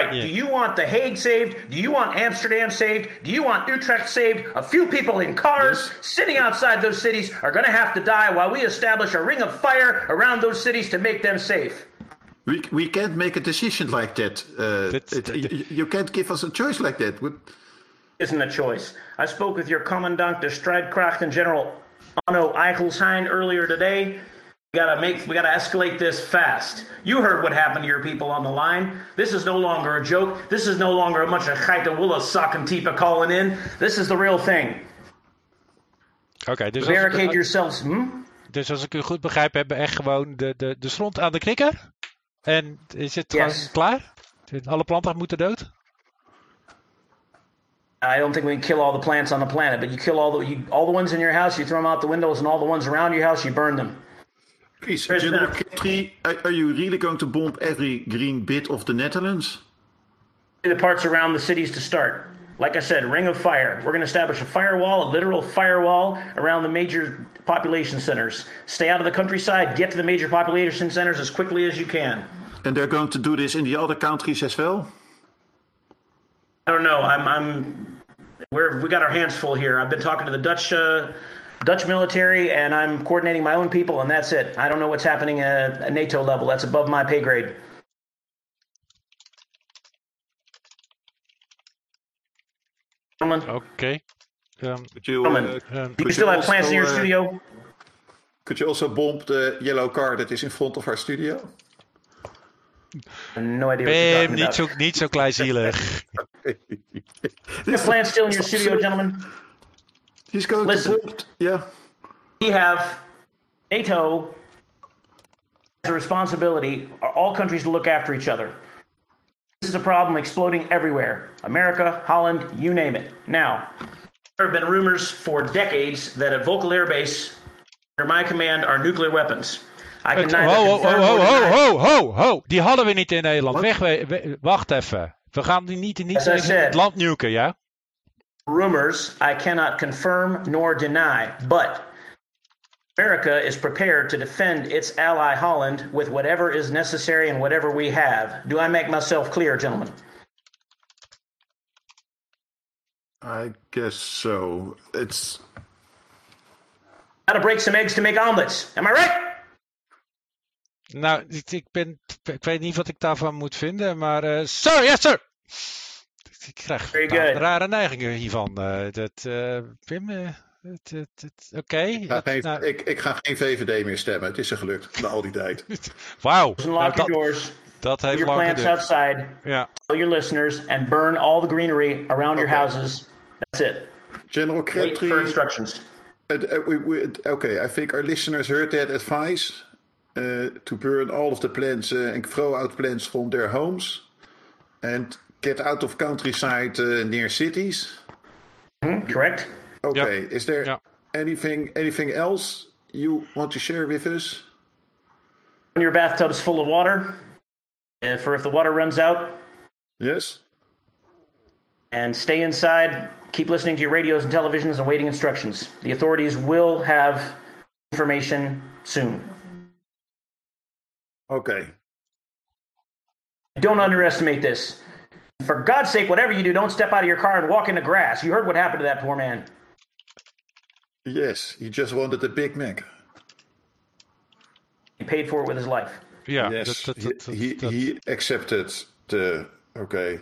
Do you want The Hague saved? Do you want Amsterdam saved? Do you want Utrecht saved? A few people in cars sitting outside those cities are going to have to die while we establish a ring of fire around those cities to make them safe. we we can't make a decision like that. Uh, it- you, you can't give us a choice like that. What- Isn't a choice. I spoke with your commandant de Strijdkracht and General Anno Eichelsheim earlier today. We gotta make, we gotta escalate this fast. You heard what happened to your people on the line. This is no longer a joke. This is no longer a bunch of geitenwolle sock and tipa calling in. This is the real thing. Oké, dus, als Barricade ik, yourselves. Hm? dus als ik u goed begrijp, hebben echt gewoon de, de, de stront aan de knikker. En is het gewoon klaar? Alle planten moeten dood? I don't think we can kill all the plants on the planet, but you kill all the you, all the ones in your house. You throw them out the windows, and all the ones around your house, you burn them. Please, General are you really going to bomb every green bit of the Netherlands? the parts around the cities to start. Like I said, ring of fire. We're going to establish a firewall, a literal firewall around the major population centers. Stay out of the countryside, get to the major population centers as quickly as you can. And they're going to do this in the other countries as well? I don't know. I'm, I'm, we're, we got our hands full here. I've been talking to the Dutch, uh, Dutch military, and I'm coordinating my own people, and that's it. I don't know what's happening at, at NATO level. That's above my pay grade. Gentlemen. Oké. Um, you, Gentlemen, uh, do you could still have also, plants in your uh, studio? Could you also bomb the yellow car that is in front of our studio? No idea what you're Bam, talking niet about. zo, niet zo kleinzielig. You have plants still in your studio, gentlemen? He's going Listen, to bomb. Yeah. we have NATO has a responsibility, all countries to look after each other. This is a problem exploding everywhere. America, Holland, you name it. Now, there have been rumors for decades that at Volkel Air Base, under my command, are nuclear weapons. I can neither ho, ho, confirm ho, ho, ho, ho, ho. Die hadden we niet in Nederland. Weg, we- we- wacht even. We gaan die niet, niet As I even said. het land nuken, ja? Rumors I cannot confirm nor deny, but America is prepared to defend its ally Holland with whatever is necessary and whatever we have. Do I make myself clear, gentlemen? I guess so. It's Gotta break some eggs to make omelets. Am I right? Nou, ik, ik ben, ik weet niet wat ik daarvan moet vinden, maar... eh sir, yes sir! Ik krijg rare neigingen hiervan. eh, dat, eh, Pim, eh, het- het- het- oké. Ik ga, geen, Nou, ik, ik ga geen VVD meer stemmen. Het is er gelukt na al die tijd. Wauw. Lock Nou, your dat, doors. dat heeft your plants geduurd. outside. Ja. Tell your listeners and burn all the greenery around your houses. That's it. General Wait Crabtree. for instructions. We, we, okay, I think our listeners heard that advice uh, to burn all of the plants uh, and throw out plants from their homes and get out of countryside uh, near cities. correct. Okay, is there anything anything else you want to share with us? When your bathtub's full of water, and for if the water runs out, Yes. and stay inside. Keep listening to your radios and televisions and waiting instructions. The authorities will have information soon. Okay. Don't underestimate this. For God's sake, whatever you do, don't step out of your car and walk in the grass. You heard what happened to that poor man. Yes, he just wanted a Big Mac. He paid for it with his life. Ja, yes, he, he, he accepted the. Okay.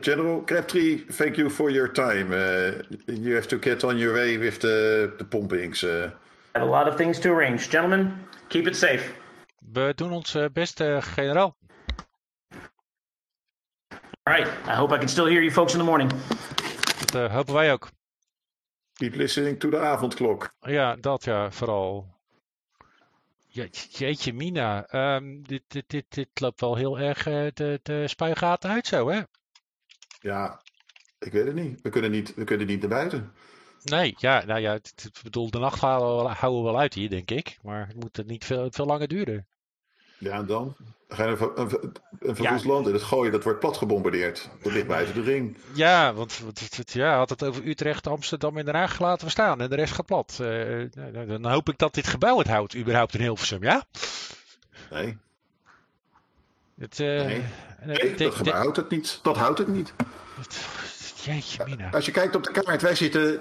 General Crabtree, thank you for your time. Uh, you have to get on your way with the, the pumpings. Uh, I have a lot of things to arrange. Gentlemen, keep it safe. We doen ons eh, best, eh, generaal. All right. I hope I can still hear you folks in the morning. Dat eh, hopen wij ook. keep listening to the avondklok. Ja, dat ja, vooral. Je, jeetje, Mina. ehm, dit, dit, dit, dit loopt wel heel erg eh, de, de spuigaten uit zo, hè? Ja, ik weet het niet. We kunnen niet, we kunnen niet naar buiten. Nee, ja, nou ja, ik bedoel, de nacht houden we, wel- uit hier, denk ik. Maar het moet het niet veel, veel langer duren. Ja, en dan? Dan ga je een, een, een land in het gooien, dat wordt plat gebombardeerd. Dat ligt buiten de ring. Ja, want ja, had het over Utrecht, Amsterdam en Den Haag laten we staan en de rest gaat plat. Eh, nou, dan hoop ik dat dit gebouw het houdt, überhaupt in Hilversum, ja? Nee. Het, eh, Nee, denk- dat gebouw houdt het niet. Dat houdt het niet. Jeetje, Mina. Als je kijkt op de kaart, wij zitten.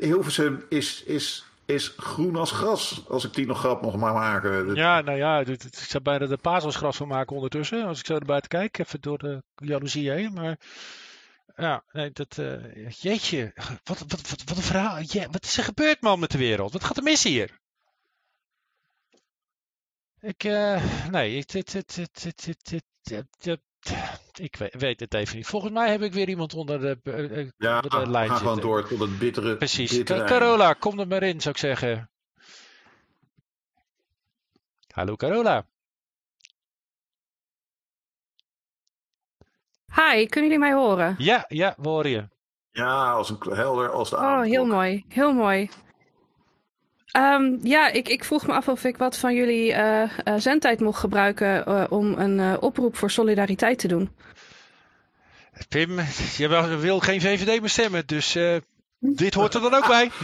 Hilversum is, is, is groen als gras. Als ik die nog grap mag maken. Ja, nou ja, ik zou bijna de pazelsgras van maken ondertussen. Als ik zo erbij te kijken, even door de jaloezie heen. Maar ja, nee, dat, eh, jeetje, wat, wat, wat, wat een verhaal. Wat is er gebeurd, man, met de wereld? Wat gaat er mis hier? Ik, eh, nee, dit, dit, dit, dit, dit, dit- dit- ik weet, weet het even niet. Volgens mij heb ik weer iemand onder de, eh, Ja, onder de lijn ga gewoon door tot het bittere. Precies. bittere Ca- einde. Carola, kom er maar in, zou ik zeggen. Hallo Carola. Hi, kunnen jullie mij horen? Ja, ja, we horen je. Ja, als een helder als de Oh, heel mooi. Heel mooi. Ehm, ja, ik, ik vroeg me af of ik wat van jullie eh, eh, zendtijd mocht gebruiken eh, om een oproep voor solidariteit te doen. Pim, je wil, geen VVD meer stemmen, dus dit hoort er dan ook bij.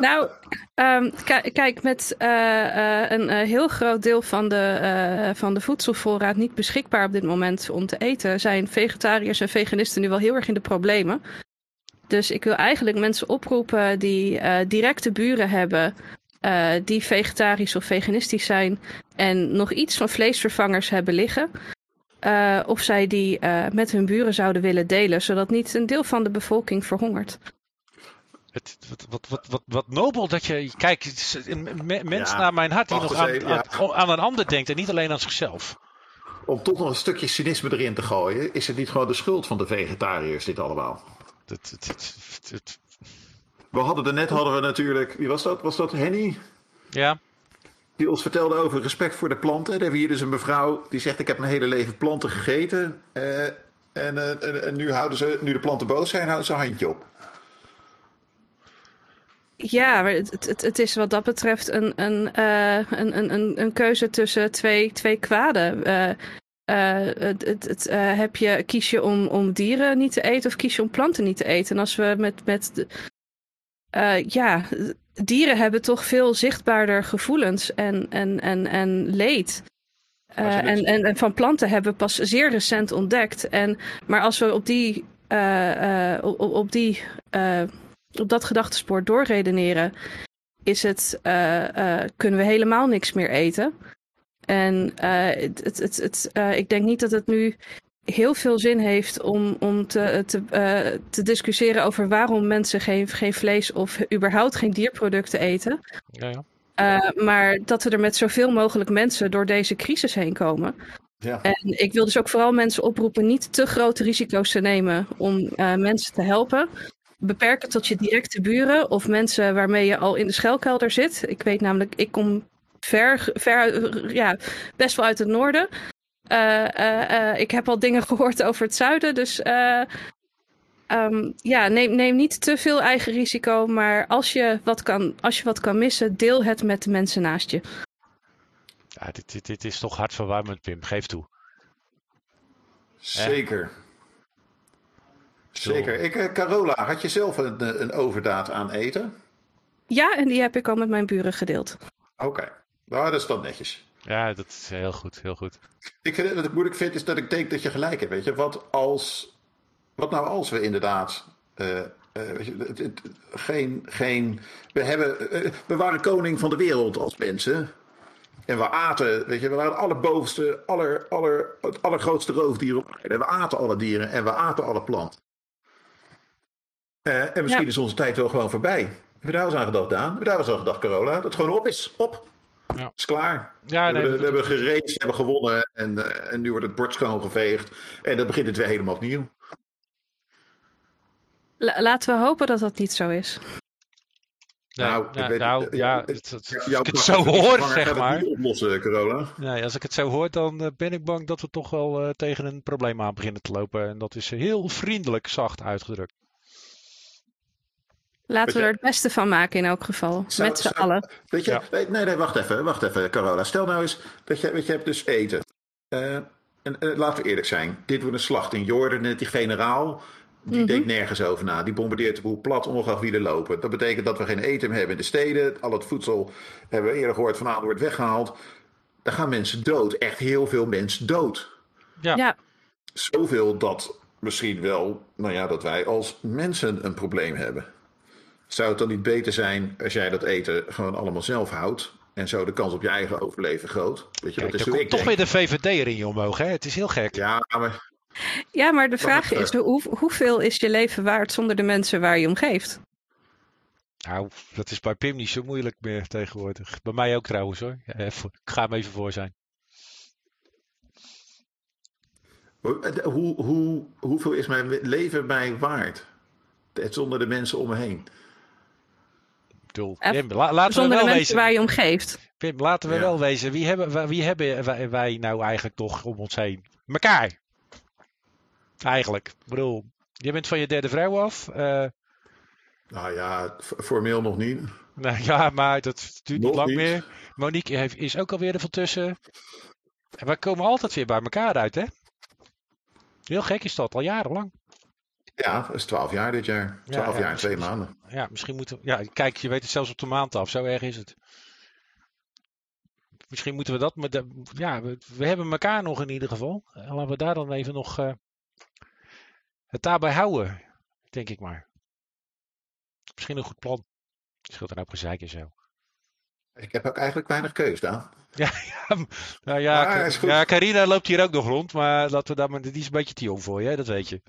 Nou, ehm, ki- kijk, met een heel groot deel van de, van de voedselvoorraad niet beschikbaar op dit moment om te eten, zijn vegetariërs en veganisten nu wel heel erg in de problemen. Dus ik wil eigenlijk mensen oproepen die eh, directe buren hebben, eh, die vegetarisch of veganistisch zijn en nog iets van vleesvervangers hebben liggen. eh, of zij die eh, met hun buren zouden willen delen, zodat niet een deel van de bevolking verhongert. Het, wat, wat, wat, wat, wat nobel dat je. Kijk, het is een me- mens Ja, naar mijn hart die nog aan, even, ja. aan, aan een ander denkt en niet alleen aan zichzelf. Om toch nog een stukje cynisme erin te gooien, is het niet gewoon de schuld van de vegetariërs, dit allemaal? We hadden er net hadden we natuurlijk, wie was dat? Was dat Henny? Ja. Die ons vertelde over respect voor de planten. Dan hebben we hier dus een mevrouw die zegt: Ik heb mijn hele leven planten gegeten. eh, en, eh, en, en nu, houden ze, nu de planten boos zijn, houden ze een handje op. Ja, maar het, het, het is wat dat betreft een, een, eh, een, een, een, een keuze tussen twee, twee kwaden. Eh, eh, het, het, het, eh, heb je, kies je om, om dieren niet te eten of kies je om planten niet te eten? En als we met, met de, eh, ja, dieren hebben toch veel zichtbaarder gevoelens en, en, en, en leed. Dit- en, en, en van planten hebben we pas zeer recent ontdekt. En, maar als we op die, op, op- die op dat gedachtespoor doorredeneren, is het, kunnen we helemaal niks meer eten. En eh, het, het, het, het, eh, ik denk niet dat het nu heel veel zin heeft om, om te, te, eh, te discussiëren over waarom mensen geen, geen vlees of überhaupt geen dierproducten eten. Ja, ja. Eh, maar dat we er met zoveel mogelijk mensen door deze crisis heen komen. Ja. En ik wil dus ook vooral mensen oproepen niet te grote risico's te nemen om eh, mensen te helpen. Beperk het tot je directe buren of mensen waarmee je al in de schuilkelder zit. Ik weet namelijk, ik kom ver, ver ja, best wel uit het noorden. Eh, eh, eh, ik heb al dingen gehoord over het zuiden. Dus eh, ehm, ja, neem, neem niet te veel eigen risico. Maar als je, wat kan, als je wat kan missen, deel het met de mensen naast je. Ja, dit, dit, dit is toch hartverwarmend, Pim. Geef toe. Zeker. Zeker. Ik, eh, Carola, had je zelf een, een overdaad aan eten? Ja, en die heb ik al met mijn buren gedeeld. Oké. Nou, dat is dan netjes. Ja, dat is heel goed, heel goed. Ik vind, wat ik moeilijk vind is dat ik denk dat je gelijk hebt. Weet je, wat als. Wat nou als we inderdaad. eh, eh, weet je, het- het- geen, geen. We, hebben, eh, we waren koning van de wereld als mensen. En we aten, weet je, we waren het allerbovenste, aller, aller, het allergrootste roofdier op aarde. We aten alle dieren en we aten alle planten. Eh, en misschien Ja. is onze tijd wel gewoon voorbij. Hebben we daar eens aan gedacht, Daan? Hebben we daar eens aan gedacht, Carola? Dat het gewoon op is. Op. Ja. is klaar. Ja, we, hebben, we hebben geraced, we hebben gewonnen. En, eh, en nu wordt het bord schoongeveegd. En dan begint het weer helemaal opnieuw. La- laten we hopen dat dat niet zo is. Nee, nou, ja, ik weet- nou, eh, ja, eh, het- als ik het zo hoor, zeg het maar. oplossen. Nee, als ik het zo hoor, dan eh, ben ik bang dat we toch wel eh, tegen een probleem aan beginnen te lopen. En dat is heel vriendelijk zacht uitgedrukt. Laten we er het beste van maken in elk geval. Zou- Met z'n allen. Weet je, nee, nee, nee, wacht even, wacht even, Carola. Stel nou eens dat je, weet je hebt dus eten. Eh, en eh, laten we eerlijk zijn. Dit wordt een slacht in Jordan. Net die generaal, die Mhm. denkt nergens over na. Die bombardeert de boel plat, ongeacht wie er lopen. Dat betekent dat we geen eten meer hebben in de steden. Al het voedsel, hebben we eerder gehoord, vanavond wordt weggehaald. Daar gaan mensen dood. Echt heel veel mensen dood. Ja. ja. Zoveel dat misschien wel, nou ja, dat wij als mensen een probleem hebben. Zou het dan niet beter zijn als jij dat eten gewoon allemaal zelf houdt? En zo de kans op je eigen overleven groot? Weet je, Kijk, dat is komt toch denk. weer de VVD erin je omhoog, hè? Het is heel gek. Ja, maar Ja, maar de vraag is: hoe, hoeveel is je leven waard zonder de mensen waar je om geeft? Nou, dat is bij Pim niet zo moeilijk meer tegenwoordig. Bij mij ook trouwens hoor. Even, ik ga hem even voor zijn. hoe, hoe, hoe, hoeveel is mijn leven mij waard? Het Zonder de mensen om me heen. Bedoel, Pim, la- laten we zonder wel de mensen wezen. waar je om geeft. Pim, laten we Ja. wel wezen. Wie hebben, wie hebben wij, wij nou eigenlijk toch om ons heen? Mekaar. Eigenlijk. Ik bedoel, je bent van je derde vrouw af. eh, Nou ja, formeel nog niet. nou ja, maar dat duurt niet Nog lang niet. meer. Monique heeft, is ook alweer er van tussen. En wij komen altijd weer bij elkaar uit, hè? Heel gek is dat, al jarenlang. Ja, dat is 12 jaar dit jaar. 12 ja, jaar en twee maanden. Ja, misschien moeten we... Ja, kijk, je weet het zelfs op de maand af. Zo erg is het. Misschien moeten we dat... Maar de- ja, we, we hebben elkaar nog in ieder geval. Eh, Laten we daar dan even nog eh, het daarbij houden. Denk ik maar. Misschien een goed plan. Scheelt er nou gezeik en zo. Ik heb ook eigenlijk weinig keus, Daan. Ja, ja, nou ja, ja, Carina loopt hier ook nog rond. Maar laten we daar maar... Die is een beetje te jong voor je, hè? dat weet je.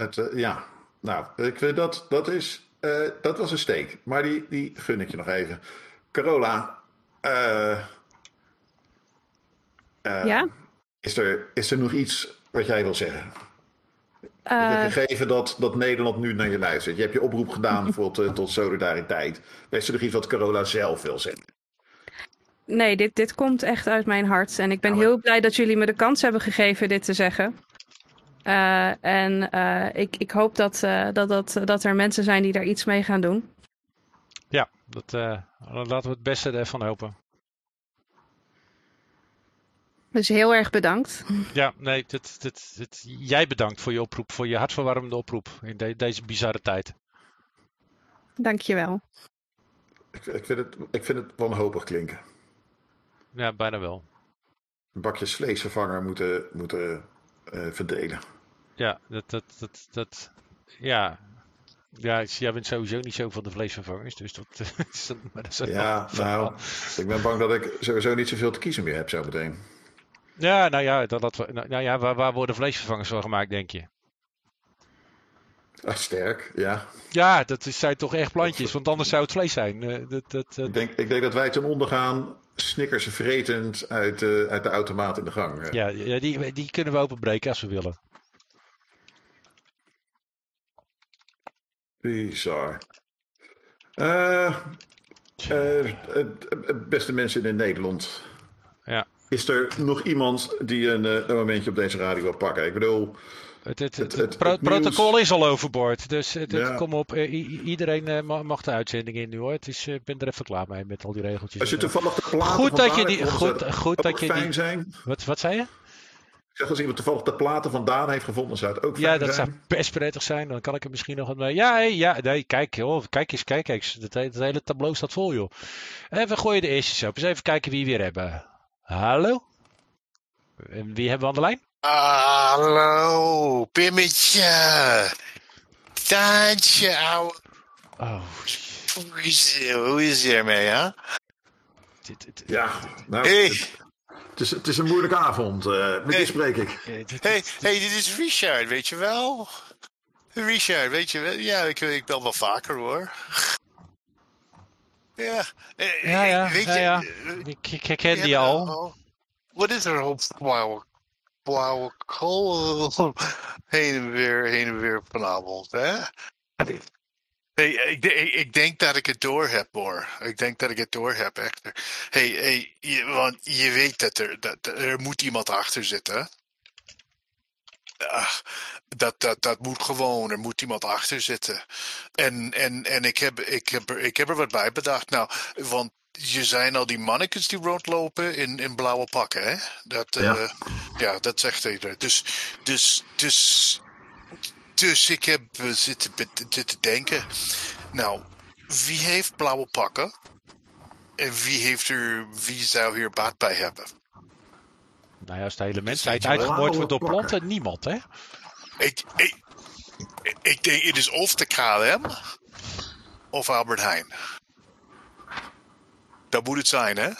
Het, eh, ja, nou, ik vind dat, dat is, eh, dat was een steek. Maar die, die gun ik je nog even. Carola, eh, Ja? is, er, is er nog iets wat jij wil zeggen? Gegeven dat, dat Nederland nu naar je luistert. Je hebt je oproep gedaan bijvoorbeeld tot solidariteit. Is er nog iets wat Carola zelf wil zeggen? nee, dit, dit komt echt uit mijn hart. En ik ben Nou, heel blij dat jullie me de kans hebben gegeven dit te zeggen. Eh, en eh, ik, ik hoop dat, eh, dat, dat, dat er mensen zijn die daar iets mee gaan doen. Ja, dat, eh, laten we het beste ervan hopen. Dus heel erg bedankt. Ja, nee, dit, dit, dit, jij bedankt voor je oproep, voor je hartverwarmende oproep in de- deze bizarre tijd. Dankjewel. Ik, ik, vind het, ik vind het wanhopig klinken. Ja, bijna wel. Een bakje vleesvervanger moeten, moeten verdelen. Ja, dat, dat, dat, dat, ja. Ja, jij bent sowieso niet zo van de vleesvervangers, dus dat, is maar dat is Ja, nou, ik ben bang dat ik sowieso niet zoveel te kiezen meer heb zometeen. Ja, nou ja, dat, dat, nou, nou ja waar, waar worden vleesvervangers van gemaakt, denk je? Ah, sterk, ja. Ja, dat zijn toch echt plantjes, want anders zou het vlees zijn. Eh, dat, dat, dat- Ik denk, ik denk dat wij ten onder gaan, snickers vretend uit, eh, uit de automaat in de gang. ja, ja die, die kunnen we openbreken als we willen. Bizar. Eh, eh, eh, beste mensen in Nederland. Ja. Is er nog iemand die een, eh, een momentje op deze radio wil pakken? Ik bedoel, Het, het, het, het- pro- het nieuws- protocol is al overboord. Dus Ja. kom op, eh, iedereen eh, ma- mag de uitzending in nu hoor. Het is, eh, ik ben er even klaar mee met al die regeltjes. Als je toevallig de platen goed van dat je die, goed, dat je fijn die, zijn. Wat, wat zei je? Ik zeg, als iemand toevallig de platen van Daan heeft gevonden, zou het ook fijn Ja, dat zijn. zou best prettig zijn. Dan kan ik er misschien nog wat mee. Ja, hey, ja, nee, kijk, joh, kijk eens, kijk eens. Het, he- het hele tableau staat vol, joh. Even gooien de eerste op. Eens even kijken wie we weer hebben. Hallo? En wie hebben we aan de lijn? Hallo, Pimmetje. Daantje, ouwe. Oh. Hoe is, hoe is het ermee, hè? Ja, nou, Hey. het, het is, het is een moeilijke avond. eh met wie spreek ik? Hey, hey, dit is Richard, weet je wel? Richard, weet je wel? Ja, ik, ik bel wel vaker, hoor. Ja, eh, Ja, ja, weet ja, je, ja. eh, Ik, ik die al. nou, Wat is er op kool heen en weer, heen en weer vanavond, hè? Hey, ik, ik, denk dat ik het door heb, hoor. Ik denk dat ik het door heb, echt. Hey, hey, je, want je weet dat er, dat, er moet iemand achter zitten. ah, dat, dat, dat moet gewoon, er moet iemand achter zitten. En, en, en ik, heb, ik, heb er, ik heb er wat bij bedacht. Nou, want je zijn al die mannetjes die rondlopen in, in blauwe pakken, hè? Dat, eh, Ja. ja. dat zegt iedereen. Dus, dus, dus, dus ik heb eh, zitten, zitten denken. Nou, wie heeft blauwe pakken? En wie, heeft er, wie zou hier baat bij hebben? Nou ja, als de hele mensheid uitgemoord wordt door planten, niemand, hè? Ik, ik, ik denk, het is of de KLM of Albert Heijn. Dat moet het zijn, hè?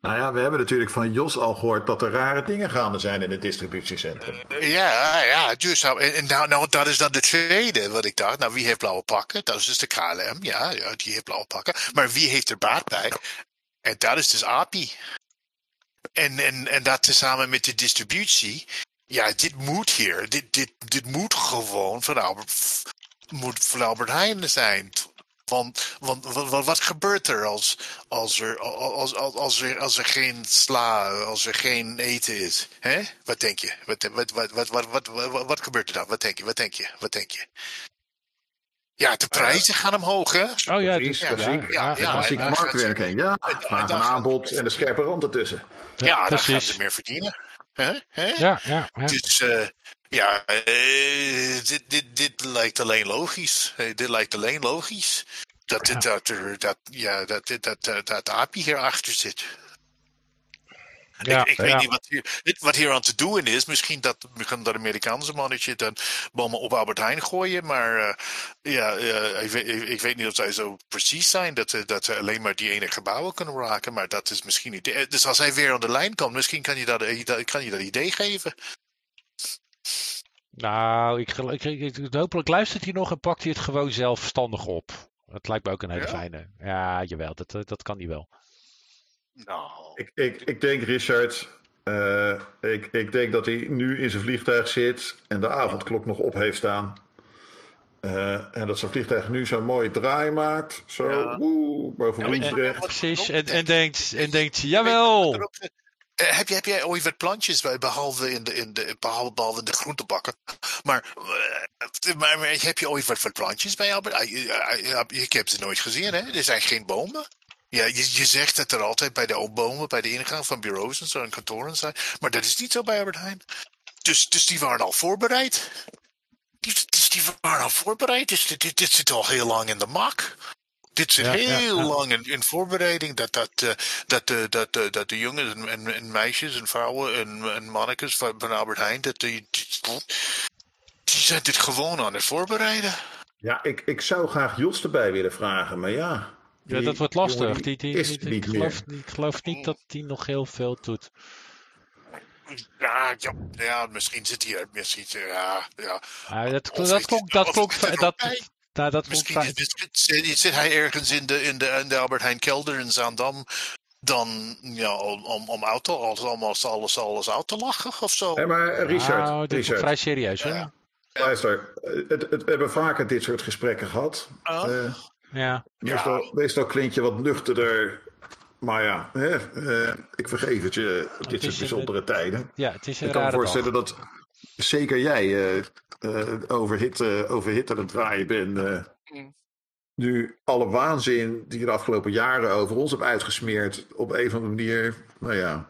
Nou ja, we hebben natuurlijk van Jos al gehoord dat er rare dingen gaande zijn in het distributiecentrum. Ja, ja, dus nou, en, nou, nou, dat is dan de tweede wat ik dacht. Nou, wie heeft blauwe pakken? Dat is dus de KLM, ja, ja, die heeft blauwe pakken. Maar wie heeft er baat bij? En dat is dus API. En, en, en dat tezamen met de distributie. Ja, dit moet hier. Dit, dit, dit moet gewoon van Albert, moet van Albert Heijn zijn. Want, want wat, wat, wat gebeurt er als, als, er, als, als, als, er, als er geen sla, als er geen eten is? Hè? Wat denk je? Wat, wat, wat, wat, wat, wat, wat, wat gebeurt er dan? Wat denk je? Wat denk je? Wat denk je? Ja, de prijzen gaan omhoog, hè? Oh ja, Precies, dus, klassiek, ja, ja, klassiek ja, marktwerking. Ja, vraag en aanbod en de scherpe rand ertussen. Ja, dan gaan precies. ze meer verdienen. Hè? Hè? Ja, ja, ja. Dus eh, ja, eh, dit, dit, dit lijkt alleen logisch. Eh, dit lijkt alleen logisch. Dat, dat, dat, er, dat, ja, dat, dat, dat, dat, dat API hierachter zit. Ja, ik ik ja. weet niet wat hier, wat hier aan te doen is. Misschien dat, misschien dat Amerikaanse mannetje dan bommen op Albert Heijn gooien. Maar eh, ja, eh, ik, weet, ik, ik weet niet of zij zo precies zijn dat, ze- dat ze alleen maar die ene gebouwen kunnen raken. Maar dat is misschien niet. eh, Dus als hij weer aan de lijn komt, misschien kan je dat, eh, kan je dat idee geven. Nou, ik, ik- hopelijk luistert hij nog en pakt hij het gewoon zelfstandig op. Dat lijkt me ook een hele Ja? fijne. Ja, jawel, dat, eh, dat kan hij wel. Nou. Ik, ik, ik denk, Richard, eh, ik, ik denk dat hij nu in zijn vliegtuig zit en de avondklok nog op heeft staan. Eh, en dat zijn vliegtuig nu zo'n mooie draai maakt. Zo, woe, boven Utrecht. Precies, en, en denkt, en denkt jawel. Eh, heb, je, heb jij ooit wat plantjes bij, behalve in de, in de, behalve, behalve de groentebakken? Maar, eh, maar, maar heb je ooit wat, plantjes bij Albert? Ja, Ik heb ze nooit gezien, hè? Er zijn geen bomen. Ja, je, je zegt dat er altijd bij de bomen, bij de ingang van bureaus en zo en kantoren zijn. Maar dat is niet zo bij Albert Heijn. Dus, dus die waren al voorbereid. Die, dus die waren al voorbereid. Dus dit, dit, dit zit al heel lang in de mak. Dit zit Ja, heel ja. lang in, in voorbereiding. Dat, dat, eh, dat, eh, dat, eh, dat de jongens en, en, en meisjes en vrouwen en, en mannetjes van, van Albert Heijn. Dat die, die, die zijn dit gewoon aan het voorbereiden. Ja, ik, ik zou graag Jos erbij willen vragen, maar ja. Ja, dat wordt lastig. Die, die, is die- niet ik, geloof, ik geloof niet dat hij nog heel veel doet. Ja, ja, ja misschien zit hij er. Misschien, ja, ja. Ah, dat, dat klonk, dat klonk, dat. Nou, dat Misschien is- zit, zit hij ergens in de, in de, in de Albert Heijn kelder in Zaandam. Dan ja, om, om, om, auto, als, alles, alles, alles uit te lachen of zo. Maar eh, Richard, Nou, dit Richard vrij serieus, hè? luister. Het, het, we hebben vaker dit soort gesprekken gehad. Oh. Eh, Ja. meestal, meestal klinkt je wat nuchterder. Maar ja, hè, eh, ik vergeef het je op dit is soort een- bijzondere tijden. Ja, het is een Ik kan me voorstellen dag. dat zeker jij eh eh overhit, eh, overhit aan het draaien bent. eh. Mm. Nu alle waanzin die je de afgelopen jaren over ons hebt uitgesmeerd, op een of andere manier, nou ja.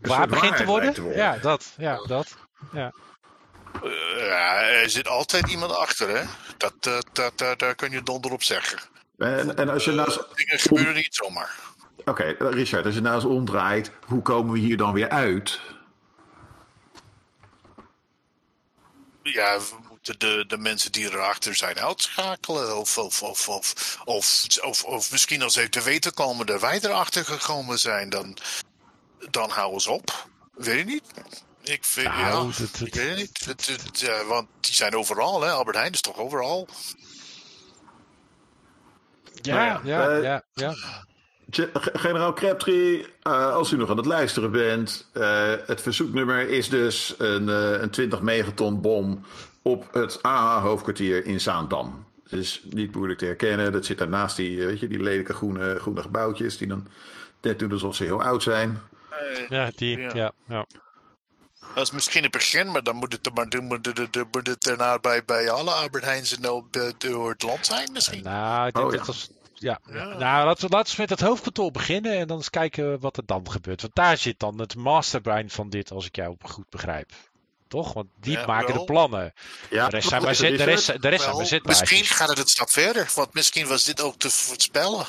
Waar begint te worden? lijkt Ja, dat. Ja, dat. Ja. Ja, er zit altijd iemand achter, hè? Dat, dat, dat, dat- daar kun je donder op zeggen. En, en als je nou eens- Dingen gebeuren niet zomaar. Oké, Richard, als je nou eens omdraait, hoe komen we hier dan weer uit? Ja, we moeten de, de mensen die erachter zijn uitschakelen. Of, of, of, of, of, of, of misschien als ze te weten komen dat wij erachter gekomen zijn, dan, dan houden ze op. Weet je niet? Ik vind, Nou, ja, dat- dat- ik weet het niet. Het, het, ja, want die zijn overal, hè? Albert Heijn is toch overal? Ja, ja, ja, ja. Ge- Generaal Crabtree, eh, als u nog aan het luisteren bent, eh, het verzoeknummer is dus een, eh, een 20 megaton bom op het AA-hoofdkwartier in Zaandam. Het is niet moeilijk te herkennen. Dat zit daarnaast die, weet je, die lelijke groene, groene gebouwtjes die dan net doen alsof ze heel oud zijn. Ja, die, ja, ja. Dat is misschien het begin, maar dan moet het, maar dan moet het, dan moet het daarna bij, bij alle Albert Heijns en op de- door het land zijn misschien. Nou, ik denk Oh, dat ja. Nou, laten we, laten we met het hoofdkantoor beginnen en dan eens kijken wat er dan gebeurt. Want daar zit dan het masterbrain van dit, als ik jou goed begrijp. Toch? Want die Ja, maken wel. de plannen. Ja, de rest zijn maar, is de rest, de rest zijn maar. Misschien gaat het een stap verder, want misschien was dit ook te voorspellen.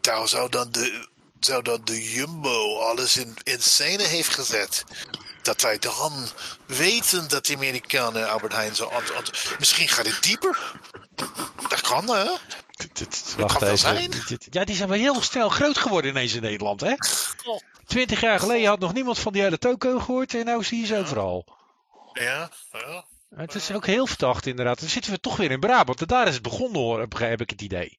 Daar zou dan de, zou dan de Jumbo alles in, in scène heeft gezet. Dat wij dan weten dat de Amerikanen Albert Heijn zo... Misschien gaat het dieper. Dat kan, hè? Wacht kan wel even. zijn. Dit- Ja, die zijn wel heel snel groot geworden ineens in Nederland, hè? Twintig jaar geleden had nog niemand van die hele toko gehoord en nu zie je ze overal. Ja, ja. Het is ook heel verdacht inderdaad. Dan zitten we toch weer in Brabant. En daar is het begonnen hoor, heb heb ik het idee.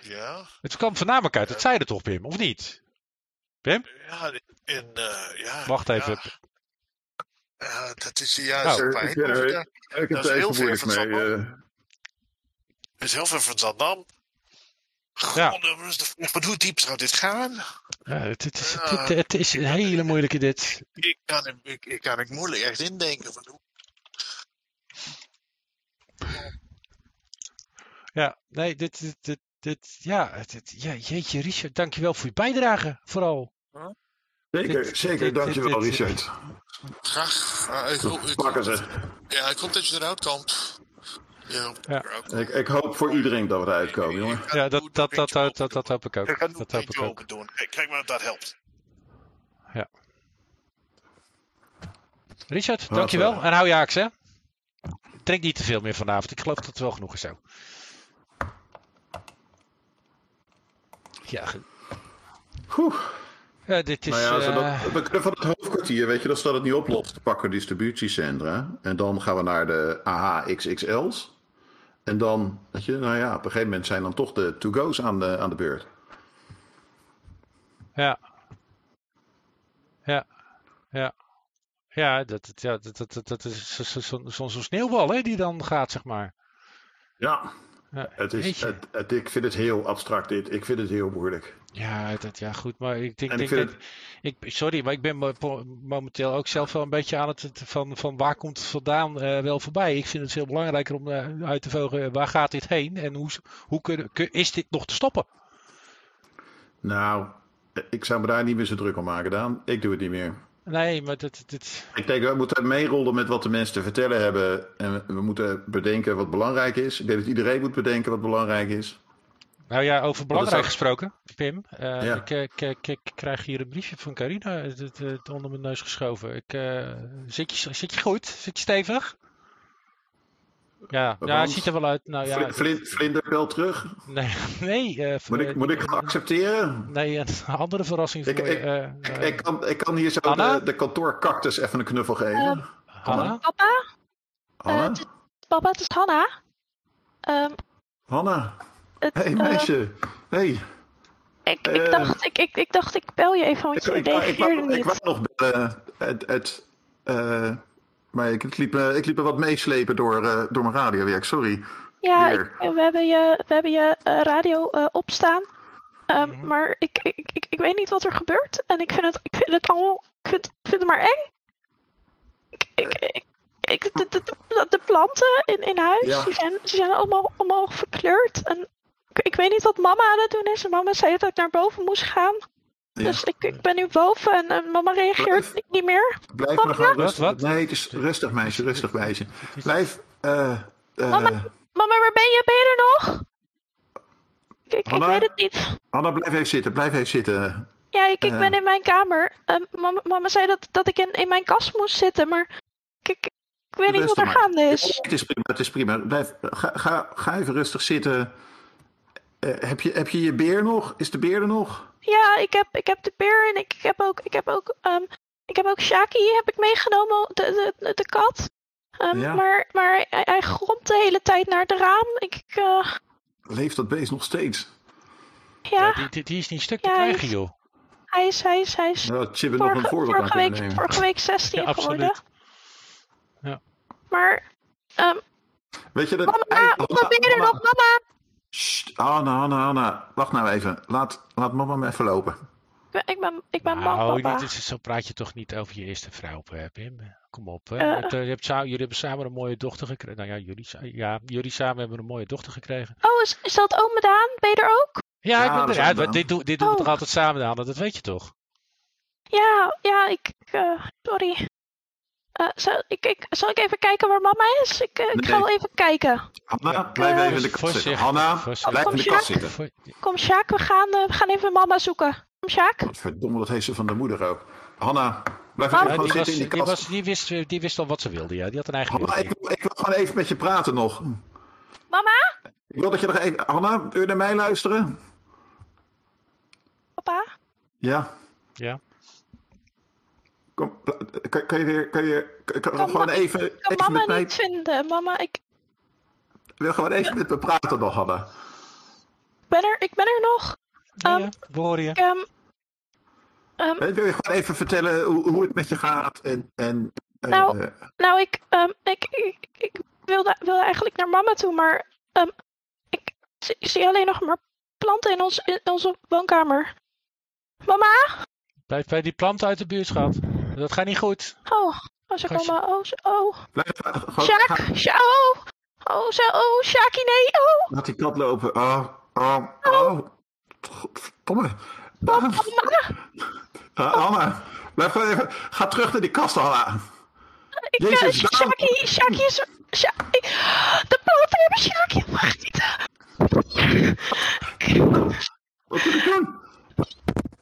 Ja, Het kwam voornamelijk uit het zijde toch, Pim? Of niet? Pim? ja, in, eh, ja. Wacht even. Ja, dat is ja, zo Ik, fijn. eh, ik heb dat het is heel moeilijk van mee. Eh. Is heel ver van Zandam. Ja. God, maar hoe diep zou dit gaan? Ja, het, het is, Ja. het, het is een hele moeilijke dit. Ik kan het, ik, ik kan moeilijk echt indenken. Van hoe... Ja, nee, dit, dit, dit, dit ja, het, het- ja, jeetje, Richard, dankjewel voor je bijdrage, vooral. Zeker, Dit- zeker. dit- Dankjewel, dit- dit- Richard. Graag. Ah, ik, hoop- ik, ja, ik hoop dat je eruit komt. Ja. Ik, ik hoop voor iedereen dat we eruit komen, jongen. Ja, dat, dat, dat, dat, dat, dat hoop ik ook. Ik Dat hoop ik ook. doen. Kijk, maar of dat helpt. Ja. Richard, Wat, dankjewel. En hou je haaks, hè? Drink niet te veel meer vanavond. Ik geloof dat het wel genoeg is zo. Ja, goed. Ja, dit is... nou ja, zodat, eh, we kunnen van het hoofdkwartier, weet je, dat dat het niet oplost, pakken we distributiecentra. En dan gaan we naar de AHXXL's. En dan, weet je, nou ja, op een gegeven moment zijn dan toch de to-go's aan de, aan de beurt. Ja. Ja. Ja. Ja, dat, ja, dat, dat, dat, is zo- zo- zo- zo'n zo'n sneeuwbal hè, die dan gaat, zeg maar. Ja. Ja, Het is, het, het- ik vind het heel abstract dit. Ik vind het heel moeilijk. Ja, dat, ja, goed. Maar ik denk, En ik denk vind dat, ik, sorry, maar ik ben momenteel ook zelf wel een beetje aan het van, van waar komt het vandaan eh, wel voorbij. Ik vind het veel belangrijker om eh, uit te vogelen eh, waar gaat dit heen en hoe, hoe kun, kun- is dit nog te stoppen? Nou, ik zou me daar niet meer zo druk om maken, Daan. Ik doe het niet meer. Nee, maar dat, dit, Ik denk, we moeten meerollen met wat de mensen te vertellen hebben. En we, moeten bedenken wat belangrijk is. Ik denk dat iedereen moet bedenken wat belangrijk is. Nou ja, over belangrijk gesproken, Pim. Eh, Ja. ik, eh, ik, ik, ik krijg hier een briefje van Carina het, het, het onder mijn neus geschoven. Ik, eh, zit, je, zit je goed? Zit je stevig? Ja, ja ziet er wel uit. Nou ja, Vlin- Vlin- Vlinder belt terug. Nee, nee. eh, Moet ik, moet ik het accepteren? Nee, een andere verrassing voor Ik, je. ik, eh, ik, ik kan, ik kan hier zo de, de kantoorcactus even een knuffel geven. Hanna? Papa? Hanna? Eh, papa, het is Hanna. Ehm, Hanna? hey, meisje. Hey. ik, ik, dacht, ik, ik, ik dacht, ik bel je even, want Ik, je ik, ik, reageerde ik niet. wou nog bellen. Het, het, eh, maar ik, liep, me- ik liep me wat meeslepen door, eh, door mijn radiowerk. Sorry. Ja, ik- we hebben je, we hebben je eh, radio eh, opstaan. Ehm, Mhm. Maar ik, ik, ik, ik weet niet wat er gebeurt. En ik vind het, ik vind het allemaal. Ik vind, ik vind het maar eng. Ik, ik, ik, ik- de, de, de, de planten in, in huis, Ja. die zijn, die zijn allemaal, allemaal verkleurd. En ik, ik weet niet wat mama aan het doen is. En mama zei dat ik naar boven moest gaan. Ja. Dus ik, ik ben nu boven en eh, mama reageert niet- niet meer. Blijf maar gewoon rustig. Nee, het is rustig meisje, rustig meisje. Blijf. eh, eh, Mama, waar ben je? Ben je er nog? Ik, ik, weet het niet. Hanna, blijf even zitten. Blijf even zitten. Ja, ik, ik Eh. ben in mijn kamer. Ehm, mama, mama zei dat, dat ik in, in mijn kast moest zitten, maar ik, ik, ik weet niet wat er maar. gaande is. Het is prima, het is prima. Blijf, ga, ga, ga even rustig zitten. Eh, heb, je, heb je je beer nog? Is de beer er nog? Ja, ik heb, ik heb de beer en ik, ik heb ook, ik heb ook, ehm, ik heb ook Shaki heb ik meegenomen, de, de, de kat. Ehm, Ja. Maar, maar hij, hij gromt de hele tijd naar het raam. Ik, eh, Leeft dat beest nog steeds? ja, die, die, die is niet stuk te Ja, hij krijgen, is- joh. hij is, hij is, hij is Ja, had Chibbe nog een vorige, voorbeeld vorige, kunnen week, nemen. vorige week 16 Ja, absoluut. geworden. Ja. Maar, ehm, Weet je dat... mama, je er nog, mama? Sst, Hanna, Hanna, Hanna. Wacht nou even. Laat, laat mama me even lopen. ben, ik ben, ik ben Nou, man, papa. dit is, zo praat je toch niet over je eerste vrouw, eh, Pim. Kom op. Hè. Eh. Je hebt, eh, jullie hebben samen een mooie dochter gekregen. Nou ja jullie, ja, jullie samen hebben een mooie dochter gekregen. Oh, is, is dat oom Daan? Ben je er ook? Ja, ik ben er. Ja, dit, doen- dit doen we Oh. toch altijd samen, Daan? Dat weet je toch? Ja, ja, ik, sorry. Eh, zal, ik, ik, zal ik even kijken waar mama is? Ik, eh, ik ga wel even kijken. Hanna, blijf even in de kast zitten. Hanna, blijf in de kast zitten. Kom, Sjaak, we gaan, eh, we gaan even mama zoeken. Kom, Sjaak. Verdomme, dat heeft ze van de moeder ook. Hanna, blijf even die, was, zitten in die die, kast. was, die, wist, die wist al wat ze wilde, ja. Die had een eigen Hanna, ik, wil- ik wil gewoon even met je praten nog. Mama? Ik wil dat je nog even... Hanna, wil je naar mij luisteren? Papa? Ja. Ja. Kom, kan, kan je weer... Kan je kan, kan gewoon ma- even, Ik kan even mama met mij... niet vinden. Mama, ik Ik wil gewoon even met me praten nog, Hanna. ben er, ik ben er nog. Ja, Ehm, ja, we horen je. ik, ehm, ehm, Eh, Wil je gewoon even vertellen hoe, hoe het met je gaat? En, en, eh, Nou, nou, ik, ehm, ik, ik, ik wilde, wilde eigenlijk naar mama toe, maar ehm, ik, zie- ik zie alleen nog maar planten in, ons, in onze woonkamer. Mama? Blijf bij die planten uit de buurt, schat. Dat gaat niet goed. Oh, oh, ze Gastje. komen. Oh, ze- oh. Sjaak, ga- Sja- oh. Oh, zo, oh, Sjaakie, nee, oh. laat die kat lopen. Oh, oh, oh. Godverdomme. Mama. Uh, Hanna, blijf gewoon even... Ga terug naar die kast, Hanna. Ik, eh, Jezus, Daan. Sjaakie, Sjaakie is... Ik- de planten hebben Sjaakie opgegeten. Wat moet ik doen?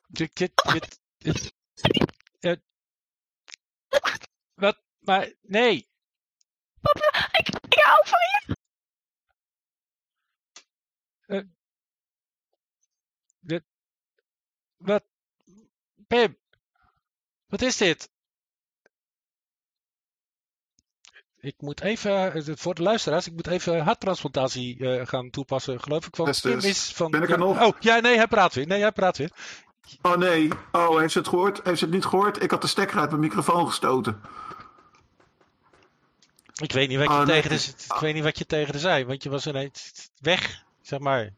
Dit, dit, dit, dit- eh, wat? Maar, nee. Papa, ik, ik hou van je. Dit, wat? Pim. Wat is dit? Ik moet even, eh, voor de luisteraars, ik moet even harttransplantatie eh, gaan toepassen, geloof ik. Want Dus, Pim is van... ben ik er nog? Oh, ja, nee, hij praat weer. Nee, hij praat weer. Oh nee. Oh, heeft ze het gehoord? Heeft ze het niet gehoord? Ik had de stekker uit mijn microfoon gestoten. Ik weet niet wat je, Oh, nee. tegen, de, ik weet niet wat je tegen de zei, want je was ineens weg, zeg maar.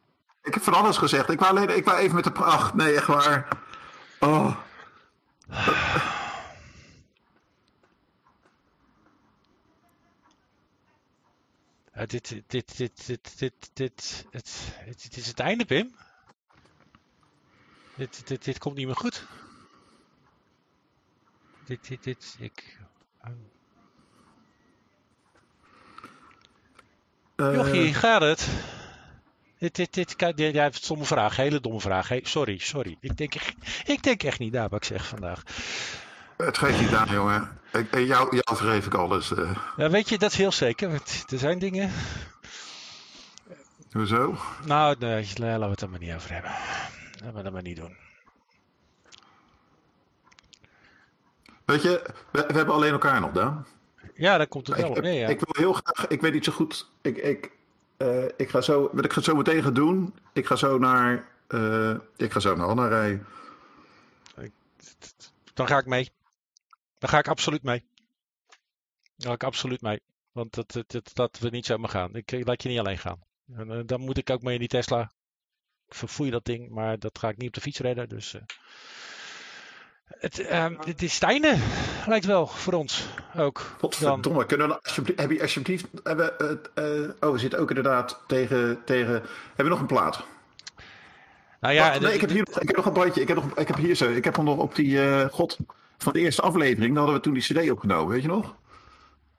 Ik heb van alles gezegd. Ik wou, alleen, ik wou even met de... Ach, nee, echt waar. Oh. Dit, dit, dit, dit, dit, dit, dit, het, dit is het einde, Pim. Dit, dit, dit komt niet meer goed. Dit, dit, dit, ik... Jochie, gaat het? Dit, dit, dit, dit, ja, stomme vraag, hele domme vraag. Hey, sorry, sorry. Ik denk, echt- ik denk echt niet naar wat ik zeg vandaag. Het geeft niet aan, jongen. Ik, eh, jou, jou vergeef ik alles. eh. Ja, weet je, dat is heel zeker. Er zijn dingen... Hoezo? Nou, nee, laten we het er maar niet over hebben. We dat maar niet doen. Weet je, we, we hebben alleen elkaar nog, Daan. Ja, daar komt het wel op neer, ja. ik wil heel graag, ik weet niet zo goed. Ik, ik, eh, ik ga zo, wat ik ga zo meteen gaan doen. Ik ga zo naar, eh, ik ga zo naar Anna rijden. Dan ga ik mee. Dan ga ik absoluut mee. Dan ga ik absoluut mee. Want dat, dat, dat, dat we niet zomaar gaan. Ik, ik laat je niet alleen gaan. En eh, dan moet ik ook mee in die Tesla. Ik verfoei dat ding, maar dat ga ik niet op de fiets redden. Dus, eh. het, ehm, het is einde, lijkt wel, voor ons ook. Dan. Godverdomme, kunnen we alsjeblieft, heb je alsjeblieft, hebben, eh, oh, we zitten ook inderdaad tegen, tegen, hebben we nog een plaat? Nou ja, Wacht, nee, ik heb hier nog, ik heb nog een bandje, ik heb, nog, ik heb hier zo, ik heb hem nog op die, eh, god, van de eerste aflevering, dan hadden we toen die cd opgenomen, weet je nog?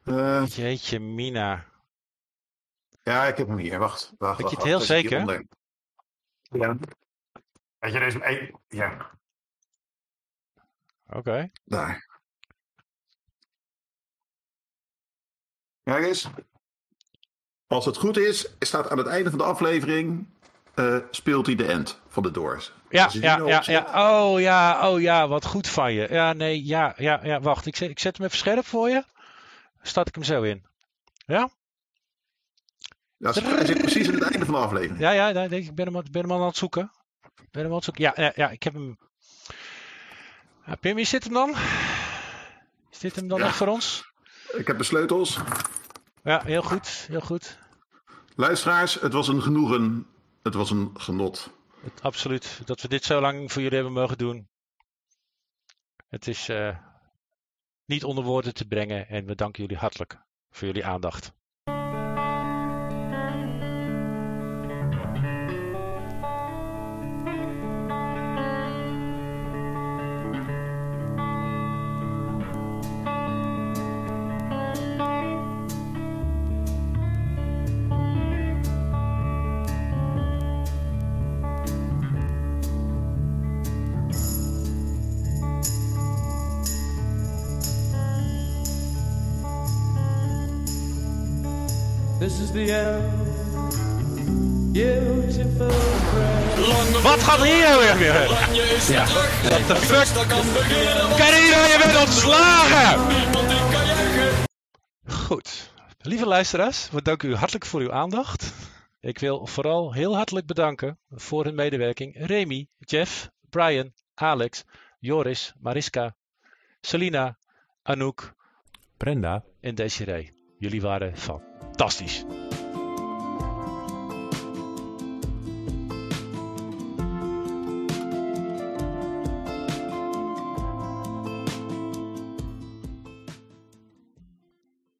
Eh, Jeetje, Mina. ja, ik heb hem hier, wacht. wacht Weet je het heel zeker? Ja. Weet je deze, ja, Oké. daar. Kijk eens. Als het goed is, staat aan het einde van de aflevering, eh, speelt hij de end van de Doors. Ja, ja, nou ja, ja. Oh ja, oh ja, wat goed van je. Ja, nee, ja, ja, ja. Wacht, ik zet, ik zet hem even scherp voor je. Start ik hem zo in. Ja? Ja, hij zit precies aan het einde van de aflevering. Ja, ja, nee, ik ben hem, ik ben hem al aan het zoeken. Ben hem aan het zoeken. Ja, ja, ja ik heb hem. Ja, Pim, is dit hem dan? Is dit hem dan Ja. echt voor ons? Ik heb de sleutels. Ja, heel goed, heel goed. Luisteraars, het was een genoegen. Het was een genot. Absoluut. Dat we dit zo lang voor jullie hebben mogen doen. Het is eh, niet onder woorden te brengen en we danken jullie hartelijk voor jullie aandacht. Ja. What the fuck? Carino, je bent ontslagen! Goed. Lieve luisteraars, we danken u hartelijk voor uw aandacht. Ik wil vooral heel hartelijk bedanken voor hun medewerking Remy, Jeff, Brian, Alex, Joris, Mariska, Selina, Anouk, Brenda en Desiree. Jullie waren fantastisch.